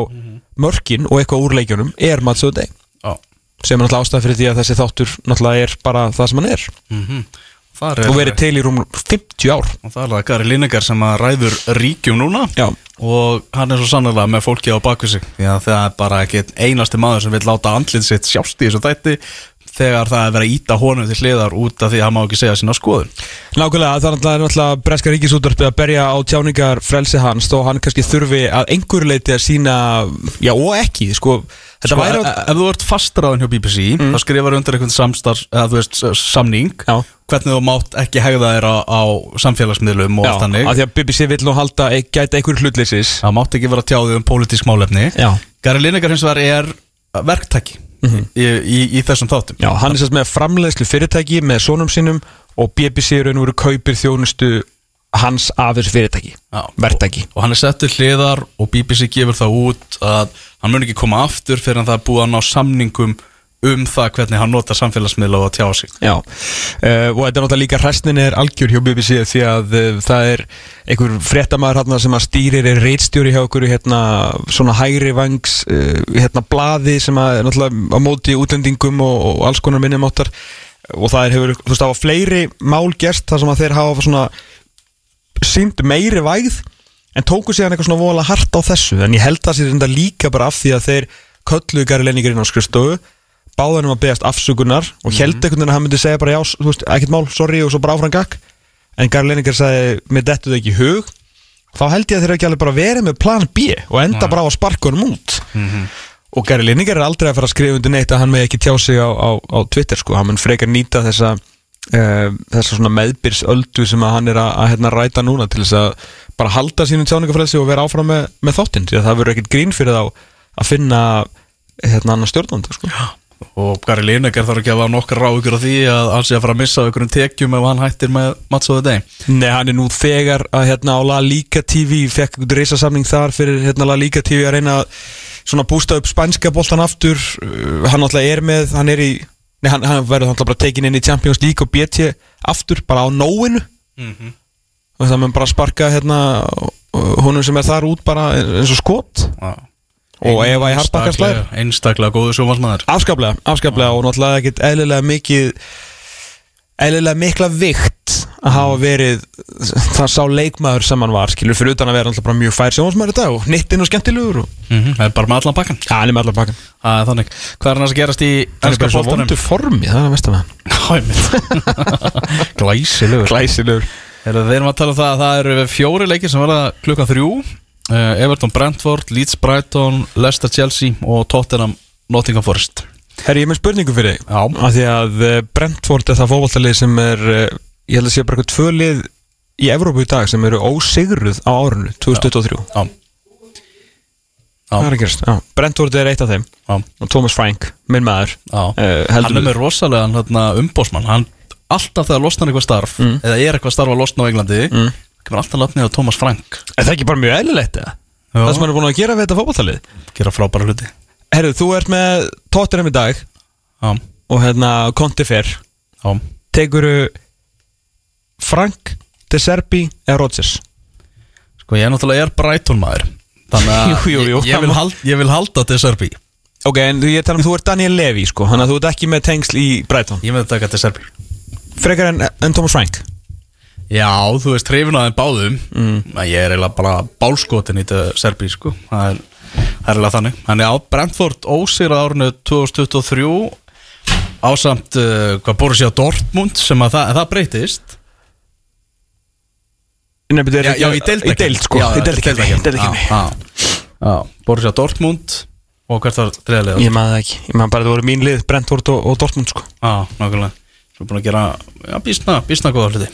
mörkin og eitthvað úr leikjunum er mattsöðu deg Já. Sem er náttúrulega ástæð fyrir því að þessi þáttur náttúrulega er bara það sem hann er. Það er og verið til í rúm 50 ár. Og það er það Gary Lineker sem að ræður ríkjum núna. Já. Og hann er svo sannlega með fólki á bakvið sig. Að það er bara ekki einasti maður sem vil láta andlið sitt sjást í þessu þætti Þegar það er verið að íta honum til hliðar út af því að hann má ekki segja sína skoðun. Nákvæmlega, það er náttúrulega, breska ríkisútvarpið að berja á tjáningar frelsi hans þó hann kannski þurfi að einhverju leiti að sína, já og ekki sko, Sko, væri ef, ef þú ert fastraðin hjá BBC þá skrifar undir einhvern samstarf eða þú veist, samning Já. hvernig þú mátt ekki hegða þér á, á samfélagsmiðlum og já, allt þannig. að því að BBC vill nú halda, e- gæta einhverju hlutleysis. Það mátt ekki vera tjáðið um pólitísk er verktæki í, í, í þessum þáttum Já, hann er sérst með framleiðslu fyrirtæki með sonum sínum og BBC raun og veru kaupir þjónustu hans af þessu fyrirtæki, Já. verktæki og hann er settur hliðar og BBC gefur það út að hann mun ekki koma aftur fyrir en það búið að ná samningum um það hvernig hann notar samfélagsmiðla og að tjá sig. Já, uh, og þetta er náttúrulega líka hresnin er algjör hjá BBC því að uh, það er einhver fréttamaður hérna sem að stýrir er reitstjóri hjá okkur hérna svona hægri vangs uh, hérna blaði sem að náttúrulega á móti útlendingum og, og alls konar minnumáttar og það er hefur, þú veist, það var fleiri mál gerst þar sem að þeir hafa svona sínd meiri vægð en tóku síðan eitthvað svona vola hart á þessu. En ég held það sér þetta líka bara af því að þeir kölluðu Gary Lenninger inn á skrifstofu báðanum að beðast afsökunar og Mhm. held einhvern veginn að hann myndi segja bara já, þú veist, ekkert mál, sorry og svo bara áfram gakk en Gary Lenninger sagði, mér dettu þau ekki í hug. Þá held ég að þeir ekki alveg bara verið með plan B og enda bara á að sparka honum út. Mhm. og Gary Lineker er aldrei að fara að skrifa undir neitt að hann með ekki tjá sig á, á, á Twitter sko, hann mun frekar nýta þessa uh, þessa svona meðbyrsöldu sem að hann er að, að hérna, ræta núna til þess að bara halda sínum tjáningafrelsi og vera áfram með, með þáttinn. Því að það verður ekkert grín fyrir þá að finna hérna annar stjórnandi sko. Og Gary Lineker þarf ekki að hafa nokkar ráðugur á því að hann sé að fara að missa einhverjum tekjum ef hann hættir með the Day. Nei, hann er nú þegar að hérna á La Liga TV fekk reysasamning þar fyrir hérna La Liga TV að reyna að svona bústa upp spænska boltan aftur. Uh, hann alltaf er með, hann er í nei, hann, hann verður alltaf bara tekin inn í Champions League og BT aftur, bara á nóinu. Og það mun bara sparka hérna honum sem er þar út bara eins og skot og ef að ég harpakka slæðir einstaklega, einstaklega góðu sjómasmaður afskaplega, afskaplega og náttúrulega ekkert eðlilega mikið eðlilega mikla vikt að hafa verið það sá leikmaður sem hann var skilur fyrir utan að vera náttúrulega mjög fær sjónsmaður í dag og nittinn og skemmtilegur og það er bara með allan pakkan ja, hann er með allar pakkan það er þannig. Hvað er hann að gerast í hann er ennska bara svo vondu formi, það er að vestan hann. *laughs* Glæsilegur. Heyrðu, Við erum að tala um það að það eru fjóri leikir sem verða klukkan þrjú Everton Brentford, Leeds Brighton, Leicester Chelsea og Tottenham Nottingham Forest. Herri, ég með spurningu fyrir þig. Já. af því að eh, Brentford er það fótballtalið sem er eh, ég held að sé bara eitthvað tvö lið í Evrópu í dag sem eru ósigruð á árinu 2023 Já, Það er gerast, já. Brentford er eitt af þeim. Já, og Thomas Frank, minn maður já. uh, Hann er með rosalega hérna, umbósmann Hann alltaf þegar losnar eitthvað starf Mm. Eða er eitthvað starf að losna á Englandi mm. Kemur alltaf lafnið á Thomas Frank. Er það ekki bara mjög eðlilegt eða? Það sem hann er búin að gera við þetta fótballtalið Gera frábæra hluti. Herru, þú ert með Tottenham í dag. Já, og hérna Conte fer. Já. Teguru Frank, De Serbi eða Rodgers? Sko ég er náttúrulega er Brighton maður. Þannig að *laughs* Jú, jú, jú. ég, ég, vil hald, ég vil halda til Serbi. Ok, en ég tala um þú ert Daniel Levy sko. Þannig að þú ert ekki með tengsl í Brighton. Ég með taka til Serbi. Frekar en, en Thomas Frank Já, þú veist, hrifin að þeim báðum. Mm. Ég er eiginlega bara bálskotin í þetta Serbi, sko. Það er, það er eiginlega þannig. Þannig á Brentford ósýr árinu 2023 Ásamt, uh, hvað Borussia Dortmund Sem að það, það breytist. Nei, betur, Já, já, í deild Í deild sko. Já, Í deild. Í deild Já, já, já, Borussia Dortmund. Og hvert var þriðarlega Ég maður það ekki. Ég maður bara það voru mín lið Brentford og, og Dortmund sko. Já, nákvæmlega Svo búin að gera, já, bísna, bísna góða hluti.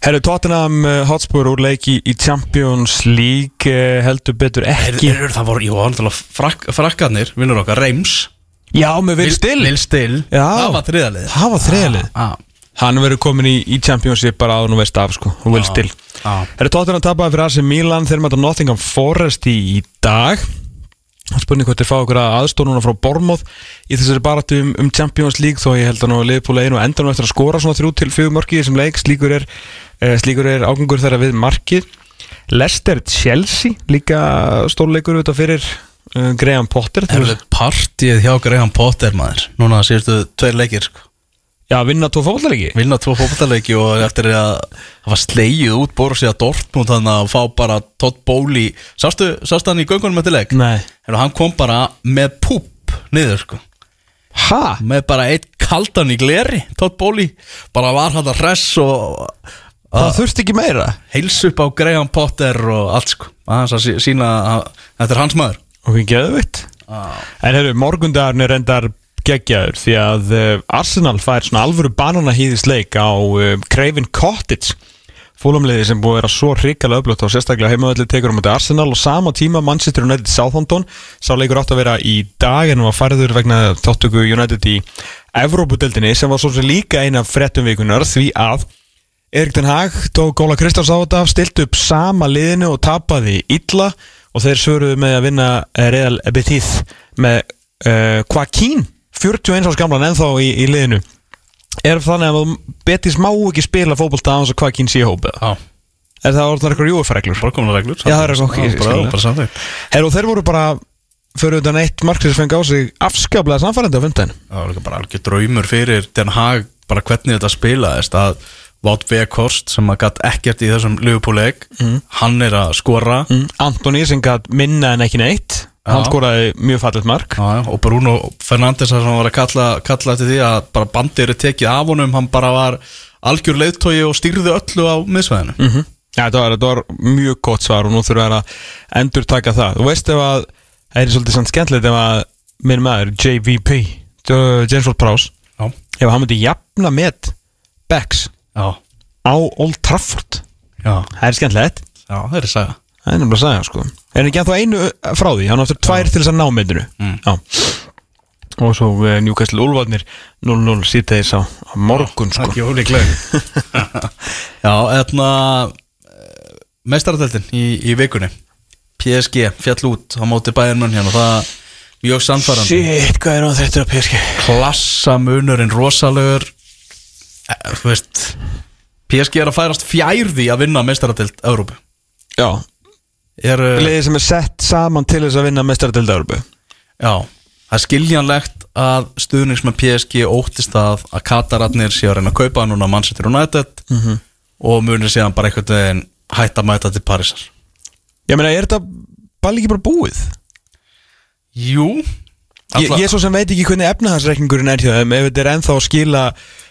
Herru, Tottenham uh, Hotspur úr leiki í Champions League uh, heldur betur ekki. er, er, Það voru, jú, náttúrulega frak, frakkarnir Vinnur okkar, Reims. Já, með Vil Still. Vil Still. Já. Það var þriðarlega Það var þriðalið Já, Hann verður komin í, í Championship bara að nú veist af sko og Will Still. já Herru, Tottenham tapaði fyrir AC Milan þeir mæta Nottingham Forest í, í dag Spurning hvort þeir fá okkur aðstóð núna frá Bormóð í þessari baratu um, Champions League þó ég held að nú Liverpool einu og endur nú eftir að skora svona þrjú til fjögur mörki í þessum leik. Slíkur er, uh, slíkur er ágangur þeirra við markið. Leicester Chelsea líka stórleikur auðvitað fyrir uh, Graham Potter. Er partíð hjá Graham Potter maður. Núna síðustu tveir leikir sko. Já, vinna tvo fótballleiki Vinna tvo fótballleiki og eftir að það var slegið út Borussia Dortmund þannig að fá bara Todd Bowley. Sástu, sástu hann í göngunum eftir leik? Nei. Heru, Hann kom bara með púp niður sko. Ha? Með bara eitt kaldan í gleri Todd Bowley. Bara var hann að hress og Það þurfti ekki meira? heils upp á Graham Potter og allt sko. Aðeins að sí- sína þetta er hans maður. Og við geðum vitt En hefur, morgundagarn er endar geggjaður því að uh, Arsenal fær svona alvöru bananahýðisleik á uh, Craven Cottage. Fólumliði sem búið að vera svo hrikalega öflugt og sérstaklega heimavalli tekur um þetta Arsenal og sama tíma Manchester United Southampton. Sá leikur átt að vera í dag en var færður vegna þáttöku United í Evrópudeldinni sem var svo sem líka eina frettum vikunar því að Erik Den Haag tók Góla Kristjáns á þetta stilt upp sama liðinu og tapaði illa og þeir svöruðu með að vinna eh, Real Betis með uh, Joaquín 41 árs gamlan ennþá í, í liðinu. Er þannig að Betis má ekki spila fótbolta á þess að Joaquín sé í hópið Já, er það orðnar eitthvað júafreglur bara komin að reglur Já, það er ok, ég skil bara, það. bara samþykkt. Herru, þeir voru bara fyrir utan eitt sem fengi á sig afskaplega samfærandi á fundin Það var bara algjör draumur fyrir Den Haag bara hvernig þetta spilaðist að Wout Weghorst sem að gatt ekkert í þessum Liverpool-leik hann er að skora. Mm. Antoni sem gæt minna en ekki neitt hann skoraði mjög fallet mark. Já, já, og Bruno Fernandes sem var að kalla, kalla eftir því að bara bandið er tekið af honum hann bara var algjör leiðtói og stýrði öllu á miðsvæðinu. Mm Já, þetta var, þetta var mjög gott svar og nú þurfum við að endur taka það. Þú veist ef að, það er svolítið sann skemmtilegt ef að minn maður, JVP James Ward Prowse ef hann myndi jafna með Becks á Old Trafford. Já, Það er skemmtilegt. Já, það er að segja Það er nefnilega að segja sko. Er hann ekki ennþá einu uh, frá því, hann á eftir tvær til þess að ná myndinu Mm. Já. Og svo uh, Newcastle Ulfarnir 0-0 síðtegis á, á morgun sko. Ekki ólíkleg *laughs* Já, etna Meistaradeltin í, í vikunni. PSG fjall út á móti bæjarmenn hérna og það mjög sannfærandi. Shit, hvað er hann þetta að PSG? klassa munurinn rosalegur. Eh, þú veist PSG er að færast fjær því að vinna meistaradelt Európu Já, er, liðið sem er sett saman til þess að vinna mestaradeild Európu Já, það er skiljanlegt að stuðnings með PSG óttist að að Katararnir séu að reyna að kaupa núna Manchester United Mhm. og munir síðan bara einhvern veginn hætta að mæta til Parísar Ég meina, er þetta bara ekki bara búið? Jú Ég, ég svo sem veit ekki hvernig efnahagsreikningurinn er hjá þeim ef þetta er ennþá að skila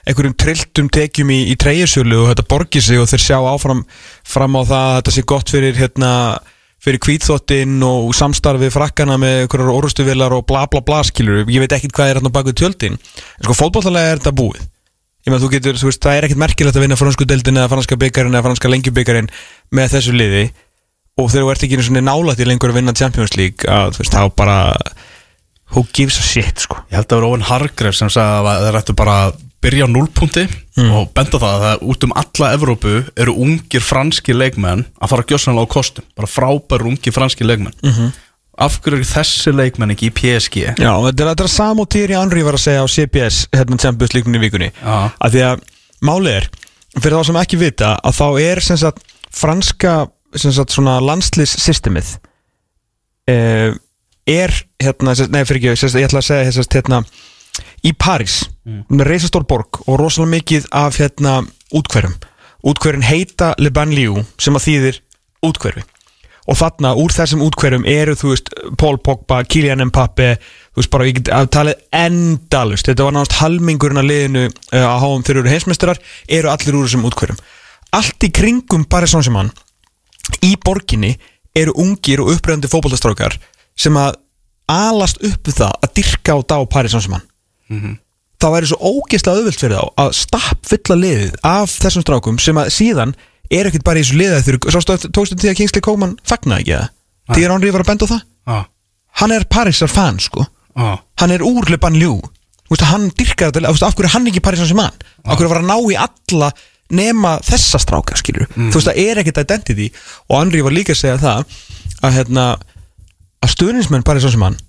einhverjum trilltum tekjum í, í treyjusölu og þetta borgir sig og þeir sjá áfram fram á það að þetta sé gott fyrir hérna fyrir kvítþóttin og samstarfið frakkana með einhverjar orustuvilar og bla bla bla skilur ég veit ekkit hvað er hérna bak við tjöldin. En sko fótbollalega er þetta búið. Ég meðan þú getur, þú veist, það er ekkert merkilegt að vinna fransku deildin eða franska byggarinn eða franska lengjubyggarinn með þessu liði. Og þegar þú ert ekki svona nálægt í lengur að vinna Champions League að þú veist, þá bara who gives a shit, sko. Ég held að vera Owen Hargreff sem sagði að þeir ættu bara að byrja á núlpunkti og benda það að það út um alla Evrópu eru ungir franski leikmenn að fara gjössanlega á kostum. Bara frábær ungir franski leikmenn. Af hverju eru þessi leikmenn ekki í PSG Já, þetta er, er sam og Thierry Henry var að segja á CBS hérna League í vikunni. Já. að því að málið er fyrir þá sem ekki vita að þá er sem sagt franska sem sagt svona landslýssystemið eh, er hérna, sem nei fyrir ekki, sem ég ætla að segja sem hérna í París, mm. reisastór borg og rosalega mikið af hérna útkverfum, útkverfin heita Le Banlieue sem að þýðir útkverfi og þarna úr þessum útkverfum eru þú veist Paul Pogba, Kylian Mbappe þú veist bara, ég get að talið endalust þetta var náttúrulega halmingurinn að liðinu að háum þeir eru heimsmeistarar eru allir úr þessum útkverfum allt í kringum Paris Saint-Germain í borginni eru ungir og uppröðandi fótboltastrákar sem að alast upp við það að dyrka og dá Paris Saint-Germain það væri svo ógeðslega auðvilt fyrir þá að stapp fylla liðið af þessum strákum sem að síðan er ekkert bara í þessu liðið þegar að tókstu því að Kingsley Coman fagnaði ekki það því er Henry var að benda á það. Já, hann er Parísar fan sko. Já, hann er úr Le Banlieue Þú veist, hann dyrkar þetta, þú af hverju er hann ekki Paris Saint-Germain af hverju var að ná í alla nema þessa stráka, skilur þú veist, það er ekkert identity. Og Henry var líka að segja það að hérna að stuðnismenn Paris Saint-Germain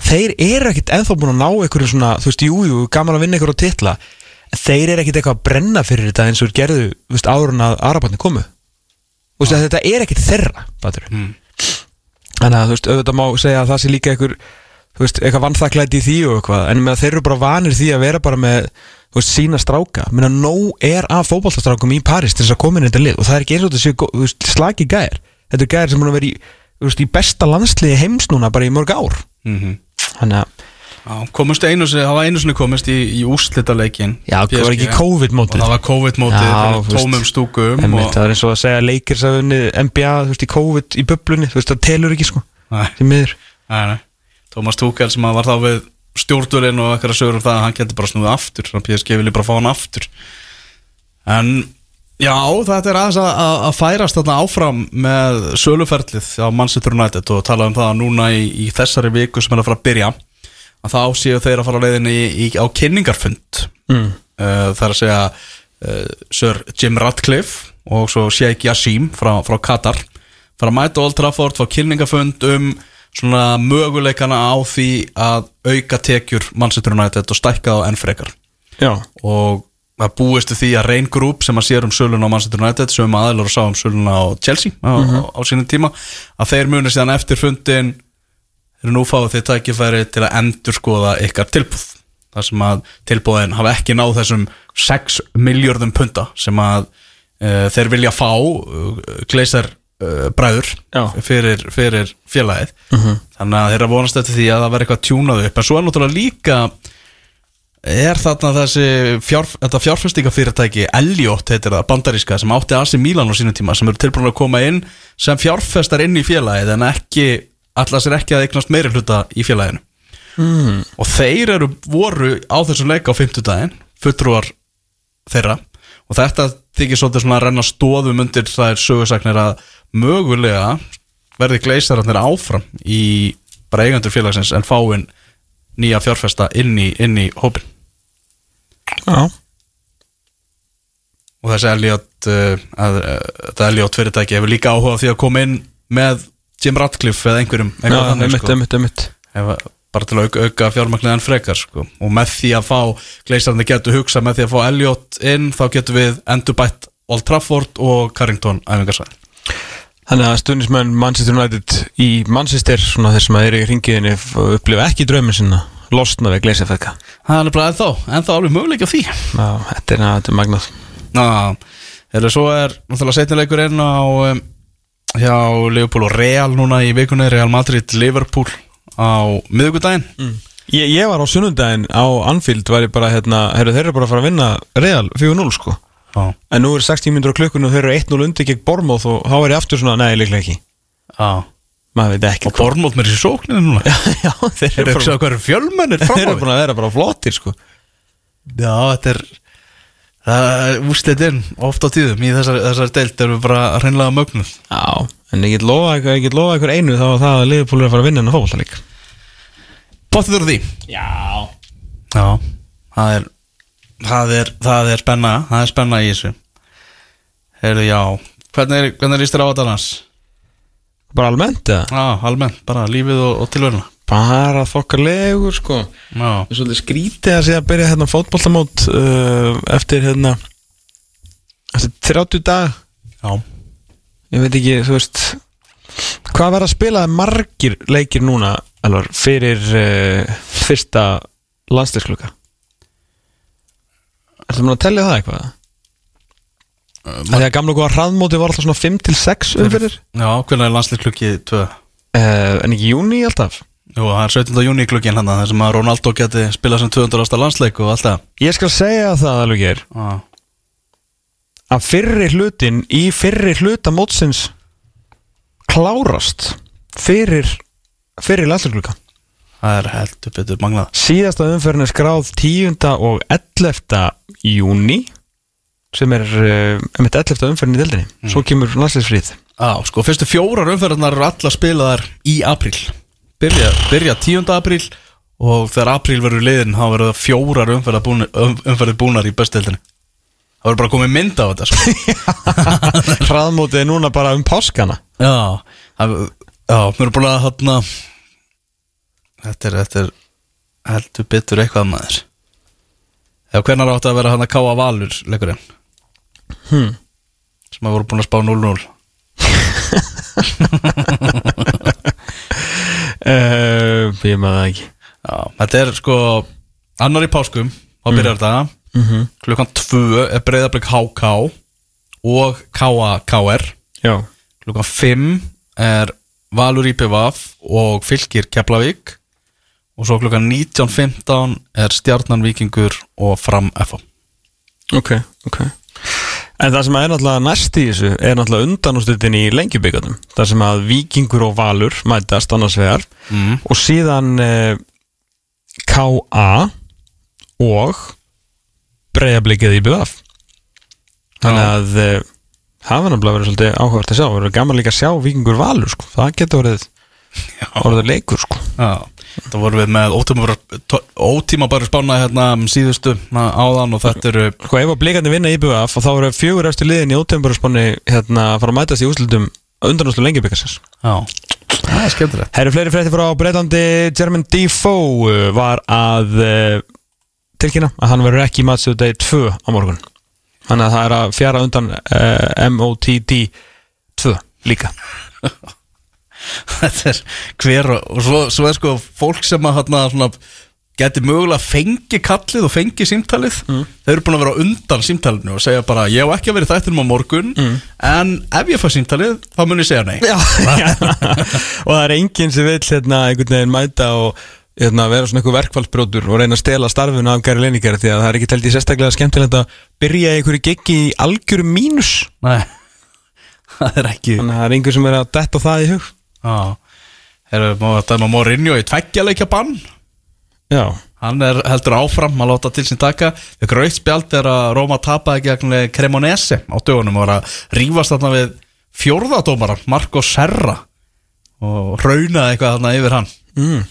þeir eru ekkert ennþá búin að ná einhverju svona, þú veist, jú, jú, gaman að vinna einhverju á titla. Þeir eru ekkert eitthvað að brenna fyrir þetta eins og gerðu, þú veist, áður en að Arabatni komu. Þú veist, að þetta er ekkert þeirra, batur þannig að, þú veist, auðvitað má segja að það sé líka einhver, þú veist, eitthvað vannþaklæti í því og eitthvað, en með þeir eru bara vanir því að vera bara með, þú veist, sína stráka. Menna, nóg er af fótballtastrákum í gó- þú veist, í, besta landsliði heims núna bara í mörg ár þannig að, já komust einu sinni, það var einu sinni komist í, í úrslita leikin já, það var ekki COVID-mótið. Það var COVID-mótið tómum stúkum og, það er eins og að segja leikir sem vunni NBA, þú veist, í COVID í bublunni, þú veist, það telur ekki, sko. Tómas Túkel sem að var þá við stjórnvölinn og eitthvað sögur um það að hann getur bara snúið aftur. Þannig að PSG vilja bara fá hann aftur. En já, þetta er aðeins að, að, að færast þarna áfram með söluferlið á Manchester United og tala um það núna í, í þessari viku sem er að fara að byrja að þá séu þeir að fara á leiðinni í, í, á kynningarfund. Mm. uh, það er að segja uh, Sir Jim Ratcliffe og svo Sheikh Yassim frá, frá Qatar fara að mæta Old Trafford, fá kynningafund um svona möguleikana á því að auka tekjur Manchester United og stækka á enn frekar. Já, og það búist því að Rain Group sem að sér um sölun á Manchester United sem aðlur að sá um sölun á Chelsea á, á, á sínum tíma að þeir muni síðan eftir fundin þeir nú fáið þið tækifæri til að endur skoða ykkar tilbúð þar sem að tilbúðin hafa ekki náð þessum 6 miljörðum punta sem að uh, þeir vilja fá uh, gleisar uh, bræður Já. fyrir, fyrir félagið. Þannig að þeir eru að vonast eftir því að það verði eitthvað tjúnað upp. En svo er náttúrulega líka er þarna þessi fjár, þetta fjárfestingafyrirtæki Elliot heitir það, bandaríska sem átti AC Milan á sínum tíma sem eru tilbúin að koma inn sem fjárfestar inn í félagið en ekki, allar sér ekki að eignast meiri hluta í félaginu mm. og þeir eru voru á þessum leika á 50 daginn fulltrúar þeirra og þetta þykir svolítið svona að renna stóðum undir það er sögursagnir að mögulega verði gleisararnir áfram í bara eigendur félagsins en fáinn nýja fjárfesta inn í, inn í hópin já og þessi Elliot að, uh, þetta Elliot fyrirtæki hefur líka áhuga því að koma inn með Jim Ratcliffe eða einhverjum sko. bara til að auka, en frekar sko. og með því að fá gleisararnir getur hugsa með því að fá Elliot inn þá getur við endur bætt Old Trafford og Carrington æfingarsvæð Þannig að stundismenn Manchester United í Manchester, svona þeir sem að eru í ringiðinni upplifa ekki draumin sinna losna við gleisafækka það er bara ennþá, ennþá alveg möguleik á því. Já, þetta er, er magnað. Ná, eða svo er náttúrulega setnileikur inn á um, hjá Liverpool og Real núna í vikunni Real Madrid, Liverpool á miðugudaginn Ég, ég var á sunnundaginn á Anfield var ég bara, hérna, herru, þeir eru bara að fara að vinna Real 4-0 sko Já, En nú er 60 minnur á klukkunni og þeir eru 1-0 undir gegn Bormóð og þá er ég aftur svona, nei, líklega ekki. Já. Maður veit ekki Og Bormóð með þessi sókninu núna. *laughs* Já, þeir Þeir eru bara, hvað eru fjölmennir þeir eru bara að vera bara flottir sko. Já, þetta er Úslitin oft á tíðum í þessari, þessari deilt erum við bara hreinlega mögnuð. Já, en ég get lofa ykkur, ég get lofa ykkur einu þá var það að Liverpool er að fara að vinna en að fókvalla lík Bóttið þú því? Já. Já, það er það er, það er spenna það er spenna í þessu. Heyrðu, já. Hvernig, er- hvernig líst þér á þetta annars? Bara almennt eða? Já, almennt, bara lífið og, og tilveruna Bara þokkarlegur sko. Er svolítið skrítið að sé að byrja hérna fótboltamót uh, eftir hérna eftir 30 dag já. Ég veit ekki, þú veist hvað verða að spila margir leikir núna alvar, fyrir uh, fyrsta landsleiskluka Ertu maður að tellja það eitthvað? Uh, Því að gamla góða hraðmóti var alltaf svona 5 til 6 umfyrir Já, hvernig er landslið 2? uh, en ekki júni alltaf Jú, það er 17. júni klukkin hann þar sem að Ronaldo geti spilað sem 200. landsleik og allt það Ég skal segja það alveg hér Já, að fyrri hlutin í fyrri hluta mótsins klárast fyrir fyrir landsleikluka það er heldur betur magnað síðasta umferðin er skráð 10. og 11. júni sem er uh, með 11. umferðin í deildinni svo kemur landsleikfrið Já, sko, fyrstu fjórar umferðarnar eru allar spilaðar í apríl Byrja, byrja 10. apríl og þegar apríl verður liðin þá verður það fjórar búnar, um, umferðir búnar í bestildinni Það verður bara komið mynd á þetta sko. *laughs* hraðmótið er núna bara um páskana Já, það, er búin að hérna Þetta er, þetta er heldur betur eitthvað maður. Já, hvernig átti að vera hann að káa valur leikurinn? Hmm. sem að voru búin að spá 0-0 uh, *laughs* ég maður ekki. Já, þetta er sko annar í páskum, þá byrjar þetta. Mm klukkan 2 er breyðarblik HK og KA-KR klukkan 5 er Valur IPVAF og Fylgir Keflavík og svo klukkan 19.15 er Stjarnan Víkingur og Fram FA ok, ok En það sem er náttúrulega næst í þessu er náttúrulega undanústutin í lengjubíkarnum þar sem að Víkingur og Valur mætast annars vegar mm. og síðan eh, K.A. og breyðablikið í BF þannig Já. að eh, var náttúrulega verið svolítið áhugavert að sjá verið gaman líka að sjá Víkingur Valur sko. það getur orðið, orðið leikur sko. Já, það voru við með ótíma, ótíma bara spána hérna um síðustu áðan og þetta eru sko ef að blikandi vinna í BF og þá eru fjögur eftir liðin í ótefnbjörnspanni hérna að fara að mætast í úslutum undanúslu lengjubíkarsins Já, það er skemmtilegt. Það eru fleiri frétti frá Breitlandi Jeremy Defoe uh, var að uh, tilkynna að hann verður ekki í matsuðu degi 2 á morgun. Þannig að það er að fjara undan uh, MOTD 2 líka *laughs* *laughs* Þetta er hver og, og svo, svo er sko fólk sem að hérna svona geti mögulega fengi kallið og fengi símtalið. Þeir eru búin að vera undan símtalinu og segja bara ég á ekki að vera í þættinum á morgun en ef ég fær símtalið þá mun ég segja nei. Já, *laughs* *laughs* og það er enginn sem vil hérna, einhvern veginn mæta og hérna, vera svona einhver verkfallsbrótur og reyna að stela starfinu af Gary Lineker því að það er ekki telt í sérstaklega skemmtilegt að byrja einhverju giggi í algjöru mínus. Nei, það er ekki þannig að það er einhver sem er að detta það í hug. Já, erum við að dæma Mourinho í tveggjarleikja bann. Já, Hann er heldur áfram að láta til sín taka. Þau gröitt spjald er að Róma tapaði gegn Cremonese á dögunum og var að rífast þarna við fjórðadómara Marco Serra og raunaði eitthvað þarna yfir hann. Mm.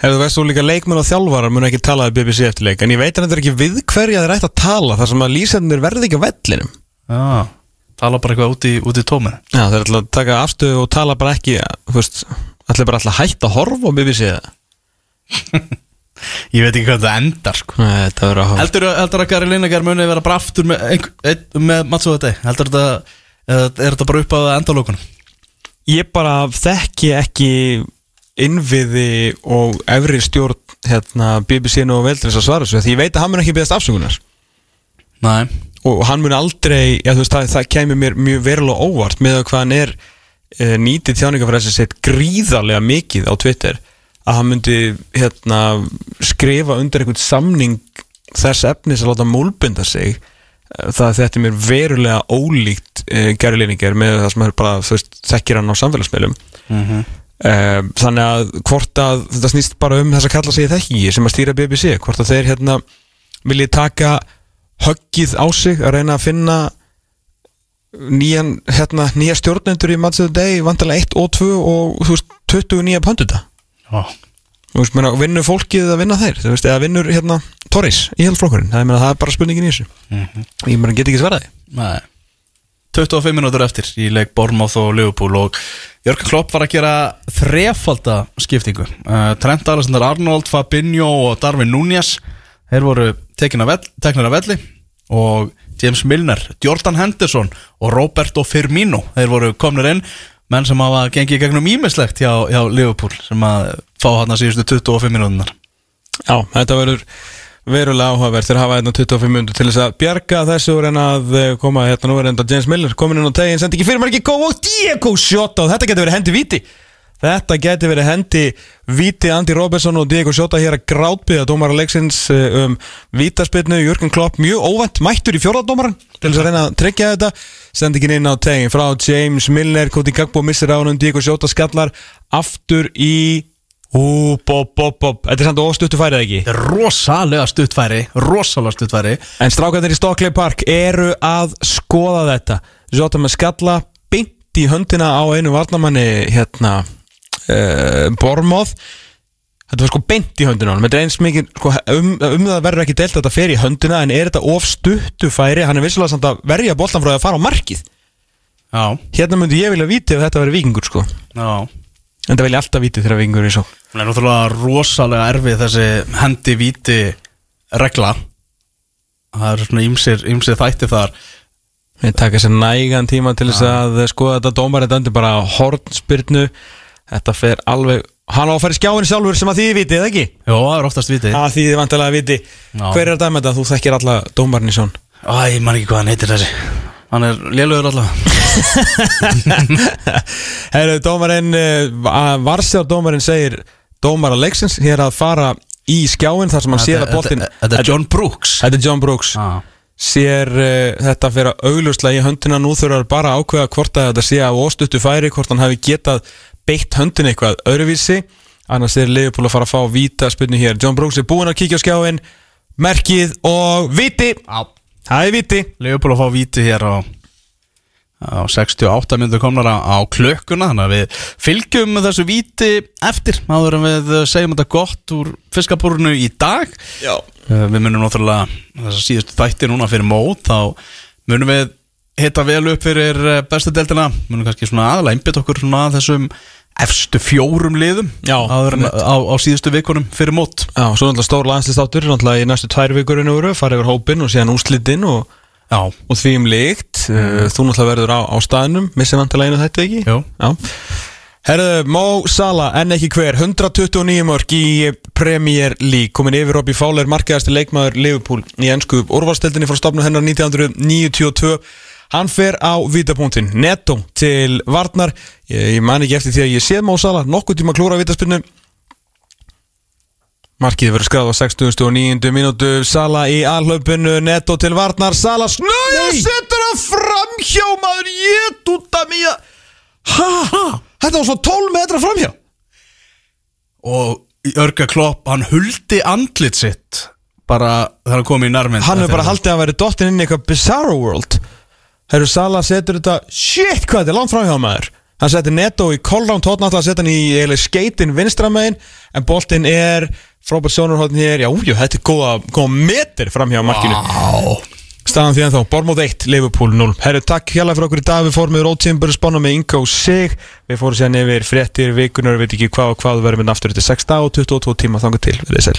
Hefur veist þú líka leikmenn og þjálfarar mun ekki tala við BBC eftir leik en ég veit að þetta er ekki við hverja þeir ætti að tala þar sem að lýsendunir verði ekki á vellinum. Já, tala bara eitthvað út í, út í tómið Já, þeir ætla að taka afstöðu og tala bara ekki veist, ætla bara alltaf að hætta að horfa á BBC? *laughs* Ég veit ekki hvað það endar sko. Nei, þetta verður að Heldur, heldur að Gary Lineker muni vera bara aftur með, einn- með Matsu þetta Heldur eða er þetta bara upp á endalókunum? Ég bara þekki ekki innviði og efri stjórn hérna, BBC-nu og veldrins að svara þessu því ég veit að hann mun ekki beðast afsökunar. Nei og hann mun aldrei já, veist, það, það kemur mér mjög verulega óvart með að hvað hann er e, nýtið þjáningafræðis sitt gríðarlega mikið á Twitter að hann myndi hérna, skrifa undir einhvern samning þess efnis að láta múlbunda sig Eh, það þetta er mér verulega ólíkt e, Gary Lineker með það sem er bara veist, þekkir hann á samfélagsmeilum mm -hmm. Uh, þannig að hvort að þetta snýst bara um þess að kalla sig þekki sem að stýra BBC hvort að þeir hérna viljið taka höggið á sig að reyna að finna nýjan, hérna, nýja stjórnendur í the Day, vantilega 1 og 2 og þú veist, 20 nýja pönduta Já, þú veist, meina, vinnur fólkið að vinna þeir? Þú veist, eða vinnur, hérna, Torres í helflokkurinn, það, það er bara spurningin í þessu. Ég meina, get ekki svaraði nei. 25 minútur eftir í leik Bormáð og Liverpool og Jörgur Klopp var að gera þrefalda skiptingu. Uh, Trent Alexander Arnold, Fabinho og Darwin Núñez þeir voru teknir af velli og James Milner, Jordan Henderson og Roberto Firmino. Þeir voru komnir inn menn sem hafa gengið gegnum ímislegt hjá, hjá Liverpool sem að fá hann að síðustu 25 minútunar Já, þetta verður verulega áhugavert þegar hafa hérna 25 minnur til þess að bjarga þessu og reyna að eh, koma hérna. Nú er enda James Miller komin inn á tegin, sendi ekki fyrir margir góð. Og Diego Shota og þetta getur verið hendi viti þetta getur verið hendi viti Andy Robertson og Diego Shota hér að grátbyða dómara leiksins eh, um vítaspilnu, Jörgen Klopp mjög óvænt mættur í fjórðardómaran til þess að reyna að tryggja þetta. Sendi ekki inn á tegin frá James Miller, Koti Gagbo missir á hann Diego Shota skallar aftur í Ú, bob, bob, bob, þetta er samt ofstuttu færið ekki? Þetta er rosalega stuttfæri rosalega stuttfæri. En strákarnir í Stockley Park eru að skoða þetta. Jota með skalla beint í höndina á einu varnamanni hérna Bormóð Þetta var sko beint í höndina honum. Þetta er eins mikið, sko, um, um það verður ekki deilt að þetta fer í höndina en er þetta of stuttu færi? Hann er vissulega samt að verja boltan frá að fara á markið. Já, Hérna myndi ég vilja víti ef þetta verður vikingur sko. Já. En það vilja alltaf víti þegar vikingur er svo Það er náttúrulega rosalega erfið þessi hendi víti regla. Það er svona ýmsir, ýmsir þætti þar. Við taka sér nægan tíma til þess að skoða þetta. Dómarinn dændi bara hornspyrnu Þetta fer alveg Hann á að fara í skjáin sjálfur sem að þið vitið, ekki? Jó, það er oftast víti að því þið vantilega viti. Hver er að dæma þetta? Þú þekkir alla dómarinn í svon Æ, ég man ekki hvað hann heitir þessi. Hann er lélugur allavega. *laughs* Herru, dómarinn Varsjár dómarinn segir Dómar að leiksins hér að fara í skjáin þar sem hann sér að boltin Þetta er John Brooks. Þetta er John Brooks. Sér uh, þetta fyrir augljóslega í höndina. Nú þurfar bara að ákveða hvort að þetta sé af óstuttu færi Hvort hann hafi getað beitt höndin eitthvað öðruvísi. Annars er Leifupól að fara að fá víta spilni hér. John Brooks er búinn að kíkja á skjáin Merkið og viti Já. Það er viti Leopold að fá víti hér á, á 68 myndur komnar á, á klökkuna Þannig að við fylgjum þessu víti eftir Áður en við segjum þetta gott úr fiskabúrunu í dag. Já. Uh, Við munum náttúrulega þess að síðustu þætti núna fyrir mót þá munum við hitta vel upp fyrir eh, bestu deildina. Munum kannski svona aðalega einbytt okkur svona að þessum efstu fjórum liðum Já, en, á, á síðustu vikunum fyrir mót. Já, svo náttúrulega stór landslistáttur náttúrulega í næstu tvær vikurinn úr fara yfir hópin og síðan úslitinn og, Já, og því um líkt. Mm. þú náttúrulega verður á, á staðnum missið vantilega einu þetta ekki? Jú. Já. Herðu, Mo Salah, en ekki hver 129 mörg í Premier League. Komin yfir Robbie Fowler, markaðasti leikmaður Liverpool í ennsku úrvalstildinni frá stofnu hennar 1992 Hann fer á vítapunktin Netto til Varnar. Ég, ég man ekki eftir því að ég séð Mo Salah nokkuð tíma klúra vítaspinnu Markið verður skráð á 69. mínútu. Sala í alhlaupinu Netto til Varnar. Sala snöðu setur að framhjá maður. Ég út af mía Ha? Þetta var svo 12 metra framhjá og Jörga Klopp, hann huldi andlit sitt bara þegar hann kom í nærmynd Hann hefur bara haldið að hann væri dottin inn í eitthvað Bizarro World Herru Sala setur þetta Shit hvað þetta er langt framhjá maður. Hann setur Netto í kollrán tótnátt að setja hann í eiginlega skeitin vinstramegin en boltinn er frábært sjónurhóðin hér, já, jú, þetta er góða, góða meter framhjá markinu. Á, Staðan því ennþá, Bormóð 1, Liverpool 0 Herru, takk hjálpa fyrir okkur í dag. Við fórum með Rótsimber spána með Ingo Sig. Við fórum sér nefnir fréttir, vikunar, veit ekki hvað og hvað Við verðum með þetta 6 dag og 22 tíma þangar til, við